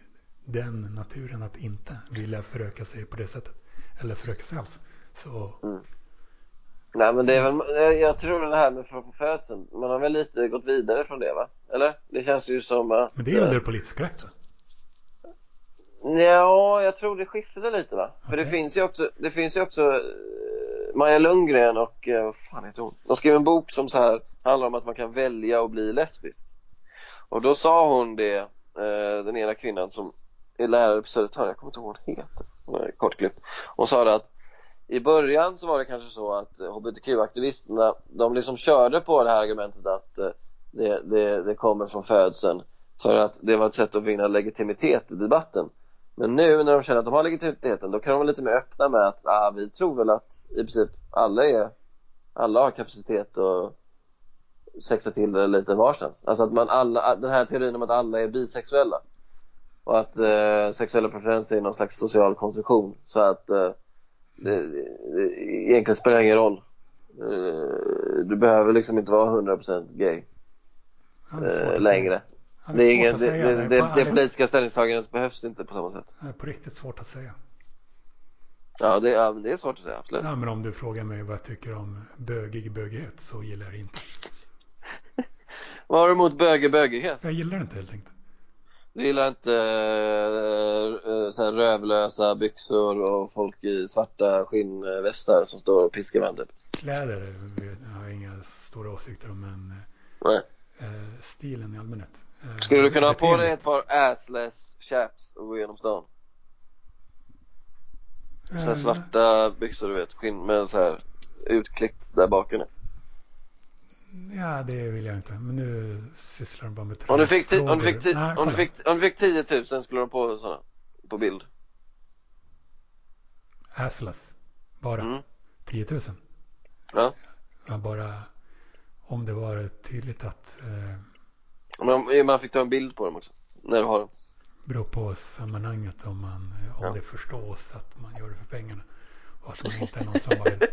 den naturen att inte vilja föröka sig på det sättet. Eller föröka sig alls. Så Nej men det är väl, jag- jag tror det här med födseln, man har väl lite gått vidare från det va? Eller? Det känns ju som att Men det är väl det politiskt korrekta? Ja, jag tror det skiftade lite va? För det finns ju också, det finns ju också eh, Maja Lundgren och, eh, vad fan heter hon? De skrev en bok som så här handlar om att man kan välja att bli lesbisk. Och då sa hon det, eh, den ena kvinnan som lärare på Södertörn, jag kommer inte ihåg vad hon heter, kortklippt. Hon sa det att i början så var det kanske så att hbtq-aktivisterna, de liksom körde på det här argumentet att eh, det, det, det kommer från födseln för att det var ett sätt att vinna legitimitet i debatten. Men nu när de känner att de har legitimiteten då kan de vara lite mer öppna med att ah, vi tror väl att i princip alla är alla har kapacitet att sexa till det lite varstans. Alltså att man alla, den här teorin om att alla är bisexuella och att eh, sexuella preferenser är någon slags social konstruktion så att eh, det, det, egentligen spelar ingen roll. Eh, du behöver liksom inte vara 100% gay eh, längre. Det, är ingen, det, det, det, det politiska ställningstagandet behövs inte på samma sätt. det är på riktigt svårt att säga. Ja, det, ja, det är svårt att säga, absolut. Ja, men om du frågar mig vad jag tycker om bögig bögighet så gillar jag det inte. Vad har du emot böge bögighet? Jag gillar det inte helt enkelt. Du gillar inte äh, så här rövlösa byxor och folk i svarta skinnvästar som står och piskar varandra typ? Kläder jag har jag inga stora åsikter om men Nej. eh, stilen i allmänhet. Skulle du kunna ha på dig ett par assless chaps och gå igenom stan? Så svarta byxor du vet, skinn med så här utklippt där bakom Ja, det vill jag inte. Men nu sysslar de bara med Om du fick, ti- om du fick, ti- Nej, om du fick, om du fick 10 000 skulle du ha på sådana? På bild? Assless. Bara. Mm. 10 000. Ja. Ja, bara om det var tydligt att eh, om man fick ta en bild på dem också, när du har dem. beror på sammanhanget om man om Ja. det förstås att man gör det för pengarna. Och att man inte är någon som bara vill.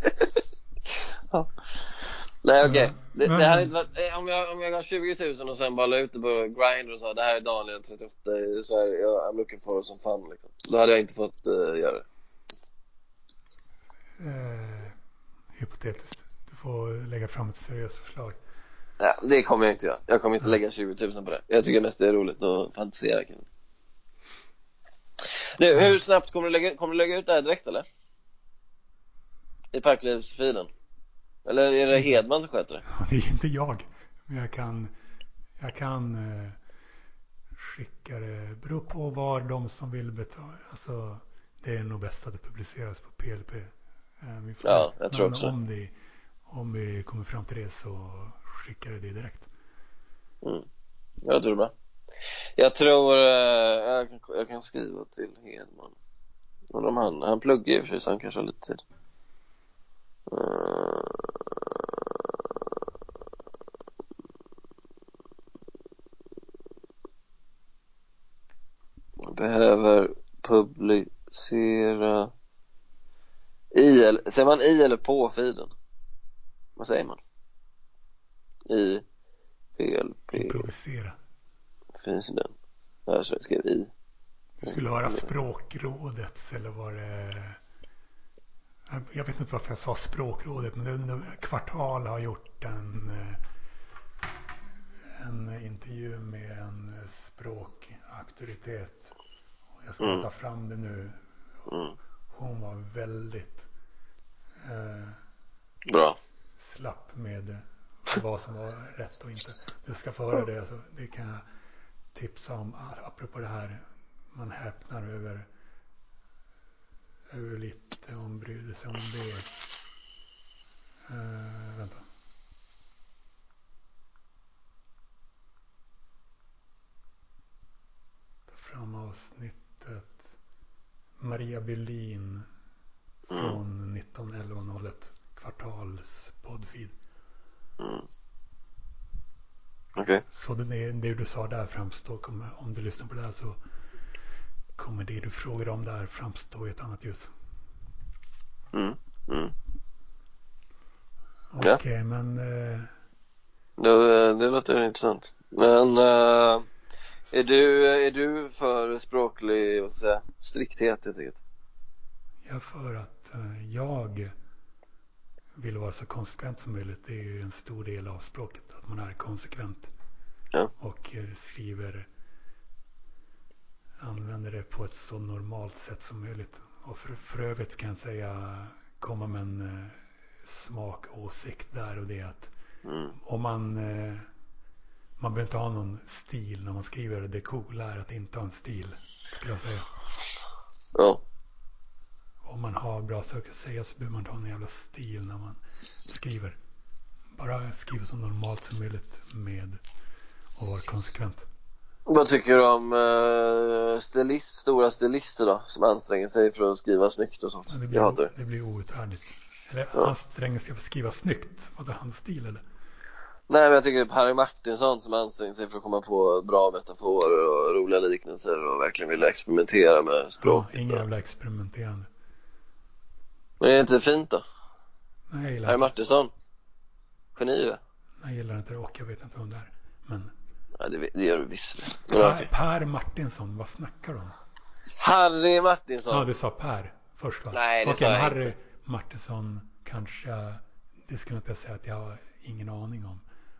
Nej okej, Ja, det, det här är inte varit, eh, om jag, om jag har 20 000 och sen bara la ut det på Grindr och sa det här är Daniel 38 i Sverige, jag, I'm looking for some fun liksom. Då hade jag inte fått uh, göra det. Eh, hypotetiskt. Du får lägga fram ett seriöst förslag. Ja, det kommer jag inte göra. Jag kommer inte lägga 20 000 på det. Jag tycker mest det är roligt att fantisera kring det. Hur snabbt kommer du lägga, kommer du lägga ut det här direkt eller? I Parklivsfilen? Eller är det Hedman som sköter det? Det är inte jag. Men jag kan, jag kan eh, skicka det. Beror på var de som vill betala. Alltså, det är nog bäst att det publiceras på PLP. Eh, vi får Ja, jag tror också om, det, om vi kommer fram till det så skickar jag det direkt. Mm. Jag tror det bra. Jag tror, eh, jag kan, jag kan skriva till Hedman. Om han, han pluggar i och för sig så han kanske har lite tid. Eh, behöver publicera i eller, säger man i eller på feeden? Vad säger man? I PLP Improvisera. finns den? Jag skrev i. Det skulle vara språkrådets eller var det... Jag vet inte varför jag sa språkrådet men Kvartal har gjort en, eh, en intervju med en språkauktoritet. Jag ska Mm. ta fram det nu. Mm. Hon var väldigt eh, Bra. slapp med vad som var rätt och inte. Du ska få höra det. Alltså, det kan jag tipsa om. Apropå det här. Man häpnar över hur lite hon brydde sig om det. Uh, vänta. Ta fram avsnittet. Maria Bylin från 1911-01. Kvartals poddfeed. Mm. Okej. Så det, det du sa där framstår, om du lyssnar på det här så kommer det du frågar om där framstå i ett annat ljus. Mm. Mm. Ja. Okej, men eh, Det, det låter intressant. Men eh, är, du, är du för språklig, säga, strikthet helt enkelt? jag för att eh, jag vill vara så konsekvent som möjligt. Det är ju en stor del av språket, att man är konsekvent. Ja. Och eh, skriver, använder det på ett så normalt sätt som möjligt. Och för, för övrigt kan jag säga, komma med en eh, smakåsikt där och det är att Mm. om man eh, man behöver inte ha någon stil när man skriver. Det coola är att inte ha en stil, skulle jag säga. Ja. Om man har bra saker att säga så behöver man inte ha en jävla stil när man skriver. Bara skriva så normalt som möjligt med och vara konsekvent. Vad tycker du om uh, stilist, stora stilister då, som anstränger sig för att skriva snyggt och sånt? Ja, Det Jag hatar blir, det. det blir outhärdligt. Eller Ja. anstränga sig för att skriva snyggt. Vad är hans stil eller? Nej men jag tycker Harry Martinsson som anstränger sig för att komma på bra metaforer och roliga liknelser och verkligen vill experimentera med Ja, språket. ingen och... jävla experimenterande. Men är det inte fint då? Nej, jag gillar Harry inte, Martinsson? Geni ju. nej, jag gillar inte det och jag vet inte vem det är. Men Ja, det, det gör du visst. Per, per Martinsson, vad snackar du om? Harry Martinsson! Ja, du sa Per först va? Nej, det Okej, sa jag Harry Martinsson kanske, det skulle jag inte säga att jag har ingen aning om.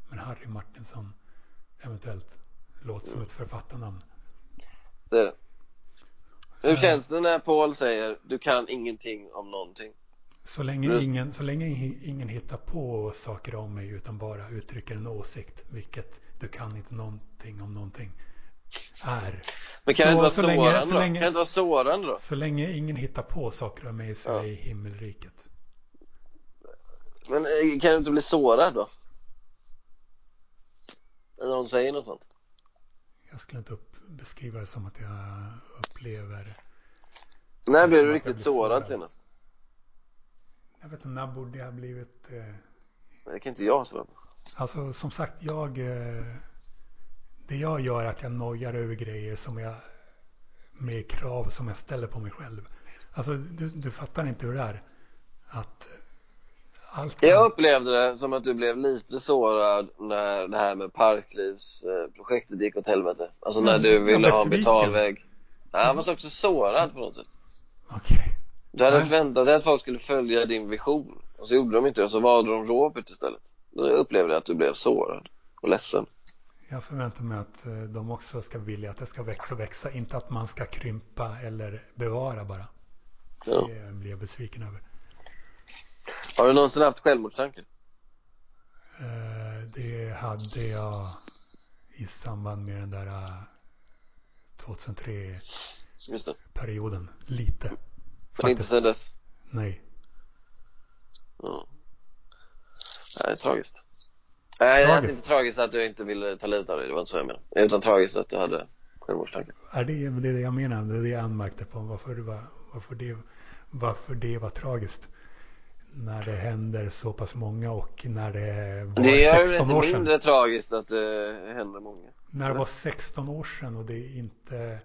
Men Harry Martinsson eventuellt låter som ett författarnamn. Det är det. Hur Eh. känns det när Paul säger du kan ingenting om någonting? Så länge, ingen, så länge ingen hittar på saker om mig utan bara uttrycker en åsikt, vilket du kan inte någonting om någonting, är. Men kan det inte vara Så länge- sårande så då? länge- Kan det inte vara sårande då? Så länge ingen hittar på saker om mig så är Ja. jag i himmelriket. Men eh, kan du inte bli sårad då? När någon säger något sånt? Jag skulle inte upp, beskriva det som att jag upplever När blev du riktigt sårad. senast? Jag vet inte, när borde jag ha blivit... Eh, Det kan inte jag på. alltså som sagt, jag... Eh, det jag gör är att jag nojar över grejer som jag... Med krav som jag ställer på mig själv. Alltså, du, du fattar inte hur det är. Att allt... Jag upplevde det som att du blev lite sårad när det här med parklivsprojektet gick åt helvete. Alltså när du ville ha en betalväg. Ja, han var också sårad på något sätt. Okej. Du hade Nej. förväntat dig att folk skulle följa din vision. Och så gjorde de inte det, och så valde de Robert istället. Då upplevde jag att du blev sårad och ledsen. Jag förväntar mig att eh, de också ska vilja att det ska växa och växa. Inte att man ska krympa eller bevara bara. Ja. Det blir jag besviken över. Har du någonsin haft självmordstankar? Eh, Det hade jag i samband med den där eh, 2003-perioden. Just det. Lite. Men inte sen dess? Nej. Ja. Det är tragiskt. Nej, Tragiskt. det är inte tragiskt att du inte ville ta livet av dig, det var inte så jag menade. Utan tragiskt att du hade självmordstankar. Är det, det är det jag menar, det är det jag anmärkte på. Varför det var, varför det, varför det var tragiskt. När det händer så pass många och när det var Det gör det 16 inte år sedan. mindre tragiskt att det händer många. När det var 16 år sedan och det är inte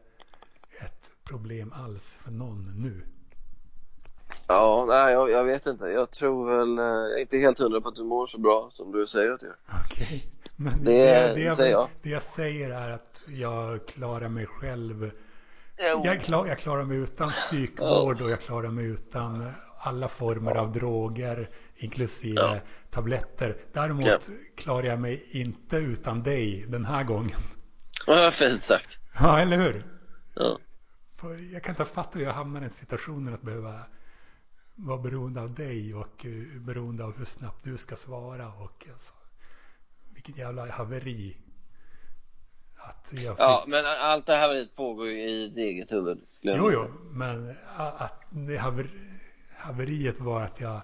ett problem alls för någon nu. Ja, nej jag, jag vet inte. Jag tror väl, eh, jag är inte helt hundra på att du mår så bra som du säger att du gör. Okej. Men Det det, det, jag, säger jag. det jag säger är att jag klarar mig själv. Jo. Jag, klar, jag klarar mig utan psykvård och jag klarar mig utan alla former av droger, inklusive Ja. tabletter. Däremot Ja. klarar jag mig inte utan dig den här gången. Ja, fint sagt. Ja, eller hur? Ja. För jag kan inte fatta hur jag hamnar i den situationen att behöva vara beroende av dig och eh, beroende av hur snabbt du ska svara och alltså, vilket jävla haveri. Att jag fick, ja, men allt det här pågår ju i ditt eget huvud. jo, jo, men att det haver, haveriet var att jag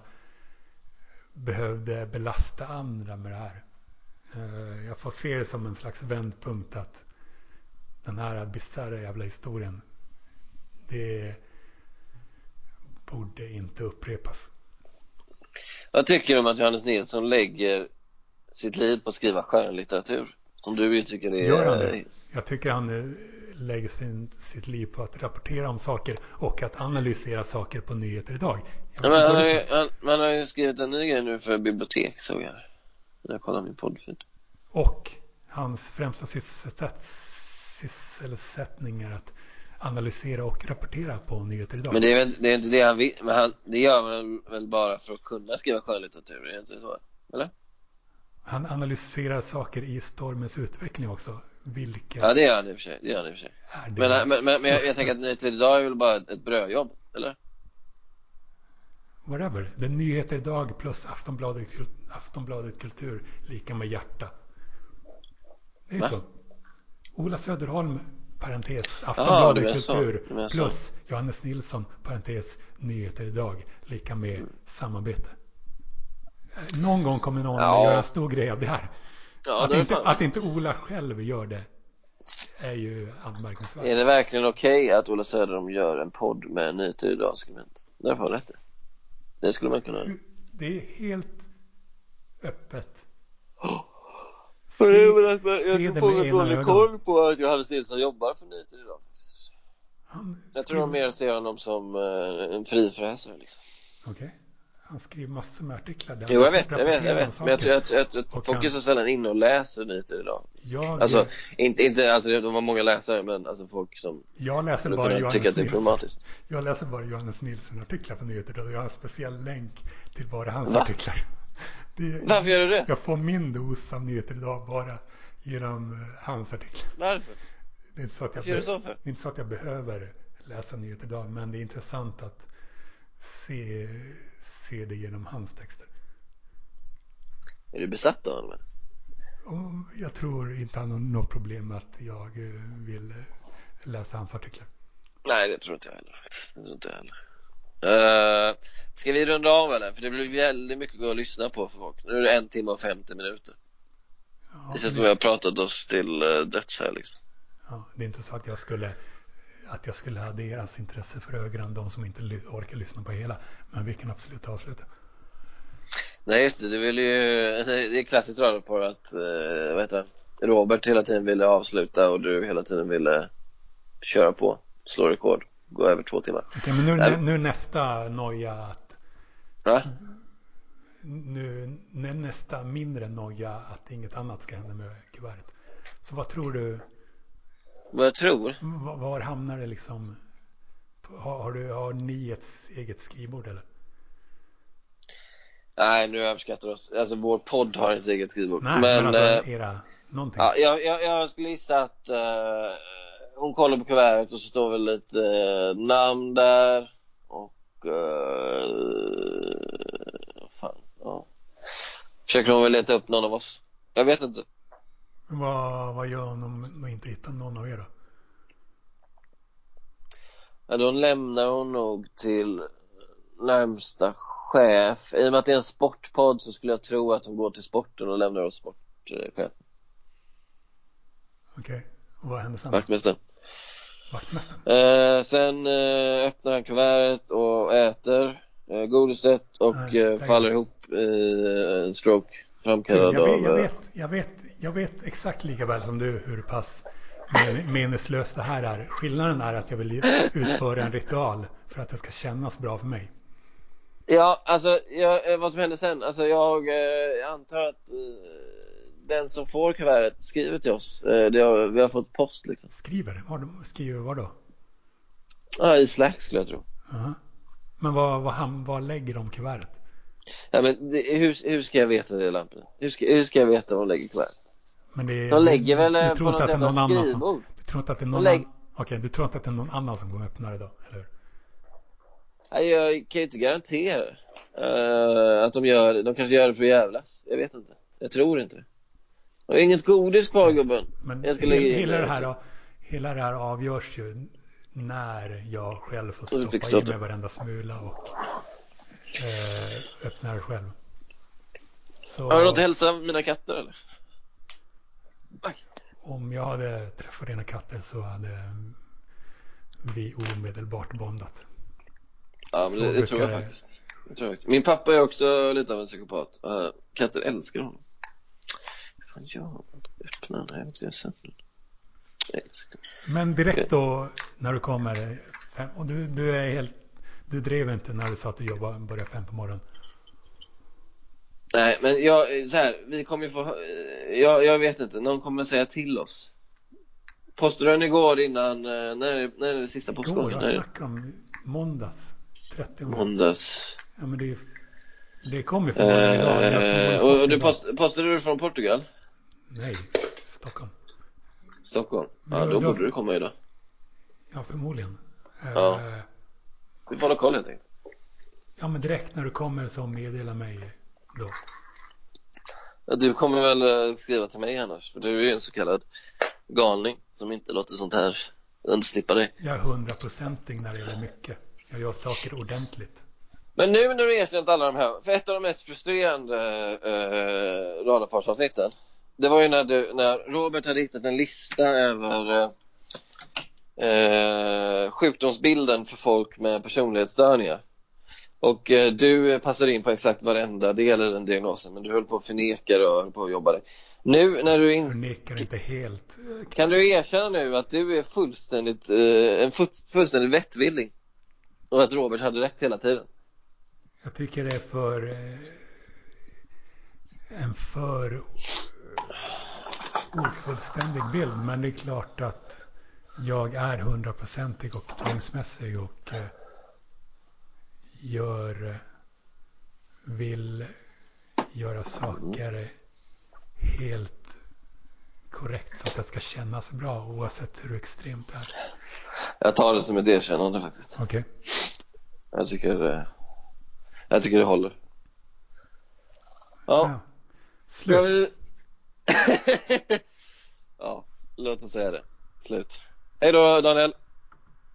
behövde belasta andra med det här. Eh, Jag får se det som en slags vändpunkt att den här bisarra jävla historien, det borde inte upprepas. Vad tycker du om att Johannes Nilsson lägger sitt liv på att skriva skönlitteratur? Som du ju tycker är... Gör han det? Jag tycker han eh, lägger sin, sitt liv på att rapportera om saker och att analysera saker på nyheter idag. Ja, men han, har ju, han, man har ju skrivit en ny grej nu för bibliotek såg jag. När jag kollade min poddfeed. Och hans främsta sysselsätt, sysselsättning är att analysera och rapportera på nyheter idag. Men det är väl det är inte det han vill, men han, det gör man väl bara för att kunna skriva skönlitteratur, är det inte så? Eller? Han analyserar saker i stormens utveckling också. Vilka Ja det gör han i och för sig, det gör han i och för sig. Men, men, men, men jag, jag tänker att Nyheter idag är väl bara ett, ett brödjobb, eller? Whatever. Det är nyheter idag plus Aftonbladet, Aftonbladet Kultur lika med hjärta. Det är Va? så. Ola Söderholm, parentes, Aftonbladet så. Kultur så. plus Johannes Nilsson, parentes, nyheter idag lika med Mm. samarbete. Eh, Någon gång kommer någon Ja. att göra en stor grej av det här. Ja, att, det inte, att inte Ola själv gör det är ju anmärkningsvärt. Är det verkligen okej att Ola Söderholm gör en podd med Nyheter idag-skribent? Där får han rätt. Det skulle man kunna Det är helt öppet. Det väl Se- jag har ena dålig koll på att Johannes Nilsson jobbar för Nyheter idag. Han Jag tror de skriver- mer ser honom som eh, en frifräsare liksom. Okej. Han skriver massor med artiklar. där Jo jag vet, jag vet, jag vet. Men jag tror att, att, att folk är så sällan inne och läser Nyheter idag. Jag, Alltså, inte, inte, alltså de har många läsare men alltså folk som jag läser bara kunna Johannes tycka att det är problematiskt. Jag läser bara Johannes Nilsson artiklar för nyheter och jag har en speciell länk till bara hans Va? artiklar. Det, Varför gör du det? Jag får min dos av nyheter idag bara genom eh, hans artiklar. Varför? Det är inte så att jag, så det är inte så att jag behöver läsa nyheter idag men det är intressant att se, se det genom hans texter. Är du besatt av honom? jag tror inte han har något problem med att jag eh, vill eh, läsa hans artiklar. Nej det tror inte jag heller. Det tror inte jag heller. Uh, ska vi runda av eller? För det blir väldigt mycket att lyssna på för folk. Nu är det en timme och 50 minuter. Ja, Det känns som vi har pratat oss till uh, döds här liksom. Ja, det är inte så att jag skulle att jag skulle ha deras intresse för ögonen, de som inte orkar lyssna på hela. Men vi kan absolut avsluta. Nej just det, det vill ju, det är klassiskt radioporr att, uh, vad heter det? Robert hela tiden ville avsluta och du hela tiden ville köra på, slå rekord, gå över två timmar. Okej, men nu, Nej. nu nästa noja att Va? nu nästa mindre noja att inget annat ska hända med kuvertet. Så vad tror du? Vad jag tror? Var, var hamnar det liksom? Har, har, du, har ni ett eget skrivbord eller? Nej nu överskattar oss, alltså vår podd har ett eget skrivbord. Nej, men, alltså eh, era någonting. Ja, jag, jag, jag skulle gissa att eh, hon kollar på kuvertet och så står väl lite eh, namn där och vad fan, ja. Försöker hon väl leta upp någon av oss. Jag vet inte. Vad, vad gör hon om hon inte hittar någon av er då? Ja, då lämnar hon nog till närmsta chef. I och med att det är en sportpodd så skulle jag tro att hon går till sporten och lämnar oss sport. vaktchef. Okej, och vad hände sen? Vaktmästaren. Vaktmästaren? Eh, sen eh, öppnar han kuvertet och äter eh, godiset och eh, faller ihop i eh, en stroke framkallad jag, vet, av... jag, eh, vet, jag, vet, jag vet exakt lika väl som du hur pass men- meningslöst det här är. Skillnaden är att jag vill utföra en ritual för att det ska kännas bra för mig. Ja, alltså jag, eh, vad som hände sen, alltså jag, jag antar att den som får kuvertet skriver till oss. Eh, har, vi har fått post liksom. Skriver? Vad, skriver vad då? Ja, i Slack skulle jag tro. Aha. Men vad, vad, ham- vad lägger de kuvertet? Ja, men det, hur, hur ska jag veta det Lampen? Hur ska, hur ska jag veta var de lägger kuvertet? Men det, De lägger väl du, eh, du på tror inte något jävla någon annan som, skrivbord? du tror inte att det är någon lägg- annan Okej, du tror inte att det är någon annan som kommer öppna det då, eller hur? Nej, jag kan ju inte garantera eh, att de gör det. De kanske gör det för att jävlas. Jag vet inte. Jag tror inte det. Är inget godis kvar gubben. Men Jag ska hela, lägga hela, det här, hela det här avgörs ju när jag själv får stoppa i mig varenda smula och eh, öppna det själv. Så Har du något att hälsa mina katter eller? Om jag hade träffat dina katter så hade vi omedelbart bondat. Ja, men det, det tror jag faktiskt. Det tror jag faktiskt. Min pappa är också lite av en psykopat. Uh, katter älskar honom. Fan gör han? Öppna den här, jag jag. Älskar. Men direkt då när du kommer fem, och du, du är helt du drev inte när du sa att du jobbar, börjar fem på morgonen. Nej, men jag, så här, vi kommer ju få, jag, jag vet inte, någon kommer säga till oss. Du igår innan, eh, när, är- när är det sista Igår, postgången? jag är det? snackar om måndags 30. Måndags. Ja men det, är, det kommer förmodligen idag. Jag har förmodligen Eh, och och du idag. post, postade du från Portugal? Nej, Stockholm. Stockholm? Ja, du- då du- borde du komma idag. Ja, förmodligen. Eh, Ja. Vi får hålla koll helt enkelt. ja, men direkt när du kommer så meddela mig då. Ja, Du kommer väl eh, skriva till mig annars, för du är ju en så kallad galning som inte låter sånt här undslippa dig. Jag är hundraprocentig när det gäller mycket. Jag gör saker ordentligt. Men nu när du erkänt alla de här, för ett av de mest frustrerande eh, radarparsavsnitten Det var ju när, du, när Robert hade hittat en lista över eh, sjukdomsbilden för folk med personlighetsstörningar och eh, du passade in på exakt varenda del i den diagnosen men du höll på att förneka det och höll på att jobba dig Nu när du ins- Förnekar inte helt. Kan du erkänna nu att du är fullständigt, eh, en fu- fullständig vettvilling? Och att Robert hade rätt hela tiden? Jag tycker det är för eh, en för ofullständig bild. Men det är klart att jag är hundraprocentig och tvångsmässig och eh, gör, eh, vill göra saker helt korrekt så att det ska kännas bra oavsett hur extremt det är. Jag tar det som ett erkännande faktiskt Okej. Jag tycker, eh, jag tycker det håller. Ja. Ja, Slut. ja, låt oss säga det. Slut. Hej då Daniel!